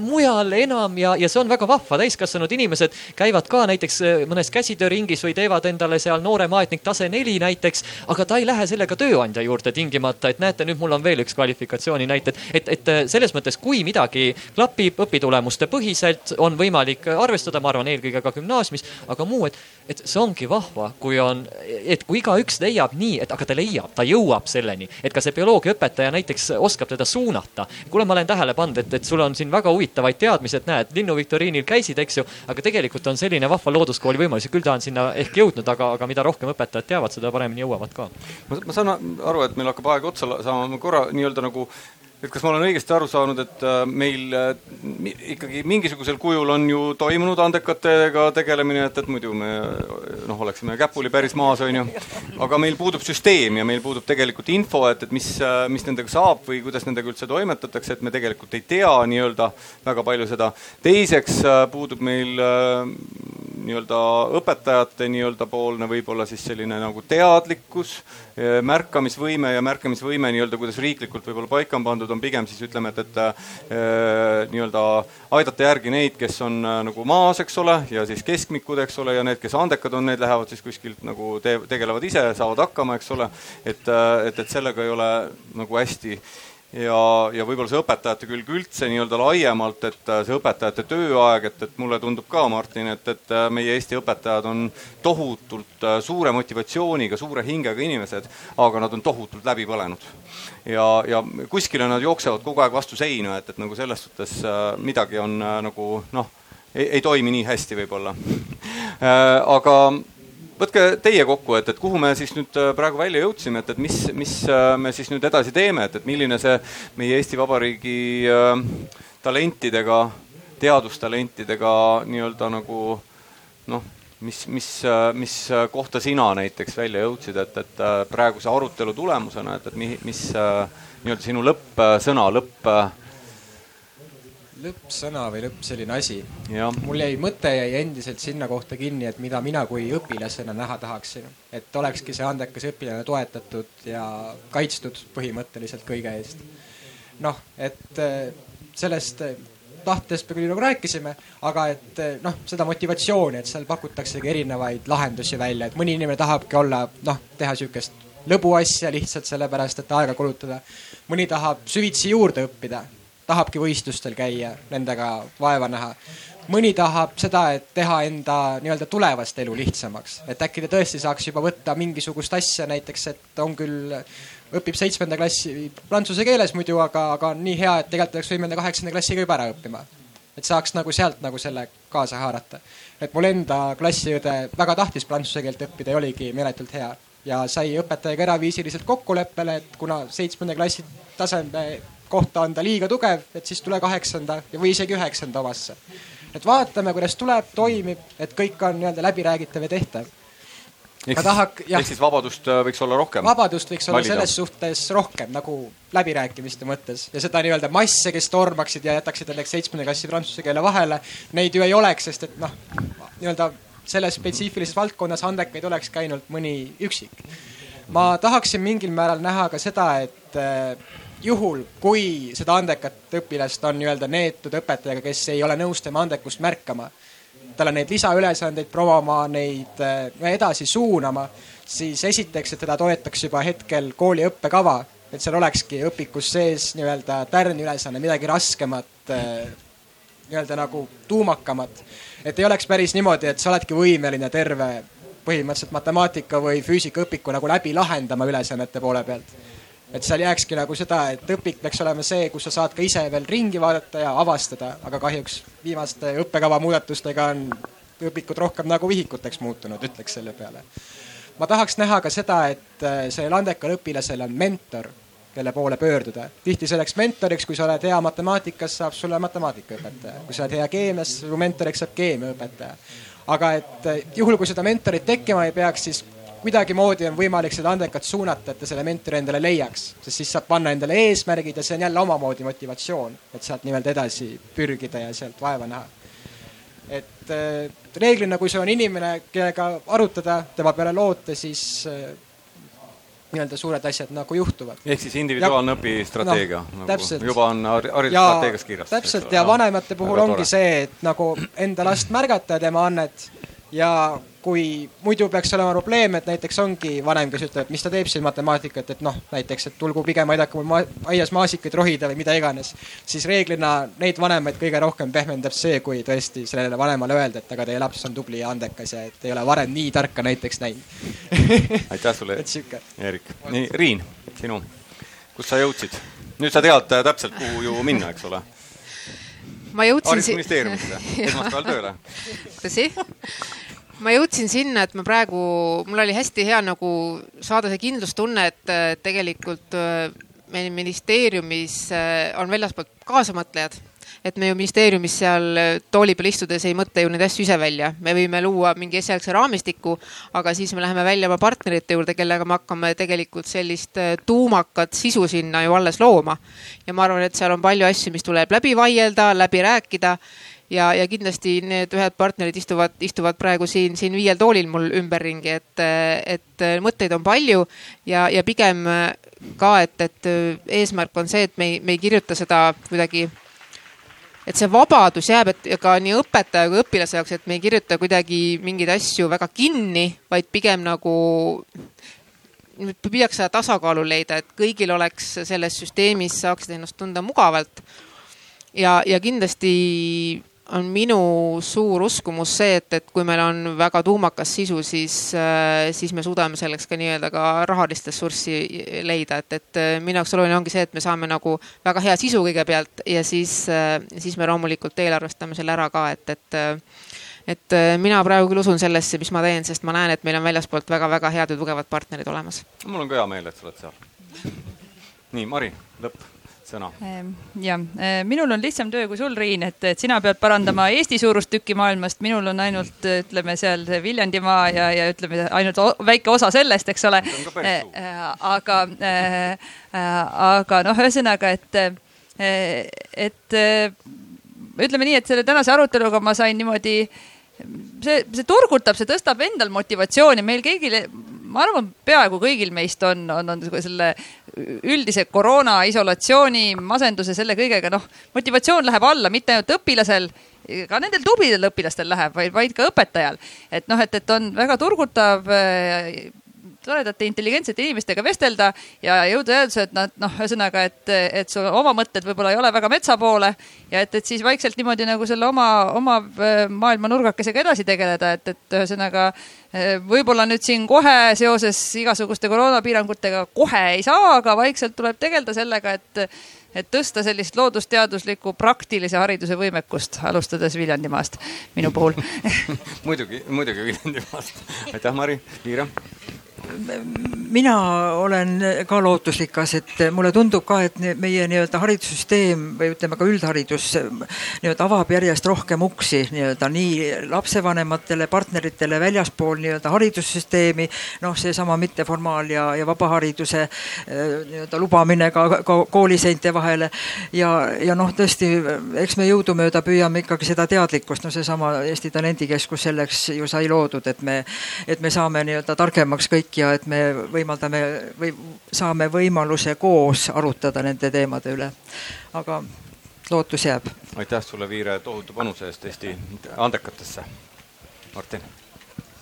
mujal enam ja, ja see on väga vahva, täiskasvanud inimesed käivad ka näiteks mõnes käsitööringis või teevad endale seal noorem aetnik tase neli näiteks, aga ta ei lähe sellega tööandja juurde tingimata, et näete, nüüd mul on veel üks kvalifikatsiooni näited, et, et selles mõttes, kui midagi klapib õpitulemuste põhiselt, on võimalik arvestada, ma arvan, eelkõige ka gümnaasiumis, aga muu, et, et see ongi vahva, kui on, et kui igaüks leiab nii, et aga ta leiab, ta jõuab selleni, et ka see bioloogiaõpetaja näiteks oskab teda suunata. kuule, ma olen tähele pannud, et, et sul on siin väga huvitavaid teadmisi, et näed, linnuviktoriinil käisid, eks ju, aga tegelikult on selline vahva looduskooli võimalus ja küll ta on sinna ehk jõudnud, aga, aga mida rohkem õpetajad teavad, seda paremini jõuavad ka. ma saan aru, et meil hakkab aeg otsa saama, ma korra nii-öelda nagu et kas ma olen õigesti aru saanud, et äh, meil äh, ikkagi mingisugusel kujul on ju toimunud andekatega tegelemine, et, et muidu me noh, oleksime käpuli päris maas, on ju. aga meil puudub süsteem ja meil puudub tegelikult info, et, et mis, äh, mis nendega saab või kuidas nendega üldse toimetatakse, et me tegelikult ei tea nii-öelda väga palju seda. teiseks puudub meil nii-öelda õpetajate nii-öelda poolne võib-olla siis selline nagu teadlikkus, märkamisvõime ja märkamisvõime nii-öelda, kuidas riiklikult võib-olla paika on pandud, on pigem siis ütleme, et, et äh, nii-öelda aidata järgi neid, kes on äh, nagu maas, eks ole, ja siis keskmikud, eks ole, ja need, kes andekad on, need lähevad siis kuskilt nagu te tegelevad ise, saavad hakkama, eks ole. et, et, et sellega ei ole nagu hästi ja, ja võib-olla see õpetajate külg üldse nii-öelda laiemalt, et äh, see õpetajate tööaeg, et, et mulle tundub ka, Martin, et, et äh, meie Eesti õpetajad on tohutult äh, suure motivatsiooniga, suure hingega inimesed, aga nad on tohutult läbi põlenud. ja, ja kuskile nad jooksevad kogu aeg vastu seina, et, et nagu selles suhtes midagi on nagu noh, ei toimi nii hästi võib-olla aga võtke teie kokku, et, et kuhu me siis nüüd äh, praegu välja jõudsime, et, et mis, mis äh, me siis nüüd edasi teeme, et, et milline see meie Eesti Vabariigi äh, talentidega, teadustalentidega nii-öelda nagu noh, mis, mis, mis kohta sina näiteks välja jõudsid, et, et praeguse arutelu tulemusena, et, et mis, mis nii-öelda sinu lõppsõna, lõpp lõppsõna või lõpp selline asi. mul jäi mõte jäi endiselt sinna kohta kinni, et mida mina kui õpilasena näha tahaksin, et olekski see andekas õpilane toetatud ja kaitstud põhimõtteliselt kõige eest. noh, et äh, sellest äh, tahtest me küll nagu rääkisime, aga et äh, noh, seda motivatsiooni, et seal pakutaksegi erinevaid lahendusi välja, et mõni inimene tahabki olla noh, teha siukest lõbuasja lihtsalt sellepärast, et aega kulutada. mõni tahab süvitsi juurde õppida tahabki võistlustel käia, nendega vaeva näha. mõni tahab seda, et teha enda nii-öelda tulevast elu lihtsamaks, et äkki ta tõesti saaks juba võtta mingisugust asja, näiteks et on küll, õpib seitsmenda klassi prantsuse keeles muidu, aga, aga on nii hea, et tegelikult oleks võimeline kaheksanda klassiga juba ära õppima. et saaks nagu sealt nagu selle kaasa haarata. et mul enda klassiõde väga tahtis prantsuse keelt õppida ja oligi meeletult hea ja sai õpetajaga eraviisiliselt kokkuleppele, et kuna seitsmenda klassi taseme kohta on ta liiga tugev, et siis tule kaheksanda või isegi üheksanda omasse. et vaatame, kuidas tuleb, toimib, et kõik on nii-öelda läbiräägitav ja tehtav. ehk tahak, siis, siis vabadust äh, võiks olla rohkem? vabadust võiks olla valida. selles suhtes rohkem nagu läbirääkimiste mõttes ja seda nii-öelda masse, kes tormaksid ja jätaksid näiteks seitsmenda klassi prantsuse keele vahele, neid ju ei oleks, sest et noh, nii-öelda selles spetsiifilises valdkonnas andekaid olekski ainult mõni üksik. ma tahaksin mingil määral näha ka seda, et äh, juhul, kui seda andekat õpilast on nii-öelda neetud õpetajaga, kes ei ole nõus tema andekust märkama, talle neid lisaülesandeid promoma, neid äh, edasi suunama, siis esiteks, et teda toetaks juba hetkel kooli õppekava, et seal olekski õpikus sees nii-öelda tärniülesanne, midagi raskemat, äh, nii-öelda nagu tuumakamat. et ei oleks päris niimoodi, et sa oledki võimeline terve põhimõtteliselt matemaatika või füüsikaõpiku nagu läbi lahendama ülesannete poole pealt et seal jääkski nagu seda, et õpik peaks olema see, kus sa saad ka ise veel ringi vaadata ja avastada, aga kahjuks viimaste õppekava muudatustega on õpikud rohkem nagu vihikuteks muutunud, ütleks selle peale. ma tahaks näha ka seda, et äh, sellel andekal õpilasel on mentor kelle poole pöörduda. tihti selleks mentoriks, kui sa oled hea matemaatikas, saab sulle matemaatikaõpetaja. kui sa oled hea keemias, su mentoriks saab keemiaõpetaja. aga et eh, juhul, kui seda mentorit tekkima ei peaks, siis kuidagimoodi on võimalik seda andekat suunata, et ta selle mentori endale leiaks, sest siis saab panna endale eesmärgid ja see on jälle omamoodi motivatsioon, et sealt nii-öelda edasi pürgida ja sealt vaeva näha. et äh, reeglina, kui see on inimene, kellega arutada, tema peale loota, siis äh, nii-öelda suured asjad nagu juhtuvad. ehk siis individuaalne õpistrateegia no, nagu juba on haridusstrateegias kirjas. täpselt ja vanemate puhul ongi see, et nagu enda last märgata ja tema annet ja kui muidu peaks olema probleem, et näiteks ongi vanem, kes ütleb, et mis ta teeb siin matemaatikat, et noh, näiteks, et tulgu pigem aidake mul ma aias maasikaid rohida või mida iganes, siis reeglina neid vanemaid kõige rohkem pehmendab see, kui tõesti sellele vanemale öelda, et aga teie laps on tubli ja andekas ja et ei ole varem nii tarka näiteks näinud aitäh sulle. Eerik. nii, Riin, sinu, kus sa jõudsid? nüüd sa tead täpselt, kuhu ju minna, eks ole ma jõudsin haridusministeeriumisse esmaspäeval tööle. tõsi? ma jõudsin sinna, et ma praegu, mul oli hästi hea nagu saada see kindlustunne, et tegelikult äh, meil ministeeriumis äh, on väljaspoolt kaasamõtlejad et me ju ministeeriumis seal äh, tooli peal istudes ei mõtle ju neid asju ise välja, me võime luua mingi esialgse raamistiku, aga siis me läheme välja oma partnerite juurde, kellega me hakkame tegelikult sellist tuumakat sisu sinna ju alles looma. ja ma arvan, et seal on palju asju, mis tuleb läbi vaielda, läbi rääkida. Ja, ja kindlasti need ühed partnerid istuvad, istuvad praegu siin, siin viiel toolil mul ümberringi, et, et mõtteid on palju. Ja, ja pigem ka, et, et eesmärk on see, et me ei, me ei kirjuta seda kuidagi et see vabadus jääb, et ka nii õpetaja kui õpilase jaoks, et me ei kirjuta kuidagi mingeid asju väga kinni, vaid pigem nagu püüaks seda tasakaalu leida, et kõigil oleks selles süsteemis, saaksid ennast tunda mugavalt. ja, ja kindlasti on minu suur uskumus see, et, et kui meil on väga tuumakas sisu, siis, äh, siis me suudame selleks ka nii-öelda ka rahalist ressurssi leida, et, et äh, minu jaoks oluline ongi see, et me saame nagu väga hea sisu kõigepealt ja siis, äh, siis me loomulikult eelarvestame selle ära ka, et, et et mina praegu küll usun sellesse, mis ma teen, sest ma näen, et meil on väljaspoolt väga-väga head ja tugevad partnerid olemas. mul on ka hea meel, et sa oled seal. nii, Mari, lõpp sõna. Ehm, ja ehm, minul on lihtsam töö kui sul, Riin, et, et sina pead parandama Eesti suurust tükki maailmast, minul on ainult ütleme seal Viljandimaa ja, ja ütleme ainult väike osa sellest, eks ole. Ehm, aga, aga noh, ühesõnaga, et, et ütleme nii, et selle tänase aruteluga ma sain niimoodi see, see turgutab, see tõstab endal motivatsiooni, meil kõigil ma arvan, peaaegu kõigil meist on, on, on selle üldise koroona isolatsiooni, masenduse, selle kõigega, noh, motivatsioon läheb alla, mitte ainult õpilasel, ka nendel tublidel õpilastel läheb, vaid, vaid ka õpetajal. et noh, et, et on väga turgutav toredate intelligentsete inimestega vestelda ja jõuda järeldusele, et nad noh, ühesõnaga, et, et su oma mõtted võib-olla ei ole väga metsa poole ja et, et siis vaikselt niimoodi nagu selle oma, oma äh, maailma nurgakesega edasi tegeleda, et, et ühesõnaga äh, võib-olla nüüd siin kohe seoses igasuguste koroonapiirangutega kohe ei saa, aga vaikselt tuleb tegeleda sellega, et et tõsta sellist loodusteaduslikku praktilise hariduse võimekust, alustades Viljandimaast minu puhul. Muidugi, muidugi Viljandimaast. aitäh, Mari, Liira mina olen ka lootusrikas, et mulle tundub ka, et meie nii-öelda haridussüsteem või ütleme ka üldharidus nii-öelda avab järjest rohkem uksi nii-öelda nii lapsevanematele, partneritele väljaspool nii-öelda haridussüsteemi. noh, seesama mitteformaal ja, ja vabahariduse nii-öelda lubamine ka, ka kooliseinte vahele ja, ja noh, tõesti, eks me jõudumööda püüame ikkagi seda teadlikkust, no seesama Eesti Talendikeskus selleks ju sai loodud, et me, et me saame nii-öelda targemaks kõik ja et me võimaldame või saame võimaluse koos arutada nende teemade üle. aga lootus jääb. aitäh sulle, Viire, tohutu panuse eest Eesti andekatesse. Martin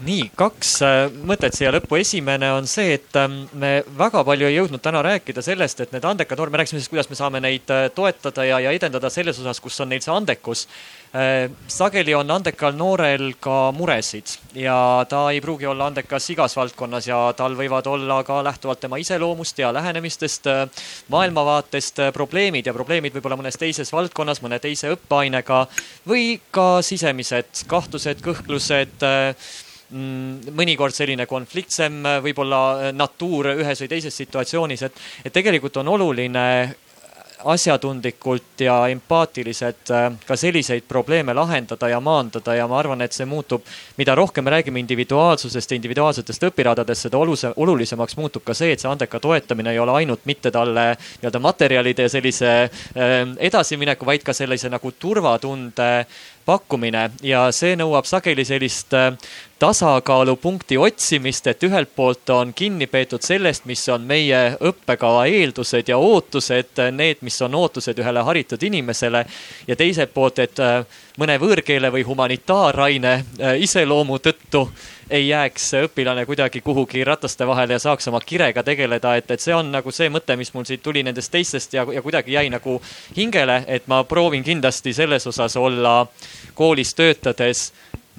nii, kaks äh, mõtet siia lõppu. esimene on see, et ähm, me väga palju ei jõudnud täna rääkida sellest, et need andekad noored, me rääkisime sellest, kuidas me saame neid äh, toetada ja, ja edendada selles osas, kus on neil see andekus. Äh, sageli on andekal noorel ka muresid ja ta ei pruugi olla andekas igas valdkonnas ja tal võivad olla ka lähtuvalt tema iseloomust ja lähenemistest, maailmavaatest probleemid ja probleemid võib-olla mõnes teises valdkonnas, mõne teise õppeainega või ka sisemised kahtlused, kõhklused mõnikord selline konfliktsem võib-olla natuur ühes või teises situatsioonis, et, et tegelikult on oluline asjatundlikult ja empaatiliselt äh, ka selliseid probleeme lahendada ja maandada ja ma arvan, et see muutub, mida rohkem me räägime individuaalsusest ja individuaalsetest õpiradadest, seda oluse, olulisemaks muutub ka see, et see andeka toetamine ei ole ainult mitte talle nii-öelda materjalide ja sellise äh, edasimineku, vaid ka sellise nagu turvatunde pakkumine ja see nõuab sageli sellist äh, tasakaalupunkti otsimist, et ühelt poolt on kinni peetud sellest, mis on meie õppekava eeldused ja ootused, need, mis on ootused ühele haritud inimesele ja teiselt poolt, et äh, mõne võõrkeele või humanitaaraine äh, iseloomu tõttu ei jääks õpilane kuidagi kuhugi rataste vahele ja saaks oma kirega tegeleda, et, et see on nagu see mõte, mis mul siit tuli nendest teistest ja, ja kuidagi jäi nagu hingele, et ma proovin kindlasti selles osas olla koolis töötades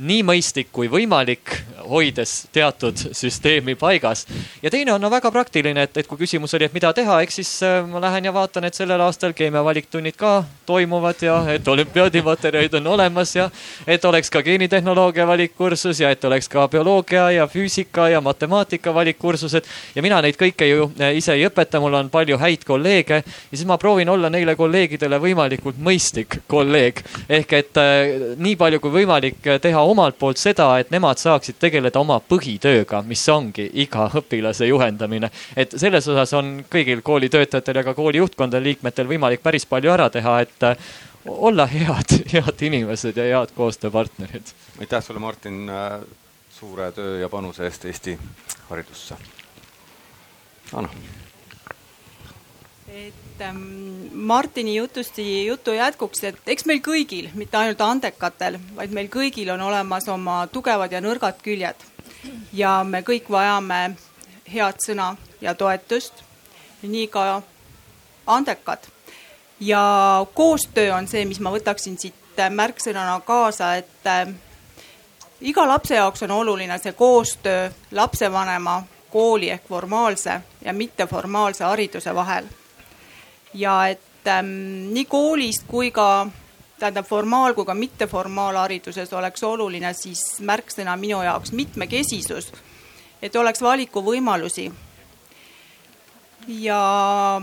nii mõistlik kui võimalik, hoides teatud süsteemi paigas. ja teine on no väga praktiline, et, et kui küsimus oli, et mida teha, eks siis äh, ma lähen ja vaatan, et sellel aastal keemia valiktunnid ka toimuvad ja et olümpiaadimaterjalid on olemas ja et oleks ka geenitehnoloogia valikkursus ja et oleks ka bioloogia ja füüsika ja matemaatika valikkursused. ja mina neid kõike ju äh, ise ei õpeta, mul on palju häid kolleege ja siis ma proovin olla neile kolleegidele võimalikult mõistlik kolleeg. ehk et äh, nii palju kui võimalik teha omalt poolt seda, et nemad saaksid tegeleda oma põhitööga, mis ongi iga õpilase juhendamine. et selles osas on kõigil koolitöötajatel ja ka kooli juhtkondade liikmetel võimalik päris palju ära teha, et äh, olla head, head inimesed ja head koostööpartnerid. aitäh sulle, Martin, äh, suure töö ja panuse eest Eesti haridusse. Anna et ähm, Martini jutusti jutu jätkuks, et eks meil kõigil, mitte ainult andekatel, vaid meil kõigil on olemas oma tugevad ja nõrgad küljed. ja me kõik vajame head sõna ja toetust, nii ka andekad. ja koostöö on see, mis ma võtaksin siit märksõnana kaasa, et äh, iga lapse jaoks on oluline see koostöö lapsevanema, kooli ehk formaalse ja mitteformaalse hariduse vahel ja et ähm, nii koolist kui ka tähendab formaal- kui ka mitteformaalhariduses oleks oluline siis märksõna minu jaoks mitmekesisus, et oleks valikuvõimalusi. ja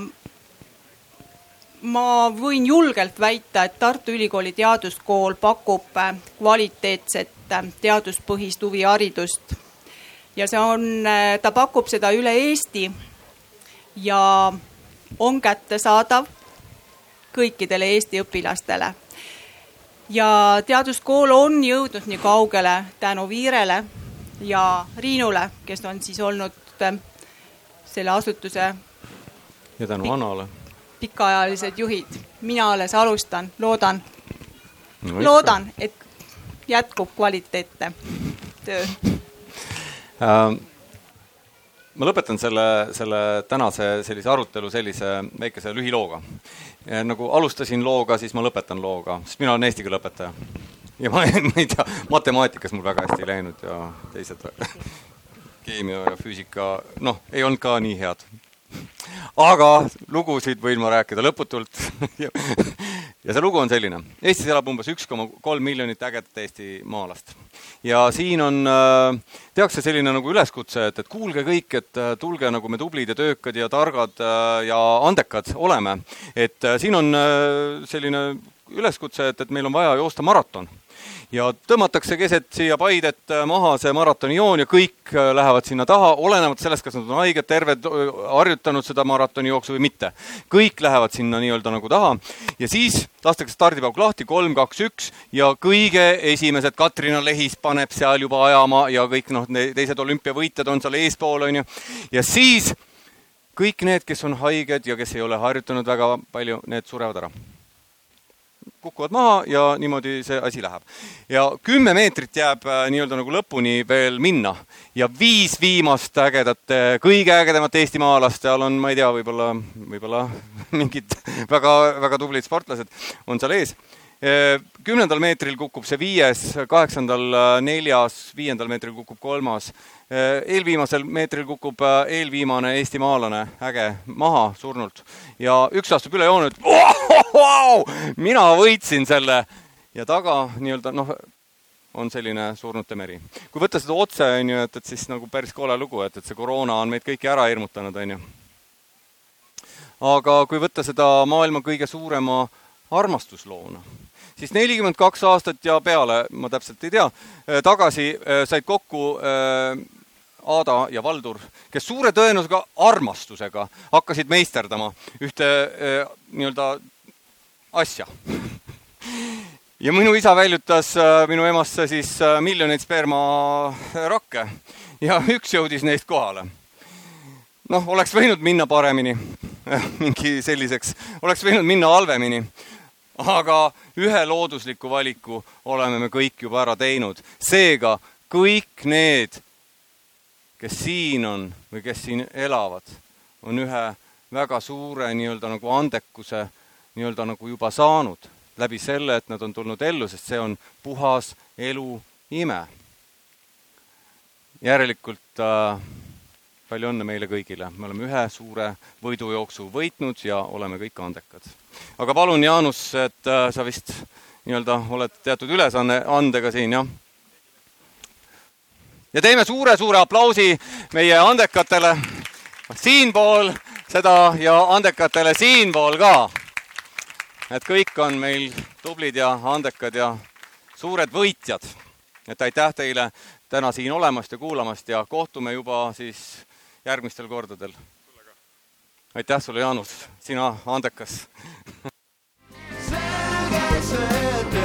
ma võin julgelt väita, et Tartu Ülikooli Teaduskool pakub äh, kvaliteetset äh, teaduspõhist huviharidust ja see on, äh, ta pakub seda üle Eesti ja on kättesaadav kõikidele Eesti õpilastele. ja teaduskool on jõudnud nii kaugele tänu Viirele ja Riinule, kes on siis olnud äh, selle asutuse ja tänu Annale. pikaajalised juhid. mina alles alustan, loodan no,, loodan, et jätkub kvaliteetne töö ähm ma lõpetan selle, selle tänase sellise arutelu sellise väikese lühilooga. nagu alustasin looga, siis ma lõpetan looga, sest mina olen eesti keele õpetaja. ja ma, ma ei tea, matemaatikas mul väga hästi ei läinud ja teised keemia ja füüsika, noh, ei olnud ka nii head. Aga lugusid võin ma rääkida lõputult ja see lugu on selline. Eestis elab umbes üks koma kolm miljonit ägedat eestimaalast. ja siin on äh,, tehakse selline nagu üleskutse, et, et kuulge kõik, et äh, tulge nagu me tublid ja töökad ja targad äh, ja andekad oleme. et siin on selline üleskutse, et, et meil on vaja joosta maraton ja tõmmatakse keset siia Paidet äh, maha see maratonijoon ja kõik äh, lähevad sinna taha, olenemata sellest, kas nad on haiged, terved, harjutanud seda maratonijooksu või mitte. kõik lähevad sinna nii-öelda nagu taha ja siis lastakse stardipauk lahti, kolm, kaks, üks ja kõige esimesed, Katrina Lehis paneb seal juba ajama ja kõik noh, teised olümpiavõitjad on seal eespool, onju. ja siis kõik need, kes on haiged ja kes ei ole harjutanud väga palju, need surevad ära kukuvad maha ja niimoodi see asi läheb. ja kümme meetrit jääb äh, nii-öelda nagu lõpuni veel minna. Ja viis viimast ägedat, äh, kõige ägedamat eestimaalast, seal on, ma ei tea, võib-olla, võib-olla mingid väga-väga tublid sportlased on seal ees. Äh, kümnendal meetril kukub see viies, kaheksandal neljas, viiendal meetril kukub kolmas. Äh, eelviimasel meetril kukub äh, eelviimane eestimaalane äge maha surnult ja üks astub üle joone, ütleb oh, oh, oh, mina võitsin selle ja taga nii-öelda noh, on selline surnute meri. kui võtta seda otse, on ju, et, et siis nagu päris kole lugu, et, et see koroona on meid kõiki ära hirmutanud, on ju. aga kui võtta seda maailma kõige suurema armastusloona, siis nelikümmend kaks aastat ja peale, ma täpselt ei tea, tagasi said kokku Aada ja Valdur, kes suure tõenäosusega armastusega hakkasid meisterdama ühte nii-öelda asja ja minu isa väljutas äh, minu emasse siis äh, miljoneid spermarakke ja üks jõudis neist kohale. noh, oleks võinud minna paremini, mingi selliseks, oleks võinud minna halvemini, aga ühe loodusliku valiku oleme me kõik juba ära teinud. seega kõik need, kes siin on või kes siin elavad, on ühe väga suure nii-öelda nagu andekuse nii-öelda nagu juba saanud läbi selle, et nad on tulnud ellu, sest see on puhas elu ime. järelikult äh, palju õnne meile kõigile, me oleme ühe suure võidujooksu võitnud ja oleme kõik andekad. aga palun, Jaanus, et äh, sa vist nii-öelda oled teatud ülesanne, andega siin, jah? Ja teeme suure-suure aplausi meie andekatele siinpool seda ja andekatele siinpool ka et kõik on meil tublid ja andekad ja suured võitjad. et aitäh teile täna siin olemast ja kuulamast ja kohtume juba siis järgmistel kordadel. aitäh sulle, Jaanus, sina andekas selge see, et